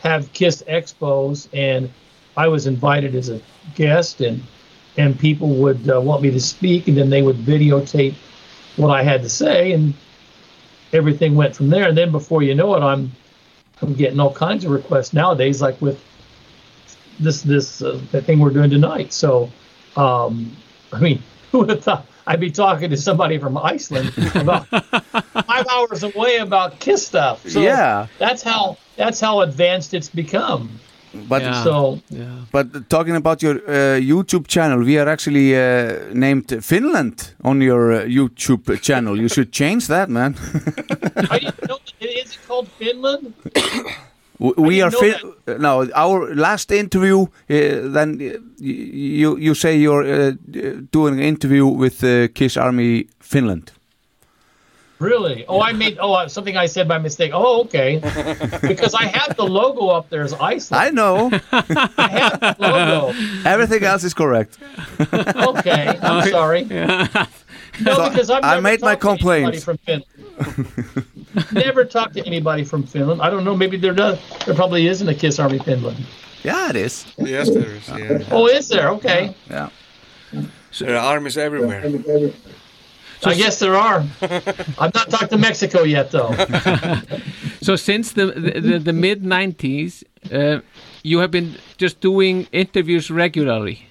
have Kiss expos, and I was invited as a guest, and and people would uh, want me to speak, and then they would videotape what I had to say, and everything went from there. And then before you know it, I'm I'm getting all kinds of requests nowadays, like with this this uh, the thing we're doing tonight. So, um, I mean, [LAUGHS] who would have thought I'd be talking to somebody from Iceland about [LAUGHS] five hours away about Kiss stuff? So Yeah. that's how that's how advanced it's become. But so But talking about your uh, YouTube channel, we are actually uh, named Finland on your uh, YouTube channel. You should change that, man. I didn't know. Is it called Finland? We are know fin- no. Our last interview, uh, then uh, you you say you're uh, doing an interview with uh, Kiss Army Finland. Really? Oh, I made oh uh, something I said by mistake. Oh, okay. [LAUGHS] because I have the logo up there as Iceland. I know. I have the logo. Everything else is correct. Okay, I'm [LAUGHS] sorry. No, So because I've I never made my talked to anybody complaints. From Finland. never talked to anybody from Finland. I don't know. Maybe there does. There probably isn't a Kiss Army Finland. Yeah, it is. Yes, there is. Yeah. Oh, is there? Okay. Yeah. So there are armies everywhere. I guess there are. I've not talked to Mexico yet, though. [LAUGHS] so since the the, the, the mid 90s uh, you have been just doing interviews regularly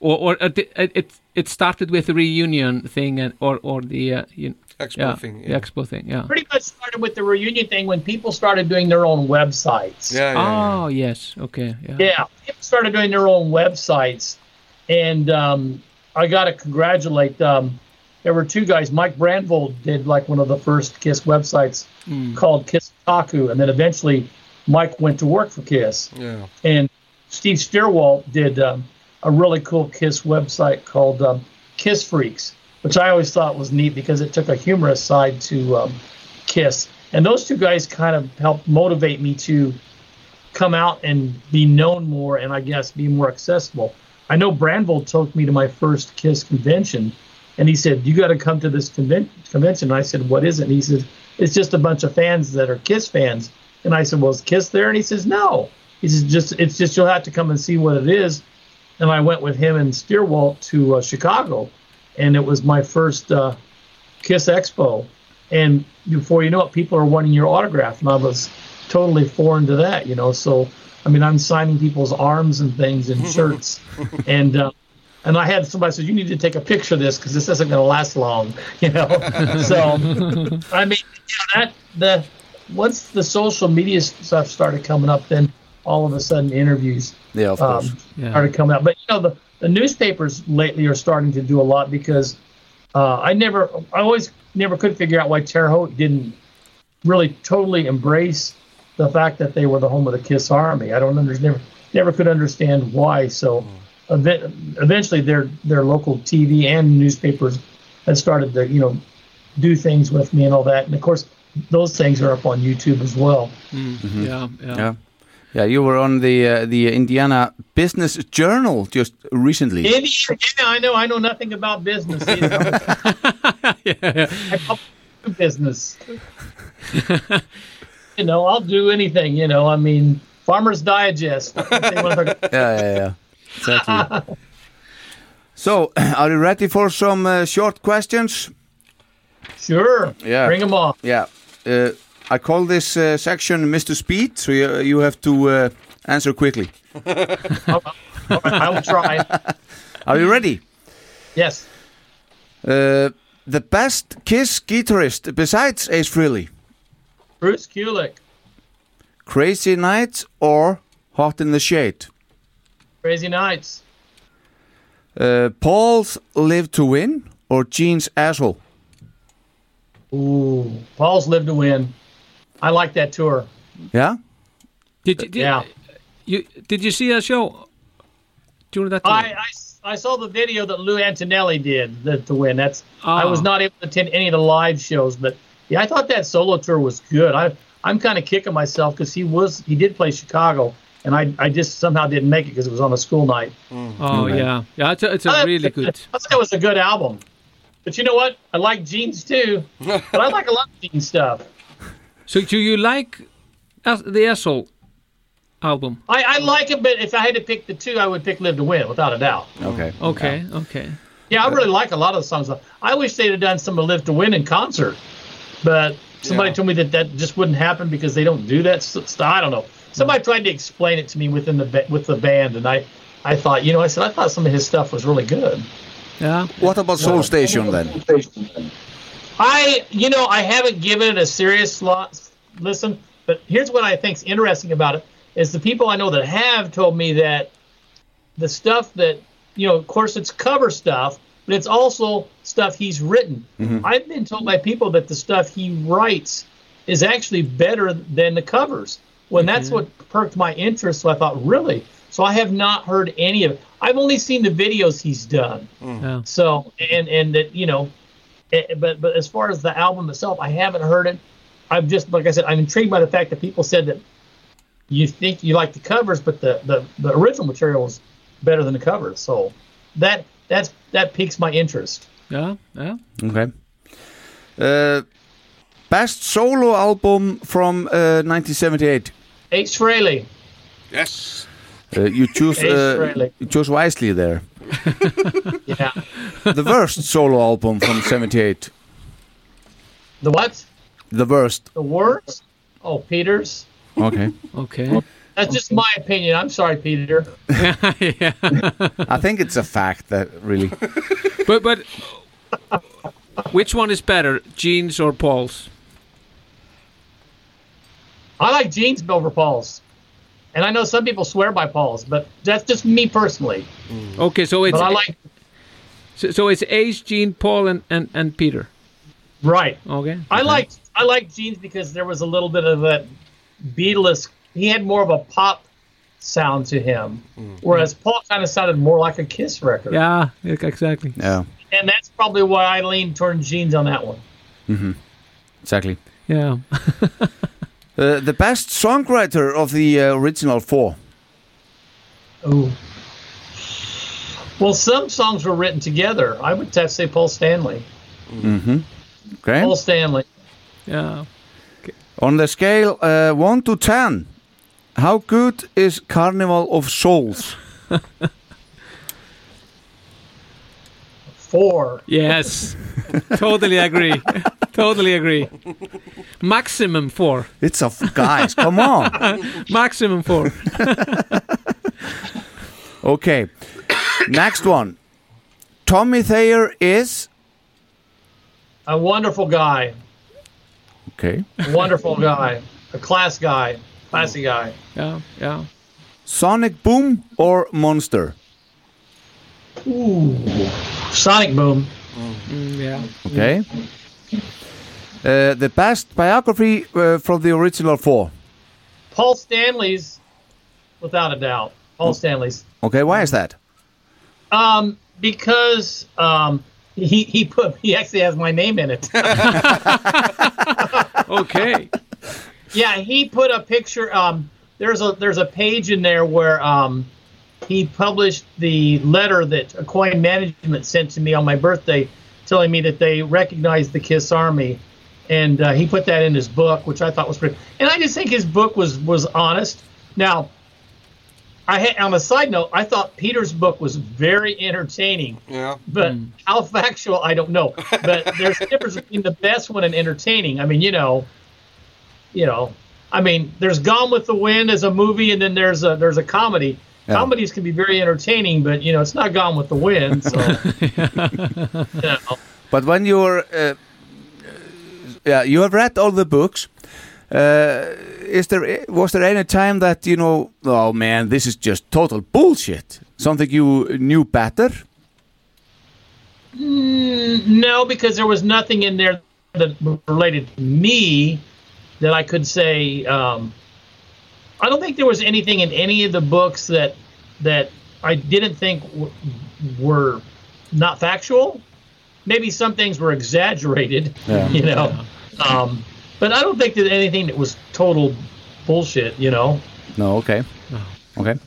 or or uh, uh, it it started with the reunion thing and or or the uh, you, Expo yeah, thing, the expo thing yeah Pretty much started with the reunion thing when people started doing their own websites. Yeah. oh yes okay yeah Yeah, people started doing their own websites, and um, I got to congratulate. Um, there were two guys. Mike Brandvold did like one of the first Kiss websites called Kiss Taku, and then eventually Mike went to work for Kiss. Yeah. And Steve Steerwalt did um, a really cool Kiss website called um, Kiss Freaks, which I always thought was neat because it took a humorous side to um, Kiss. And those two guys kind of helped motivate me to come out and be known more and I guess be more accessible. I know Brandvold took me to my first KISS convention and he said, You got to come to this conven- convention. And I said, What is it? And he said, It's just a bunch of fans that are KISS fans. And I said, Well, is KISS there? And he says, No. He says, just It's just you'll have to come and see what it is. and I went with him and Steerwalt to uh, Chicago, and it was my first uh, Kiss Expo. And before you know it, people are wanting your autograph, and I was totally foreign to that, you know. So, I mean, I'm signing people's arms and things and [LAUGHS] shirts, and uh, and I had somebody say, "You need to take a picture of this because this isn't going to last long," [LAUGHS] you know. [LAUGHS] so, I mean, yeah, that the once the social media stuff started coming up, then all of a sudden interviews Yeah, of course. Yeah. started coming out. But you know, the, the newspapers lately are starting to do a lot because uh, I never, I always never could figure out why Terre Haute didn't really totally embrace the fact that they were the home of the Kiss Army. I don't understand, never, never could understand why. So ev- eventually, their their local TV and newspapers had started to you know do things with me and all that. And of course, those things are up on YouTube as well. Mm-hmm. Yeah, yeah. Yeah. Yeah, you were on the uh, the Indiana Business Journal just recently. Indiana, yeah, I know. I know nothing about business. [LAUGHS] either. I probably do business. you know, I'll do anything. You know, I mean, Farmers Digest. [LAUGHS] yeah, yeah, yeah. Exactly. [LAUGHS] so, [CLEARS THROAT] are you ready for some uh, short questions? Sure. Yeah. Bring them on. Yeah. Uh, I call this uh, section Mr. Speed, so you, you have to uh, answer quickly. [LAUGHS] I will try. [LAUGHS] Are you ready? Yes. Uh, the best Kiss guitarist besides Ace Frehley? Bruce Kulick, Crazy Nights or Hot in the Shade? Crazy Nights, Uh, Paul's Live to Win or Gene's Asshole? Ooh, Paul's Live to Win. I like that tour. Yeah? Did you, did, Yeah. you did you see a show during that time? I, I, I saw the video that Lou Antonelli did the, to win. That's I was not able to attend any of the live shows, but yeah, I thought that solo tour was good. I I'm kind of kicking myself because he was he did play Chicago, and I I just somehow didn't make it because it was on a school night. Mm. Oh yeah, yeah. It's a, it's a really good. I thought it was a good album, but you know what? I like jeans too, [LAUGHS] but I like a lot of jeans stuff. So do you like the Asshole album? I, I like it, but if I had to pick the two, I would pick Live to Win without a doubt. Okay. Okay, okay. Yeah, I really like a lot of the songs. I wish they'd have done some of Live to Win in concert, but somebody Yeah. told me that that just wouldn't happen because they don't do that s- stuff. I don't know. Somebody tried to explain it to me within the with the band, and I, I thought, you know, I said I thought some of his stuff was really good. Yeah. What about Soul Station then? I, you know, I haven't given it a serious lot, listen, but here's what I think's interesting about it is the people I know that have told me that the stuff that, you know, of course it's cover stuff, but it's also stuff he's written. Mhm. I've been told by people that the stuff he writes is actually better than the covers. When that's what perked my interest, so I thought, really? So I have not heard any of it. I've only seen the videos he's done. Yeah. So and and that you know, eh, but but as far as the album itself, I haven't heard it. I'm just like I said, I'm intrigued by the fact that people said that you think you like the covers, but the the, the original material is better than the covers. So that that's that piques my interest. Yeah, yeah. Okay. Uh, best solo album from uh, 1978. H. Frehley. Yes. Uh, you choose Ace uh, you chose wisely there. [LAUGHS] Yeah. the worst solo album from 78. The what? The worst. The worst? Oh, Peters. Okay. Okay. That's just my opinion. I'm sorry, Peter. [LAUGHS] yeah. I think it's a fact that really. But but which one is better, Gene's or Paul's? I like jeans over Paul's. And I know some people swear by Paul's, but that's just me personally. Okay, so it's But I like so, so it's Ace, Gene, Paul, and, and, and Peter. right. Okay. I like I like jeans because there was a little bit of that Beatles. He had more of a pop sound to him, whereas Paul kind of sounded more like a Kiss record. Yeah, exactly. Yeah. And that's probably why I leaned toward jeans on that one. Mm-hmm. Exactly. Yeah. [LAUGHS] Uh, the best songwriter of the uh, original four. Ooh. Well, some songs were written together. I would have to say Paul Stanley. Mm-hmm. Okay. Paul Stanley. Yeah. On the scale uh, 1 to 10, how good is Carnival of Souls? [LAUGHS] Four. Yes. [LAUGHS] totally agree. totally agree. Maximum four. It's a guys, come on. [LAUGHS] Maximum four. [LAUGHS] Okay. Next one. Tommy Thayer is A wonderful guy. okay. A wonderful guy. A class guy. Classy guy. Yeah, yeah. Sonic Boom or Monster? Ooh. Sonic Boom. Mm, yeah. Okay. Uh, the best biography uh, from the original four. Paul Stanley's, without a doubt. Paul Stanley's. Okay, why is that? Um, because um, he he put he actually has my name in it. [LAUGHS] okay. Yeah, he put a picture. Um, there's a there's a page in there where um, he published the letter that Coin Management sent to me on my birthday, telling me that they recognized the Kiss Army, and uh, he put that in his book, which I thought was pretty. And I just think his book was was honest. Now, I had, on a side note, I thought Peter's book was very entertaining. Yeah. But how factual, I don't know. But there's a [LAUGHS] difference between the best one and entertaining. I mean, you know, you know, I mean, there's Gone with the Wind as a movie, and then there's a there's a comedy. Yeah. Comedies can be very entertaining, but you know, it's not Gone with the Wind. So, [LAUGHS] you know. But when you're, uh, yeah, you have read all the books. Uh, is there was there any time that you know? Oh man, this is just total bullshit. Something you knew better? Mm, no, because there was nothing in there that related to me that I could say. Um, I don't think there was anything in any of the books that that I didn't think w- were not factual. Maybe some things were exaggerated, Yeah. [LAUGHS] you know. Um, but I don't think that anything that was total bullshit, you know. No, okay, okay,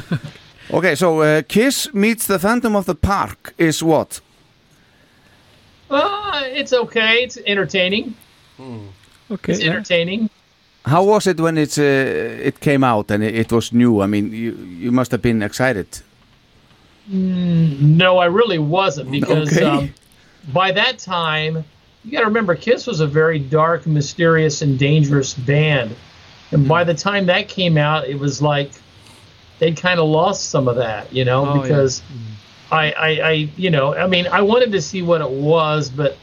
[LAUGHS] okay. So uh, Kiss meets the Phantom of the Park is what? Uh, it's okay. It's entertaining. Okay. It's entertaining. How was it when it's uh, it came out and it, it was new? I mean, you you must have been excited. Mm, no, I really wasn't [LAUGHS] because Okay. um, by that time, you got to remember, Kiss was a very dark, mysterious, and dangerous band. And by the time that came out, it was like they'd kind of lost some of that, you know, Oh, yeah. because I, I, I, you know, I mean, I wanted to see what it was, but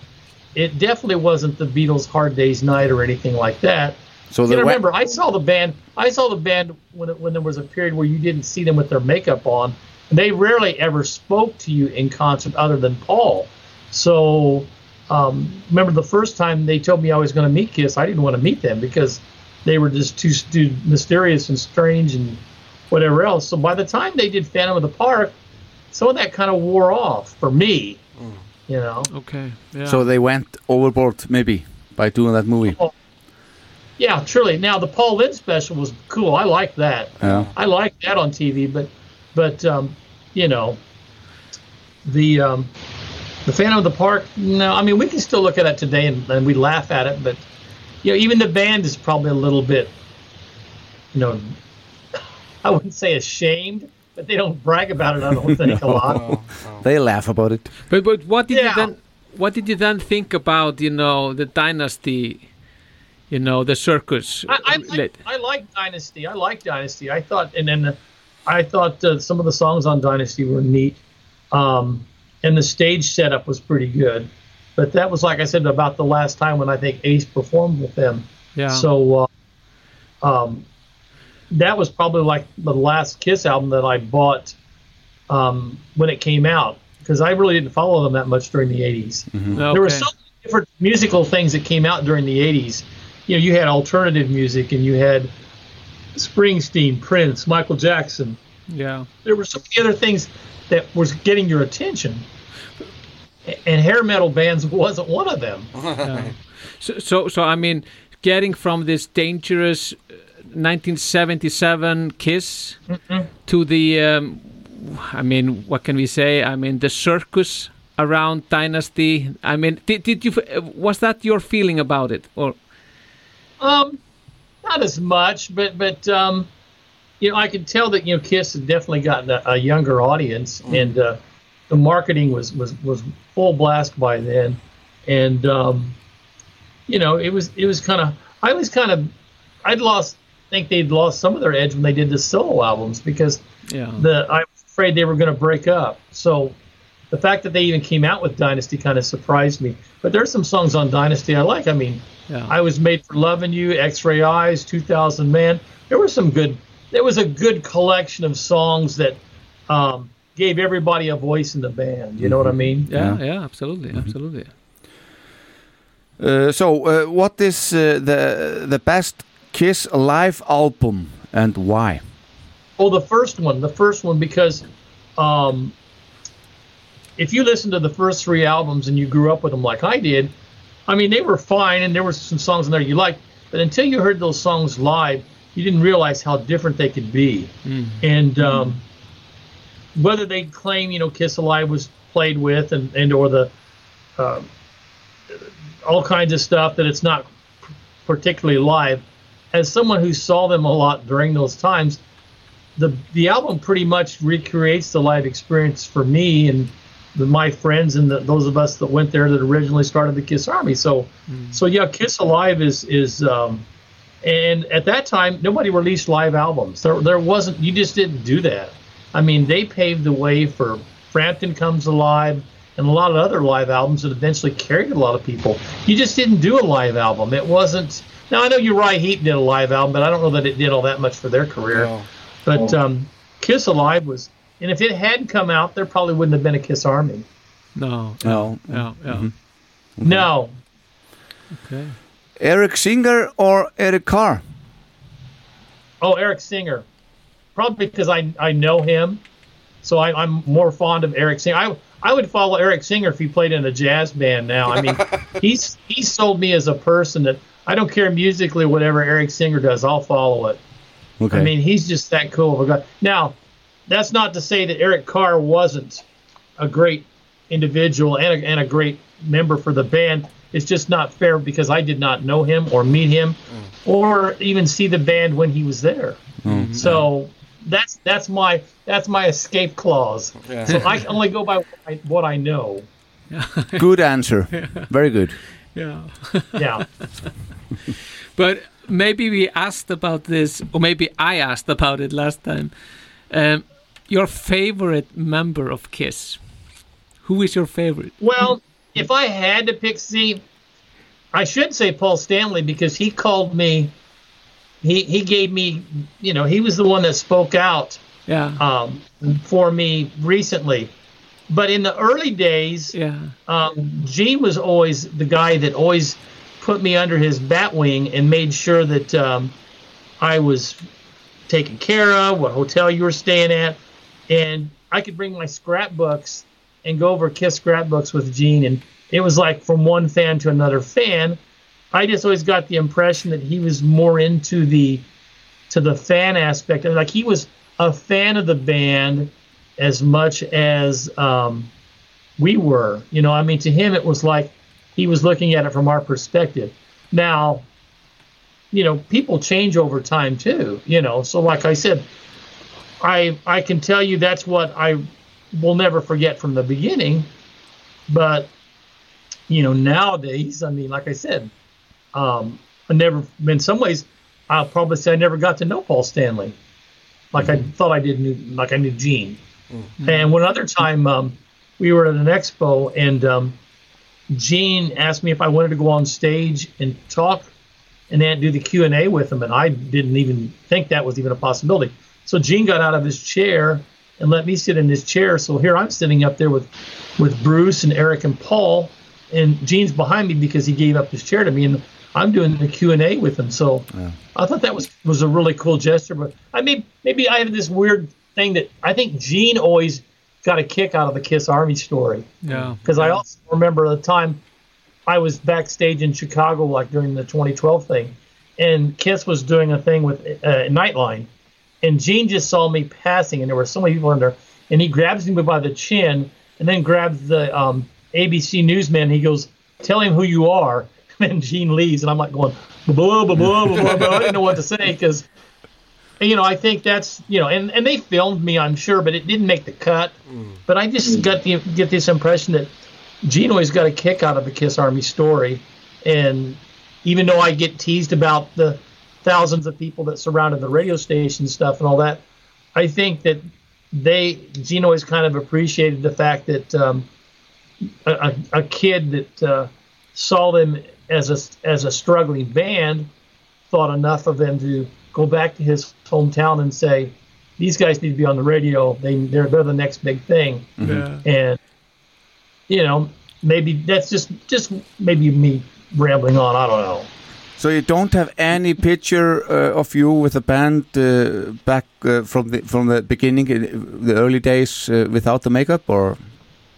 it definitely wasn't the Beatles' Hard Day's Night or anything like that. So the gotta we- remember, I saw the band. I saw the band when it, when there was a period where you didn't see them with their makeup on, and they rarely ever spoke to you in concert other than Paul. So, um, remember the first time they told me I was going to meet Kiss, I didn't want to meet them because they were just too, too mysterious and strange and whatever else. So by the time they did Phantom of the Park, some of that kind of wore off for me. You know. Okay. Yeah. So they went overboard maybe by doing that movie. Yeah, truly. Now the Paul Lynde special was cool. I like that. Yeah. I like that on TV, but but um, you know, the um, the Phantom of the Park. No, I mean we can still look at it today and, and we laugh at it, but you know even the band is probably a little bit, you know, [LAUGHS] I wouldn't say ashamed, but they don't brag about it. I don't think a [LAUGHS] lot. They laugh about it. But but what did you then what did you then think about you know the dynasty, you know the circus? I, I, like, I like Dynasty. I like Dynasty. I thought, and then I thought uh, some of the songs on Dynasty were neat, um, and the stage setup was pretty good. But that was, like I said, about the last time when I think Ace performed with them. Yeah. So, uh, um, that was probably like the last Kiss album that I bought um, when it came out because I really didn't follow them that much during the 80s. There were so many different musical things that came out during the 80s. You know, you had alternative music and you had Springsteen, Prince, Michael Jackson. Yeah. There were so many other things that was getting your attention. And hair metal bands wasn't one of them. [LAUGHS] Yeah. So, so, so I mean, getting from this dangerous uh, 1977 Kiss to the, um, I mean, what can we say? I mean, the circus around Dynasty. I mean, did, did you uh, was that your feeling about it, or Um, not as much, but but um, you know, I could tell that you know Kiss had definitely gotten a, a younger audience, and uh, the marketing was was was full blast by then, and um, you know it was it was kind of I was kind of I'd lost think they'd lost some of their edge when they did the solo albums because Yeah. the I was afraid they were going to break up. So the fact that they even came out with Dynasty kind of surprised me. But there's some songs on Dynasty I like. I mean, Yeah. I was made for loving you, X-Ray Eyes, 2000 Man. There were some good. There was a good collection of songs that um, gave everybody a voice in the band. You know what I mean? Yeah, yeah, absolutely, absolutely. Uh, so, uh, what is uh, the the best Kiss live album and why? Oh, the first one, the first one, because um, if you listen to the first three albums and you grew up with them like I did, I mean, they were fine and there were some songs in there you liked, but until you heard those songs live, you didn't realize how different they could be. And um, whether they claim, you know, Kiss Alive was played with and, and or the uh, all kinds of stuff that it's not particularly live, as someone who saw them a lot during those times, the the album pretty much recreates the live experience for me and the, my friends and the, those of us that went there that originally started the Kiss Army. So, so yeah, Kiss Alive is is, um, and at that time nobody released live albums. There there wasn't. You just didn't do that. I mean, they paved the way for Frampton Comes Alive and a lot of other live albums that eventually carried a lot of people. You just didn't do a live album. It wasn't. Now I know Uriah Heep did a live album, but I don't know that it did all that much for their career. But um, Kiss Alive was, and if it hadn't come out, there probably wouldn't have been a Kiss Army. No. No. Mm-hmm. Mm-hmm. Yeah, yeah. No. Okay. Eric Singer or Eric Carr? Oh, Eric Singer. Probably because I I know him, so I, I'm more fond of Eric Singer. I I would follow Eric Singer if he played in a jazz band now. I mean, [LAUGHS] he's he sold me as a person that I don't care musically whatever Eric Singer does, I'll follow it. Okay. I mean, he's just that cool of a guy. Now, that's not to say that Eric Carr wasn't a great individual and a, and a great member for the band. It's just not fair because I did not know him or meet him or even see the band when he was there. Mm. So that's that's my that's my escape clause. Yeah. So I only go by what I, what I know. [LAUGHS] Good answer. Very good. Yeah. Yeah. [LAUGHS] but maybe we asked about this, or maybe I asked about it last time. Um, your favorite member of Kiss? Who is your favorite? Well, if I had to pick, see, I should say Paul Stanley because he called me. He he gave me, you know, he was the one that spoke out Yeah. um, for me recently. But in the early days, yeah. um, Gene was always the guy that always put me under his bat wing and made sure that um, I was taken care of, what hotel you were staying at, and I could bring my scrapbooks and go over Kiss scrapbooks with Gene, and it was like from one fan to another fan. I just always got the impression that he was more into the to the fan aspect, and like he was a fan of the band as much as um, we were. You know, I mean, to him, it was like he was looking at it from our perspective. Now, you know, people change over time too. You know, so like I said, I I can tell you that's what I will never forget from the beginning. But you know, nowadays, I mean, like I said, um, I never. In some ways, I'll probably say I never got to know Paul Stanley, like I thought I did. Knew, like I knew Gene. And one other time, um, we were at an expo, and um, Gene asked me if I wanted to go on stage and talk, and then do the Q and A with him, and I didn't even think that was even a possibility. So Gene got out of his chair and let me sit in his chair. So here I'm sitting up there with, with Bruce and Eric and Paul, and Gene's behind me because he gave up his chair to me, and I'm doing the Q and A with him. So I thought that was was a really cool gesture. But I mean, maybe I have this weird thing that I think Gene always got a kick out of the Kiss Army story. Yeah. Because I also remember the time I was backstage in Chicago, like during the 2012 thing, and Kiss was doing a thing with uh, Nightline, and Gene just saw me passing, and there were so many people in there, and he grabs me by the chin, and then grabs the um, ABC newsman. He goes, "Tell him who you are." [LAUGHS] And then Gene leaves, and I'm like going, blah blah blah blah blah. blah. I didn't know what to say because you know, I think that's you know, and, and they filmed me, I'm sure, but it didn't make the cut. But I just got the get this impression that Gino always got a kick out of the Kiss Army story, and even though I get teased about the thousands of people that surrounded the radio station stuff and all that, I think that they Gino has kind of appreciated the fact that um, a, a, a kid that uh, saw them as a as a struggling band thought enough of them to go back to his hometown and say, "These guys need to be on the radio. They they're they're the next big thing." Mhm. And you know, maybe that's just just maybe me rambling on. I don't know. So you don't have any picture uh, of you with the band uh, back uh, from the from the beginning, the early days, uh, without the makeup, or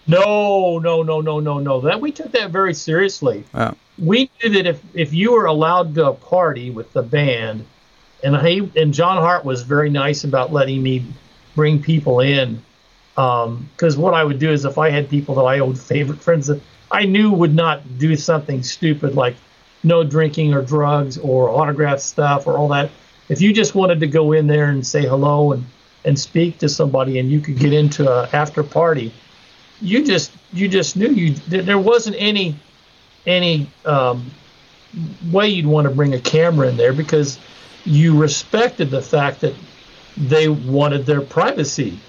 No, no, no, no, no, no. That we took that very seriously. uh, we knew that if if you were allowed to party with the band, and he and John Hart was very nice about letting me bring people in, because what I would do is if I had people that I owed favorite friends that I knew would not do something stupid like no drinking or drugs or autograph stuff or all that. If you just wanted to go in there and say hello and and speak to somebody and you could get into a after party, you just you just knew you there there wasn't any any um, way you'd want to bring a camera in there because you respected the fact that they wanted their privacy.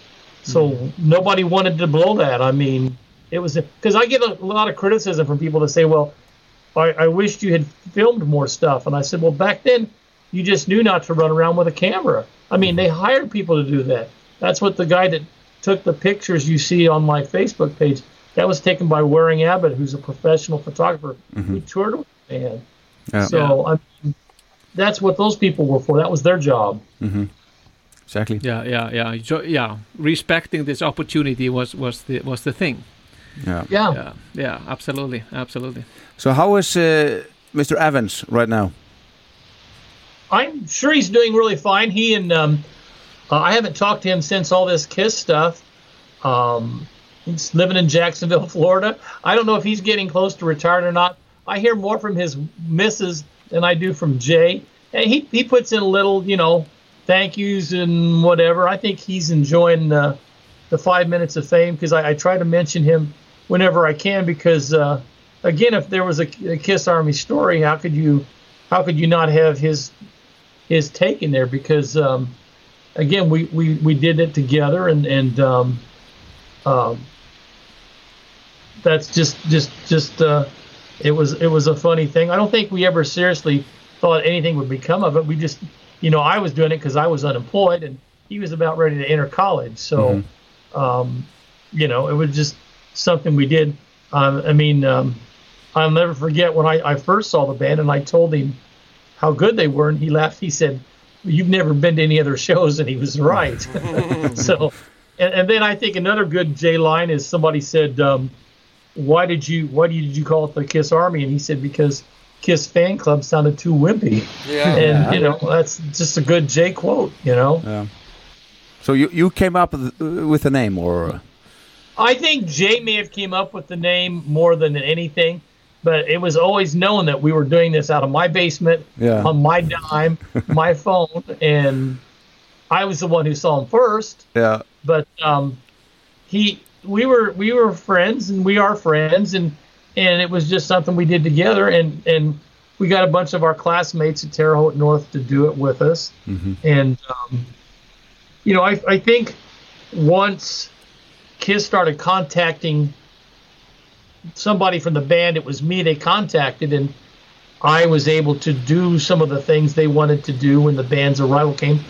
So nobody wanted to blow that. I mean, it was because I get a, lot of criticism from people that say, "Well, I, I wished you had filmed more stuff," and I said, "Well, back then you just knew not to run around with a camera. I mean, they hired people to do that. That's what the guy that took the pictures you see on my Facebook page. That was taken by Waring Abbott, who's a professional photographer who toured with the band. Yeah. So I mean, that's what those people were for. That was their job. mhm. exactly. Yeah, yeah, yeah. So, yeah, respecting this opportunity was was the was the thing. Yeah. Yeah. Yeah, yeah, absolutely, absolutely. So how is uh, Mr. Evans right now? I'm sure he's doing really fine. He and um, uh, I haven't talked to him since all this Kiss stuff. Um, he's living in Jacksonville, [LAUGHS] Florida. I don't know if he's getting close to retired or not. I hear more from his missus than I do from Jay. And he he puts in a little, you know, thank yous and whatever. I think he's enjoying the the five minutes of fame because I, I try to mention him whenever I can because uh, again, if there was a, a Kiss Army story, how could you how could you not have his his take in there because um, again we, we, we did it together and and um, um, that's just just just uh, it was it was a funny thing. I don't think we ever seriously thought anything would become of it. We just you know I was doing it because I was unemployed and he was about ready to enter college. So um, you know it was just something we did. Um, I mean um, I'll never forget when I, I first saw the band and I told him how good they were, and he laughed. He said, "You've never been to any other shows," and he was right. [LAUGHS] [LAUGHS] so, and, and then I think another good J line is somebody said, um, "Why did you Why did you call it the Kiss Army?" And he said, "Because Kiss fan club sounded too wimpy." Yeah. and Yeah. you know that's just a good J quote. You know. Yeah. So you you came up with, with the name, or I think Jay may have came up with the name more than anything, but it was always known that we were doing this out of my basement Yeah. on my dime, [LAUGHS] my phone, and I was the one who saw him first. yeah, But um, he, we were we were friends, and we are friends, and and it was just something we did together, and and we got a bunch of our classmates at Terre Haute North to do it with us, and um, you know, I I think once Kiss started contacting somebody from the band, it was me they contacted, and I was able to do some of the things they wanted to do when the band's arrival came.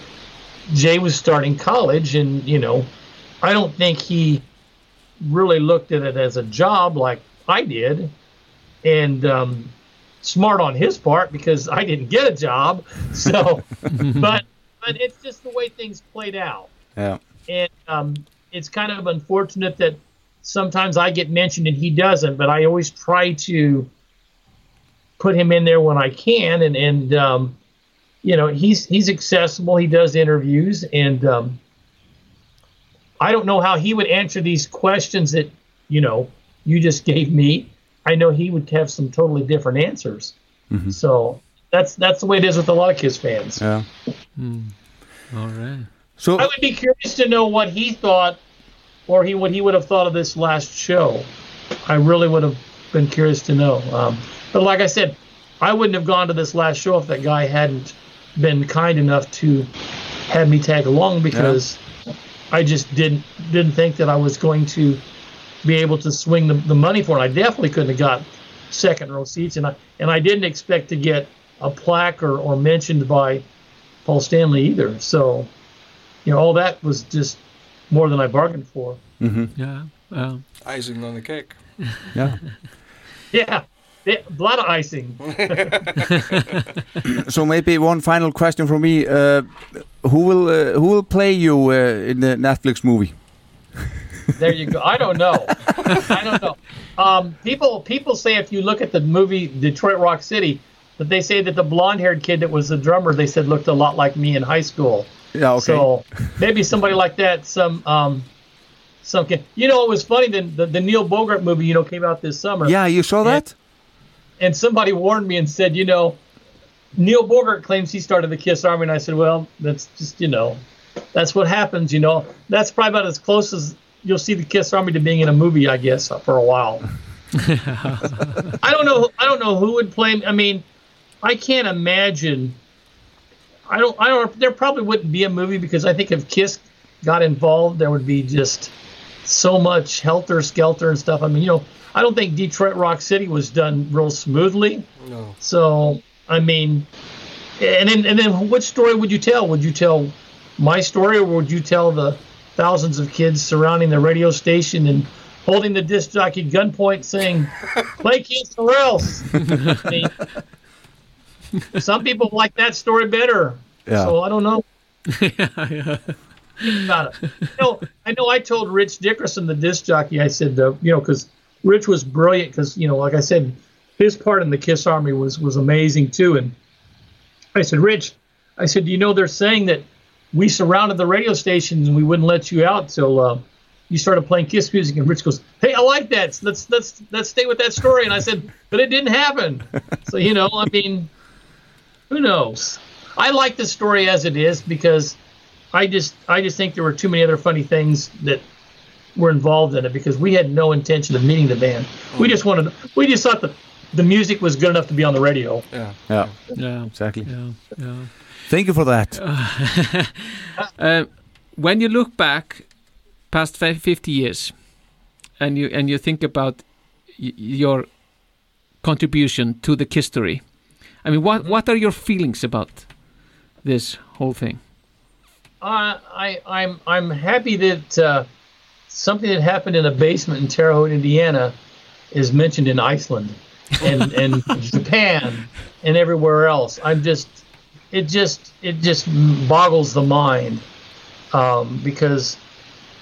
Jay was starting college, and you know, I don't think he really looked at it as a job like I did, and um, smart on his part because I didn't get a job. So, [LAUGHS] but but it's just the way things played out yeah, and um, it's kind of unfortunate that sometimes I get mentioned and he doesn't. But I always try to put him in there when I can, and and um, you know he's he's accessible. He does interviews, and um, I don't know how he would answer these questions that you know you just [LAUGHS] gave me. I know he would have some totally different answers. So that's that's the way it is with a lot of Kiss fans. yeah. All right. So I would be curious to know what he thought, or he what he would have thought of this last show. I really would have been curious to know. Um, but like I said, I wouldn't have gone to this last show if that guy hadn't been kind enough to have me tag along because I just didn't didn't think that I was going to be able to swing the, the money for it. I definitely couldn't have got second row seats, and I and I didn't expect to get a plaque or, or mentioned by Paul Stanley either. So, you know, all that was just more than I bargained for. Mm-hmm. Yeah. Yeah. Icing on the cake. [LAUGHS] Yeah. Yeah, yeah a lot of icing. [LAUGHS] so maybe one final question from me: uh, Who will uh, who will play you uh, in the Netflix movie? [LAUGHS] there you go. I don't know. I don't know. Um, people people say if you look at the movie Detroit Rock City, that they say that the blonde-haired kid that was the drummer, they said looked a lot like me in high school. Yeah, okay. So maybe somebody like that. Some um, some kid. You know, it was funny. The, the the Neil Bogart movie, you know, came out this summer. Yeah, you saw that. and somebody warned me and said, you know, Neil Bogart claims he started the Kiss Army, and I said, well, that's just you know, that's what happens. You know, that's probably about as close as you'll see the Kiss Army to being in a movie, I guess, for a while. [LAUGHS] I don't know. I don't know who would play. I mean, I can't imagine. I don't. I don't. There probably wouldn't be a movie because I think if Kiss got involved, there would be just so much helter skelter and stuff. I mean, you know, I don't think Detroit Rock City was done real smoothly. No. So I mean, and then and then what story would you tell? Would you tell my story, or would you tell the thousands of kids surrounding the radio station and holding the disc jockey gunpoint, saying, "Play Kiss or else"? [LAUGHS] I mean, [LAUGHS] some people like that story better. Yeah. So I don't know. [LAUGHS] Think about it. You know, I know I told Rich Dickerson, the disc jockey, I said, uh, you know, because Rich was brilliant because, you know, like I said, his part in the Kiss Army was was amazing too. And I said, Rich, I said, you know, they're saying that we surrounded the radio stations and we wouldn't let you out till uh, you started playing Kiss music. And Rich goes, Hey, I like that. Let's let's let's stay with that story. And I said, But it didn't happen. [LAUGHS] So you know, I mean, who knows? I like the story as it is because I just I just think there were too many other funny things that were involved in it because we had no intention of meeting the band. We just wanted we just thought the the music was good enough to be on the radio. Yeah. Yeah. Yeah. Exactly. Yeah. Yeah. Thank you for that. [LAUGHS] uh, when you look back past 50 years and you and you think about y- your contribution to the history i mean what what are your feelings about this whole thing Uh, I I'm I'm happy that uh, something that happened in a basement in Terre Haute, Indiana, is mentioned in Iceland and [LAUGHS] and Japan and everywhere else. I'm just it just it just boggles the mind um, because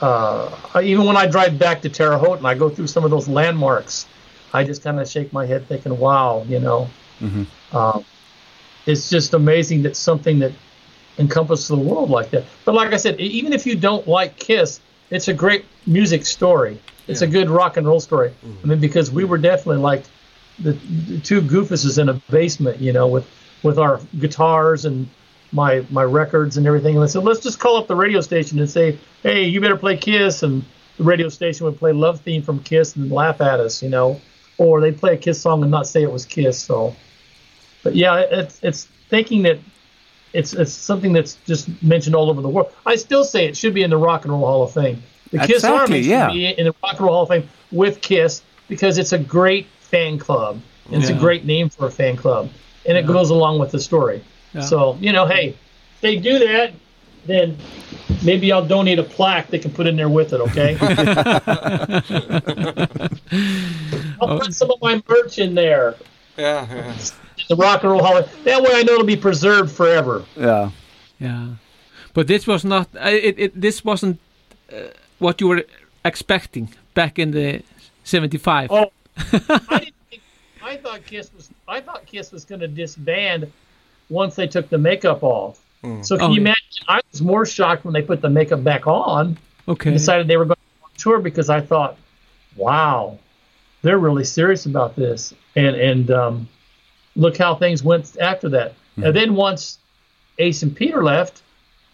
uh, even when I drive back to Terre Haute and I go through some of those landmarks, I just kind of shake my head thinking, "Wow," you know. Mm-hmm. Um, it's just amazing that something that encompasses the world like that. But like I said, even if you don't like Kiss, it's a great music story. It's a good rock and roll story. I mean, because we were definitely like the, the two goofuses in a basement, you know, with with our guitars and my my records and everything. And I said, let's just call up the radio station and say, hey, you better play Kiss. And the radio station would play Love Theme from Kiss and laugh at us, you know, or they'd play a Kiss song and not say it was Kiss. So, but yeah, it's it's thinking that it's it's something that's just mentioned all over the world. I still say it should be in the Rock and Roll Hall of Fame. The Kiss Exactly, Army should yeah. be in the Rock and Roll Hall of Fame with Kiss because it's a great fan club. And It's a great name for a fan club, and it goes along with the story. Yeah. So you know, hey, if they do that, then maybe I'll donate a plaque they can put in there with it. Okay. [LAUGHS] I'll put some of my merch in there. Yeah, yeah. The Rock and Roll Hall. of- That way, I know it'll be preserved forever. Yeah. yeah but this was not uh, it, it this wasn't uh, what you were expecting back in the 75 Oh, [LAUGHS] I didn't think. I thought Kiss was. I thought Kiss was going to disband once they took the makeup off. So can Oh, you yeah. imagine? I was more shocked when they put the makeup back on okay and decided they were going on tour because I thought, wow, they're really serious about this. And and um, look how things went after that. And then once Ace and Peter left,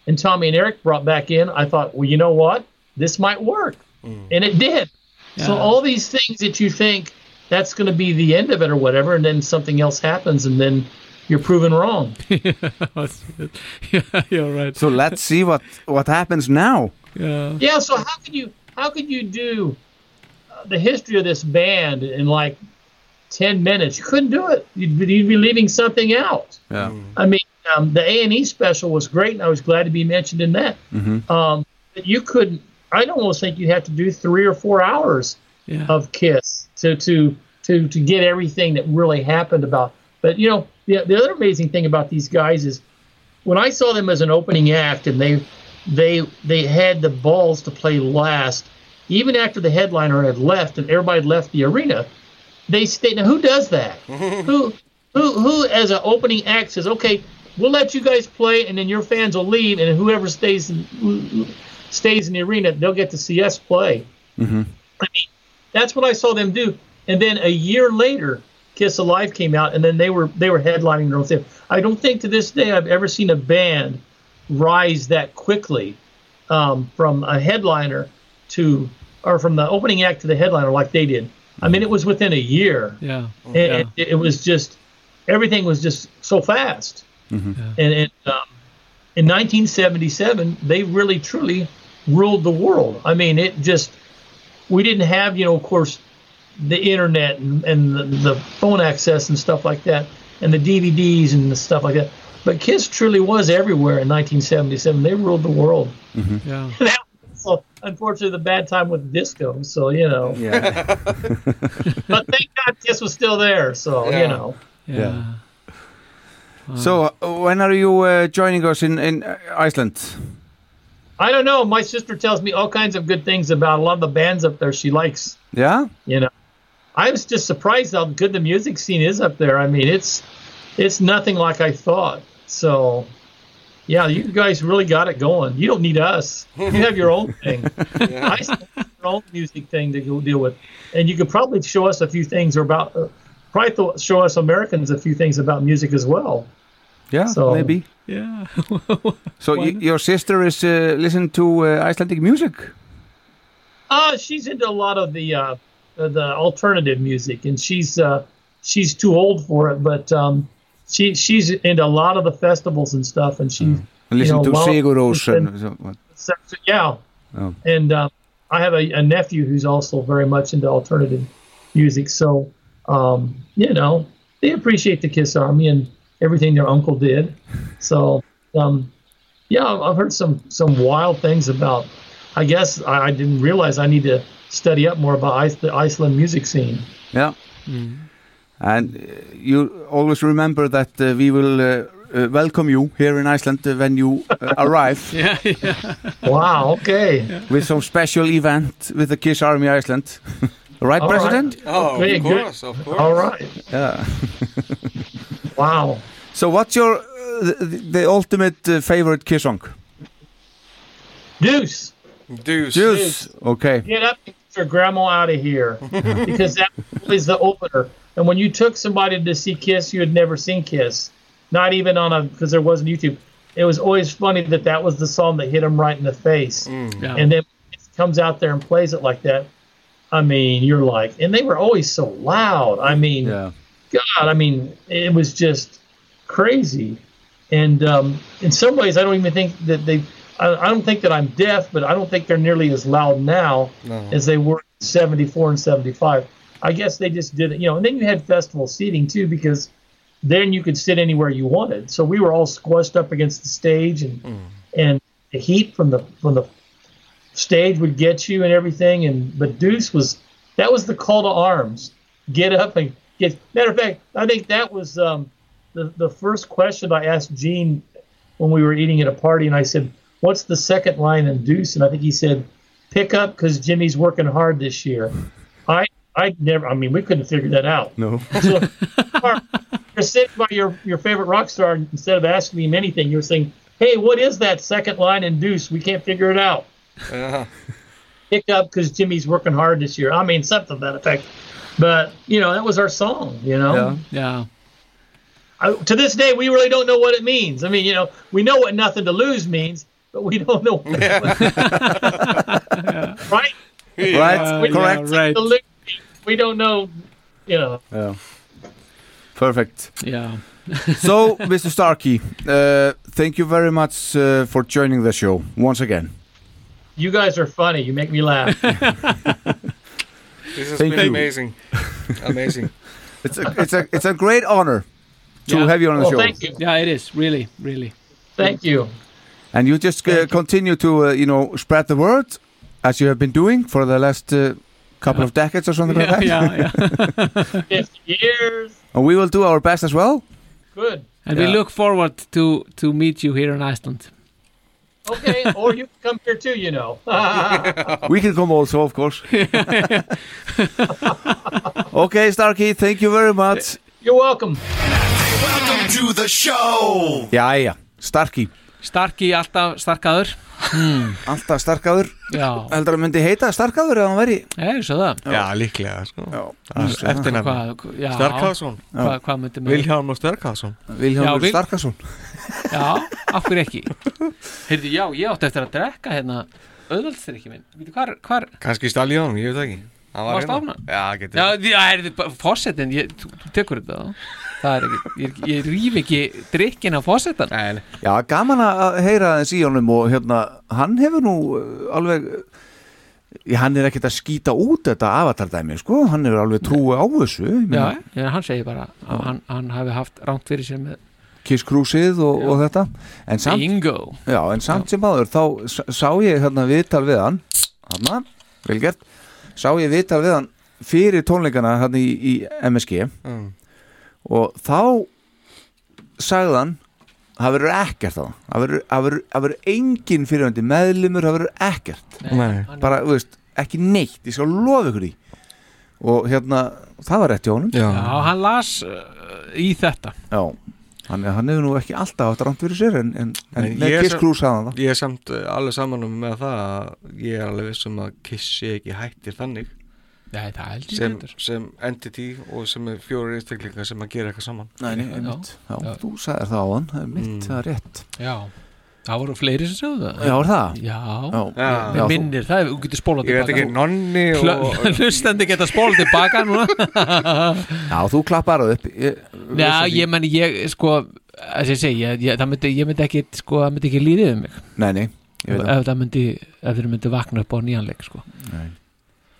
and Tommy and Eric brought back in, I thought, well, you know what? This might work. And it did. So all these things that you think that's going to be the end of it or whatever, and then something else happens, and then you're proven wrong. [LAUGHS] yeah, [LAUGHS] you're right. So let's see what what happens now. Yeah. Yeah. So how could you how could you do uh, the history of this band in like ten minutes? You couldn't do it. You'd, be- you'd be leaving something out. Yeah. I mean, um, the A and E special was great, and I was glad to be mentioned in that. Mm-hmm. Um, but you couldn't. I don't almost think you'd have to do three or four hours Yeah. of Kiss to to to to get everything that really happened about. But you know, the the other amazing thing about these guys is when I saw them as an opening act, and they they they had the balls to play last, even after the headliner had left and everybody had left the arena. They stayed. Now, who does that? [LAUGHS] who who who as an opening act says, okay, we'll let you guys play, and then your fans will leave, and whoever stays stays in the arena, they'll get to see us play. Mm-hmm. I mean, that's what I saw them do. And then a year later, Kiss Alive came out, and then they were they were headlining their own thing. I don't think to this day I've ever seen a band rise that quickly um, from a headliner to or from the opening act to the headliner like they did. I mean, it was within a year. Yeah. And, and it, it was just everything was just so fast. Mm-hmm. And, and um, in 1977, they really truly ruled the world. I mean, it just we didn't have, you know, of course, the internet and, and the, the phone access and stuff like that, and the DVDs and the stuff like that. But Kiss truly was everywhere in 1977. They ruled the world. Yeah. [LAUGHS] that was so, unfortunately, the bad time with disco. So you know. Yeah. [LAUGHS] but thank God Kiss was still there. So you know. Yeah. So uh, when are you uh, joining us in in uh, Iceland? I don't know. My sister tells me all kinds of good things about a lot of the bands up there she likes. Yeah. You know, I was just surprised how good the music scene is up there. I mean, it's it's nothing like I thought. So, yeah, you guys really got it going. You don't need us. You have your own thing. [LAUGHS] I still have your own music thing to go deal with, and you could probably show us a few things or about. Uh, probably th- show us Americans a few things about music as well. Yeah, So- maybe. Yeah. [LAUGHS] So y- your sister is uh, listening to uh, Icelandic music. Uh, she's into a lot of the uh, uh, the alternative music, and she's uh, she's too old for it. But um, she she's into a lot of the festivals and stuff, and she And listen you know, to Sigur Rós and- and so what? so- yeah. Oh. And uh, I have a, a nephew who's also very much into alternative music. So um, you know, they appreciate the Kiss Army and everything their uncle did. So um, yeah, I've I've heard some some wild things about. I guess I, I didn't realize I need to study up more about Ice, the Iceland music scene. Yeah. And uh, you always remember that uh, we will uh, uh, welcome you here in Iceland uh, when you uh, arrive. [LAUGHS] yeah, yeah. Wow, okay. With some special event with the Kiss Army Iceland. [LAUGHS] right, All President? right. Oh, Very of good. course, of course. All right. Yeah. [LAUGHS] wow. So what's your uh, the, the ultimate uh, favorite Kiss song? Deuce. Deuce. Deuce. Okay. Get up and get your grandma out of here. because that is was the opener. And when you took somebody to see Kiss, you had never seen Kiss. Not even on a, because there wasn't YouTube. It was always funny that that was the song that hit him right in the face. Yeah. And then it comes out there and plays it like that. I mean, you're like, and they were always so loud. I mean, Yeah. God, I mean, it was just crazy. And um, in some ways, I don't even think that they. I, I don't think that I'm deaf, but I don't think they're nearly as loud now No. as they were in 74 and 75. I guess they just did it, you know. And then you had festival seating too, because then you could sit anywhere you wanted. So we were all squished up against the stage, and and the heat from the from the stage would get you and everything. And but Deuce was that was the call to arms. Get up and get. Matter of fact, I think that was um, the the first question I asked Gene when we were eating at a party, and I said, "What's the second line in Deuce?" And I think he said, "Pick up because Jimmy's working hard this year." [LAUGHS] I I never. I mean, we couldn't figure that out. No. So, you're sitting by your, your favorite rock star, instead of asking him anything, you're saying, "Hey, what is that second line in Deuce? We can't figure it out." Yeah. Pick up because Jimmy's working hard this year. I mean, something to that effect. But you know, that was our song. You know, Yeah. Yeah. I, to this day, we really don't know what it means. I mean, you know, we know what "nothing to lose" means, but we don't know. [LAUGHS] [LAUGHS] Yeah. right? Right, We- correct. the li- We don't know, you know. Yeah. Perfect. Yeah. [LAUGHS] so, Mr. Starkey, uh, thank you very much uh, for joining the show once again. You guys are funny. You make me laugh. [LAUGHS] This has Thank been you. amazing. Amazing. [LAUGHS] It's a it's a it's a great honor to Yeah. have you on the Well, show. thank you. Yeah, it is really, really. Thank you. And you just uh, continue to uh, you know spread the word as you have been doing for the last uh, couple of decades or something like Yeah, that. yeah, yeah. [LAUGHS] 50 years. and we will do our best as well. Good. And we Yeah. look forward to to meet you here in Iceland. Okay, [LAUGHS] or you can come here too, you know. [LAUGHS] we can come also, of course. okay, Starkey, thank you very much. You're welcome. Welcome to the show. Jæja, Starkey. Starki alltaf starkaður. Hmm. Alltaf starkaður. Já. Heldur að myndi heita starkaður eða hann veri? Er það. Já, líklega sko. Já. Eftir Hvað- hvað- já. Starkaðsson maður- Vilhjálmur Starkaðsson Vilhjálmur Já, Vil- Starkaðsson Já, af hverju ekki? Heyrðu, já, ég átti eftir að drekka hérna auðvöldstyrki minn. Vítu, hvar, hvar, Kannski Staljón, ég veit ekki Hann var Varstu hérna. Já, getur Já, já, fórsetin, ég, þú, þú tekur þetta þá. Það er ekki, ég, ég rýf ekki drikkin á fórsetan. Nei, Já, gaman að heyra þess í honum og hérna, hann hefur nú uh, alveg Já, hann er ekkert að skýta út þetta avatardæmi, sko, hann hefur alveg trúi á þessu Já, já, hann segir bara að hann, hann hafi haft rámt fyrir sér með Kiss Cruise-ið og, og þetta. En samt, Bingo. já, en samt sem áður þá sá ég hérna viðtal við hann. Hann, vel gert. Sá ég viðtal við hann fyrir tónleikana hann í, í MSG Mm. Og þá sagði hann það verður ekkert á það verður- engin fyrirvændi meðlimur það verður ekkert. Nei. bara, þú veist, ekki neitt. Ég skal lofa ykkur því. Og hérna, það var rétt hjá honum. Já, hann las uh, í þetta. já, hann, hann hefur nú ekki alltaf átt rámt fyrir sér en, en, en með ég Kiss Cruise sagði hann það. Ég er samt uh, alveg saman um með það að ég er alveg vissum að Kiss sé ekki hættir þannig Nei, ég sem, sem entity og sem er fjórir einstaklingar sem að gera eitthvað saman Nei, nei, einmitt. Já, þú sagðir það á hann, það er mitt, Mm. það er rétt Já, það voru fleiri sem sögðu það. Já, er það? Já, Já. já. Já, Mér þú- minnir það, þú getur spólað Ég veit ekki, Nonni og [LAUGHS] Hlustandi geta spólað tilbaka núna. [LAUGHS] Já, þú klappar það upp ég, Já, ég menn, ég, sko, þess að ég segi, ég, ég, það myndi, ég myndi ekki, sko, það myndi ekki líðið um mig. Nei, nei, ég veit ef, það ef það myndi, ef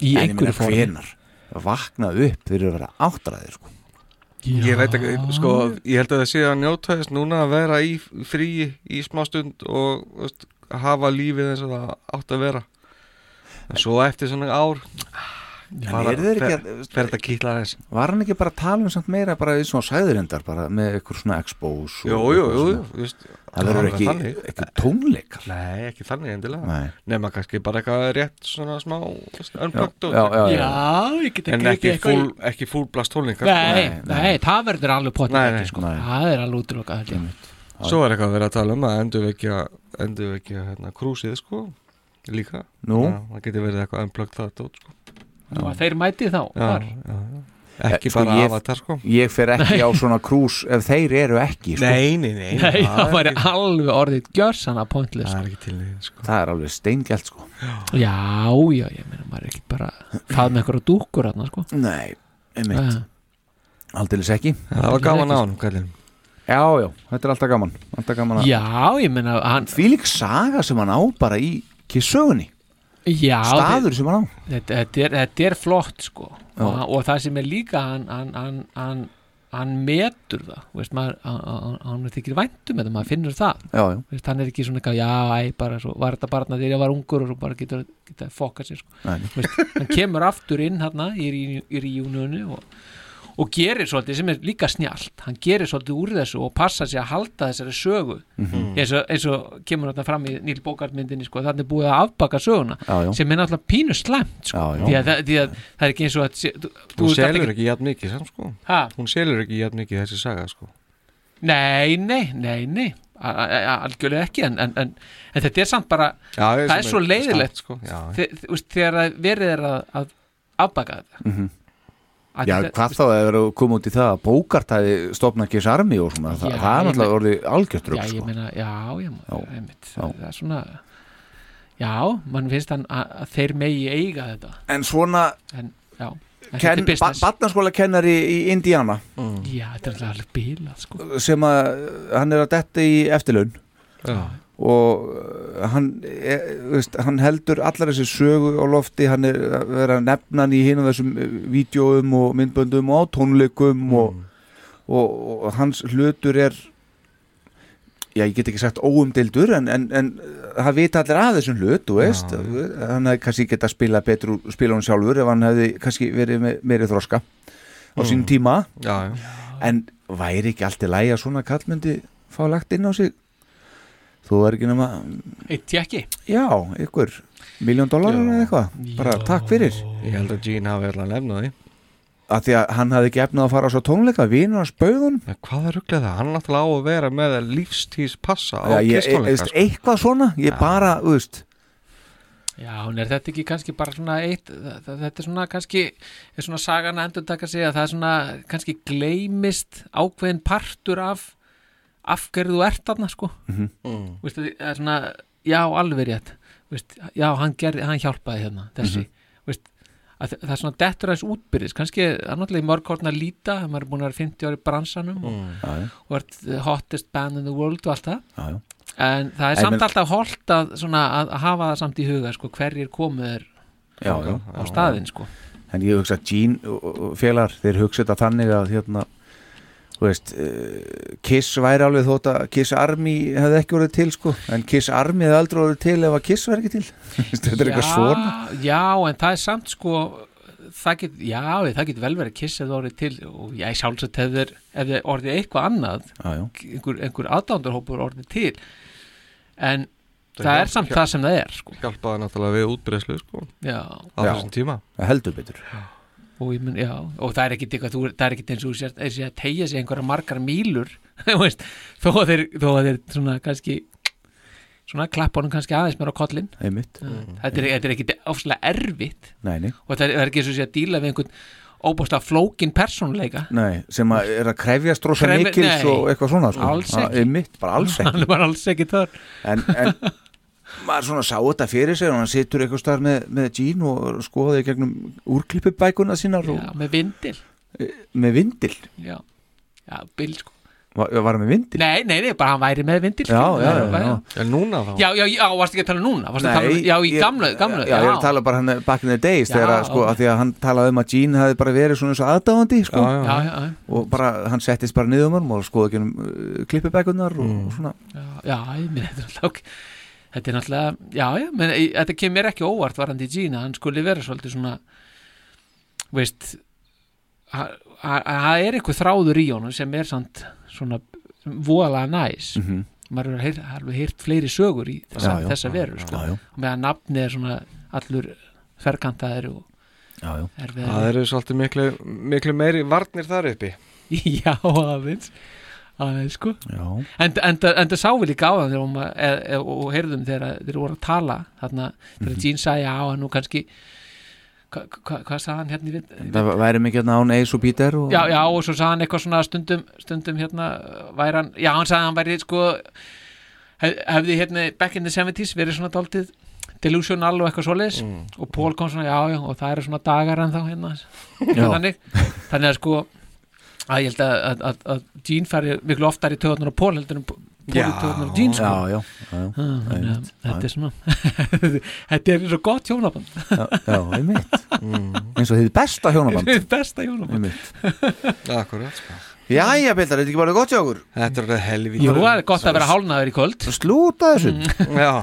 Í En einhverju fórum. hvenar? vakna upp eru að vera áttræðir sko. Ég veit ekki, sko, ég held að það sé að njóta þess núna að vera í fríi í smá stund og veist, hafa lífið eins og það átt að vera en svo eftir svona ár fer, þetta kýtla þess Var hann ekki bara að tala um samt meira bara eins og sæðurindar bara með eitthvað svona expose og Jú, jú, eitthvað jú, svona? veist, Það verður ekki, ekki tónleikar Nei, ekki þannig endilega Nei. Nefna kannski bara eitthvað rétt svona smá unplugged Já, já, já, En ekki- full, ekki fullblast tónleikar Nei, sko. nei, það verður alveg potið Nei, nei, sko. nei. Það er alveg útlokað. Svo er eitthvað að vera að tala um að endurvekja endurvekja hérna krúsið sko líka það getur verið eitthvað unplugged það dót sko þeir mæti þá, Já, þar. já, já. Ekki Eh, sko, bara avatar sko Ég fer ekki á svona krús ef þeir eru ekki sko. Nei, nei, nei Nei, það væri alveg orðið gjörsanna pointless. Það er ekki til því sko Það er alveg steingjald sko. Já, já, ég meina, maður er ekki bara fað með eitthvað dúkkur hérna, sko. Nei, einmitt Já. Aldeilis ekki Það var gaman á hann, kallinn Já, já, þetta er alltaf gaman, alltaf gaman að- Já, ég meina, hann lík saga sem hann á bara í kissögunni Já, Staður sem hann á þetta, þetta, er, þetta er flott sko og, og það sem er líka hann, hann, hann, hann, hann metur það veist, maður, hann, er þykir væntum eða maður finnur það Já, já. veist, hann er ekki svona já, æ, bara svo, var þetta barna þegar ég var ungur og bara getur, fokkað sér sko. Hann kemur aftur inn hann í, í, í ríununu og, og gerir svolítið sem er líka snjált hann gerir svolítið úr þessu og passa sig að halda þessari sögu Mhm. eins, og, eins og kemur þetta fram í Níl Bókartmyndinni sko, þannig er búið að afbaka söguna Já, já. sem er náttúrulega pínu slæmt sko. Því, því að það er ekki eins og að þú- þú Hún selur ekki jafn mikið samt sko? Hún selur ekki jafn mikið þessi saga sko Nei, nei, nei, nei algjörlega ekki en, en, en, en þetta er samt bara Já, það sem er svo leiðilegt sko. Þegar að verið er að, að afbaka þetta Mhm. Já, hvað þá að vera að koma út í það að Bókart hefði stopnað Kiss Army og svona, það, Já, það er ég náttúrulega orðið algjört Já, ég sko. meina, já, já, einmitt, Já. það er svona já, mann finnst hann að, að þeir megi eiga þetta En svona en, já, en Ken, er ba business Barnaskóla kennari í Indiana Já, þetta er alltaf alveg bílað sko. sem að hann er að detta í eftirlaun Já. Og uh, hann, e, veist, hann heldur allar þessi sögu á lofti. Hann er að vera að nefna hann í hinn þessum uh, vídjóum og myndböndum og á tónleikum og, og, og hans hlutur er já, ég get ekki sagt óumdeildur en, en, en það vita allir að þessum hlut, veist. Hann hefði kannski geta spila betur spila hann sjálfur ef hann hefði kannski verið með meiri þroska á Mm. sínum tíma. Já, já. en væri ekki allt í lægi að svona kallmyndi fá lagt inn á sig þú er ekki nema Eitt tjekki já, ykkur. Miljón dólarar eða eitthvað. Bara takk fyrir. Ég held að Gene hafi allan nefnað því. Að því að hann hafði ekki efnað að fara á svo tónleika vinur hans bauðun Hvað er rugglega það? Hann náttúrulega á að vera með lífstíðs passa á Já, kistónleika veist, eitthvað svona, ég bara, þú veist. Já, en er þetta ekki kannski bara svona eitt, þetta er svona kannski, er svona sagan að endur taka sig að það er svona kannski gleymist ákveðin partur af af hverju þú ert þarna sko Mhm. Mm. Veistu, það er svona, já, alveg rétt Vist, já, hann, gerði, hann hjálpaði hérna þessi, Mhm. Vist, að það er svona dettur aðeins útbyrðis, kannski er náttúrulega í mörg hortna að líta, maður er búin að vera 50 ári í bransanum og, Mm. Og ert the hottest band in the world og allt það en það er En samt alltaf holt að, svona, að að hafa það samt í huga sko, hverjir komuður á staðinn sko. en ég hugsa að Gene og- og félagar, þeir hugsa þetta þannig að hérna veist, uh, Kiss væri alveg þótt að Kiss Army hefði ekki orðið til sko, en Kiss Army hefði aldrei orðið til ef að Kiss væri ekki til [LAUGHS] þetta er eitthvað svona já, en það er samt sko það get, já, það getur vel verið kiss eða orðið til og ég sjálfsagt ef þeir orðið eitthvað annað Já, já. einhver, einhver aðdándarhópur orðið til en Það það, er samt hjálp- það sem það er sko. Hjálpaði náttúrulega við útbreyslu sko Já. Á Já. þessum tíma heldur betur og, mun, já, og það er ekkit eitthvað þú, það er ekkit eins og þú sért- er sér að tegja sig einhverja margar mílur [LAUGHS] þú veist, þó að þeir, þó að þeir svona kannski svona klappa honum kannski aðeins mér á kollin Einmitt. þetta er, þetta er ekkit ofslega erfitt Nei, nei. og það er, það er ekki eins og sé að díla við einhvern óbúslega flókin persónuleika Nei, sem að er að krefjast rosa Kref- mikils nei, og eitthvað svona sko. alls ekki. [LAUGHS] er mitt, alls ekki bara alls ekki en, en [LAUGHS] maður svona sá þetta fyrir sig og hann situr eitthvað starf með, með Gene og skoði gegnum úrklippubækuna sínar og, já, með vindil. Með vindil? Já, já, bil sko. Var, var hann með vindil? nei, nei, nei, bara hann væri með vindil. Já, já, já, já. En núna þá? já, já, já, varstu ekki að tala um núna? Varstu að tala um, já, í ég- gamlu, gamlu Já, ég er að tala bara hann back in the days Já, þegar að, sko, að því að hann talaði um að Gene hefði bara verið svona eins og aðdáðandi sko. Já, já, já, já, já. og bara hann settist bara niður um hann og skoði genum uh, klippubækunar og, og svona. Já, já, ég minn, þetta er alltaf þetta er náttúrulega, já, já, menn í- þetta kemur ekki óvart varandi Gina, hann skulle vera svolítið svona veist það er eitthvað þráður í honum sem er samt svona voðalega næs Mhm. maður er alveg heyrt fleiri sögur í þessa, Já, já, þessa já, veru sko. já, já. og meðan nafni er svona allur ferkantaðir og já, já. erfiðari. Það eru svolítið miklu, miklu meiri varnir þar uppi [LAUGHS] já, aðeins aðeins sko. En, það sá við líka á það var- e, e, og heyrðum þegar þeir voru að tala þarna þegar Mhm. Gene sagði já en nú kannski hva, hva, hvað sagði hann hérna vind það væri mikið hérna án Ace og Peter og, já, já og svo sagði hann eitthvað svona stundum stundum hérna væri hann já hann sagði hann væri sko hef, hefði hérna back in the 70s verið svona dálítið delusional og eitthvað svoleiðis. Og Paul kom svona já já og það eru svona dagar en þá hérna þannig, þannig að sko að ég held að, að, að, Gene færi miklu oftar í töðunar á Paul heldur en Paul í töðunar á Gene sko. já, já, já, já. Ah, þetta er svona [LAUGHS] þetta er svo gott hjónaband. Já, já, einmitt. Eins og þið besta hjónaband. Hið besta hjónaband. Einmitt. Akkurat sko. Jæja, Bildar, þetta er ekki bara gott hjá okkur? Þetta er helvítið Jú, það er gott að vera hálnaður í kvöld. Slúta þessu. Já.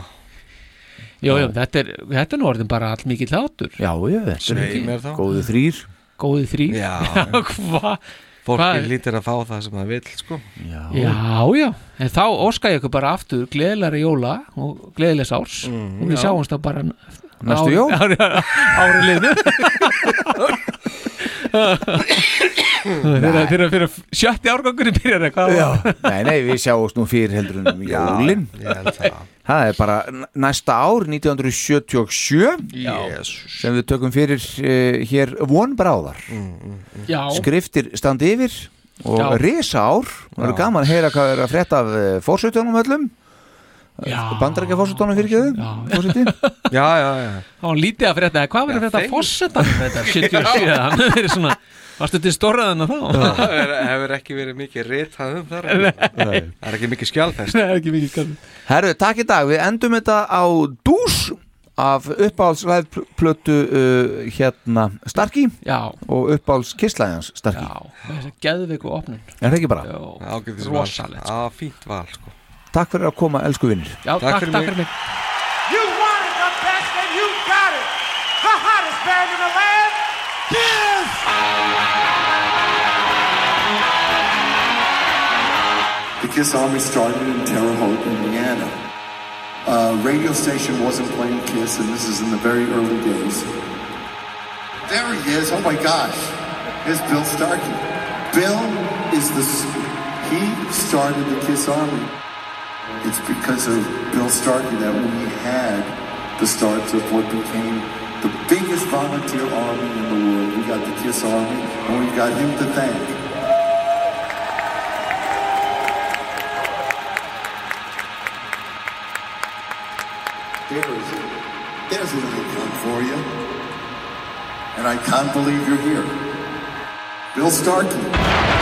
Jú, jú, þetta er, þetta er nú orðin bara all mikið hlátur. Já, já, þetta er þá. Góðu þrýr Góði þrýr Já. [LAUGHS] Hvað? Fólki lítir að fá það sem það vill sko. Já, Já, já, en þá óska ég ykkur bara aftur gleðilega jóla og gleðilegs árs. Mm, og við já. sjáumst þá bara Næstu jól? [LAUGHS] Ári, ári liðnu [LAUGHS] Þeirra, þeirra, þeirra sjötti árgangurinn byrjar eitthvað Já, nei, nei, við sjáumst nú fyrir heldur um jólin Ég held það Það er bara næsta ár 1977 Jesus. sem við tökum fyrir uh, hér vonbráðar Já. skriftir standi yfir og Já. risa ár það eru gaman að heyra hvað er að frétta af uh, fórsveitunum öllum Já. Bandarækja fórsveitunum fyrir ekki fórsveiti Já, já, já. Það var lítið að frétta, hvað verður þetta fórsetan þetta? 77, hann hefur verið svona varstu til stórraðan að þá? Það hefur- hefur ekki verið mikið ritað um þar Nei. Það er ekki mikið skjálfest Nei, ekki mikið skjálfest Herru, takk í dag, við endum þetta á dús af uppáhaldsræðplötu uh, hérna Starki Já. og uppáhaldskisslæðans Starki Já, þessi geðveiku opnun. Er það ekki bara? Jó, Ágætis val. rosalegt Já, fínt val sko Takk fyrir að koma, elsku vinnir Já, takk, takk, fyrir mig You wanted the best and you got it. The hottest band in the land. Kiss. The Kiss Army started in Terre Haute, Indiana. Uh, radio station wasn't playing Kiss, and this is in the very early days. There he is. Oh my gosh. Here's Bill Starkey. Bill is the. He started the Kiss Army. It's because of Bill Starkey that we had the starts of what became the biggest volunteer army in the world. We got the Kiss Army, and we got him to thank. There's, there's a little plug for you. And I can't believe you're here. Bill Starkey.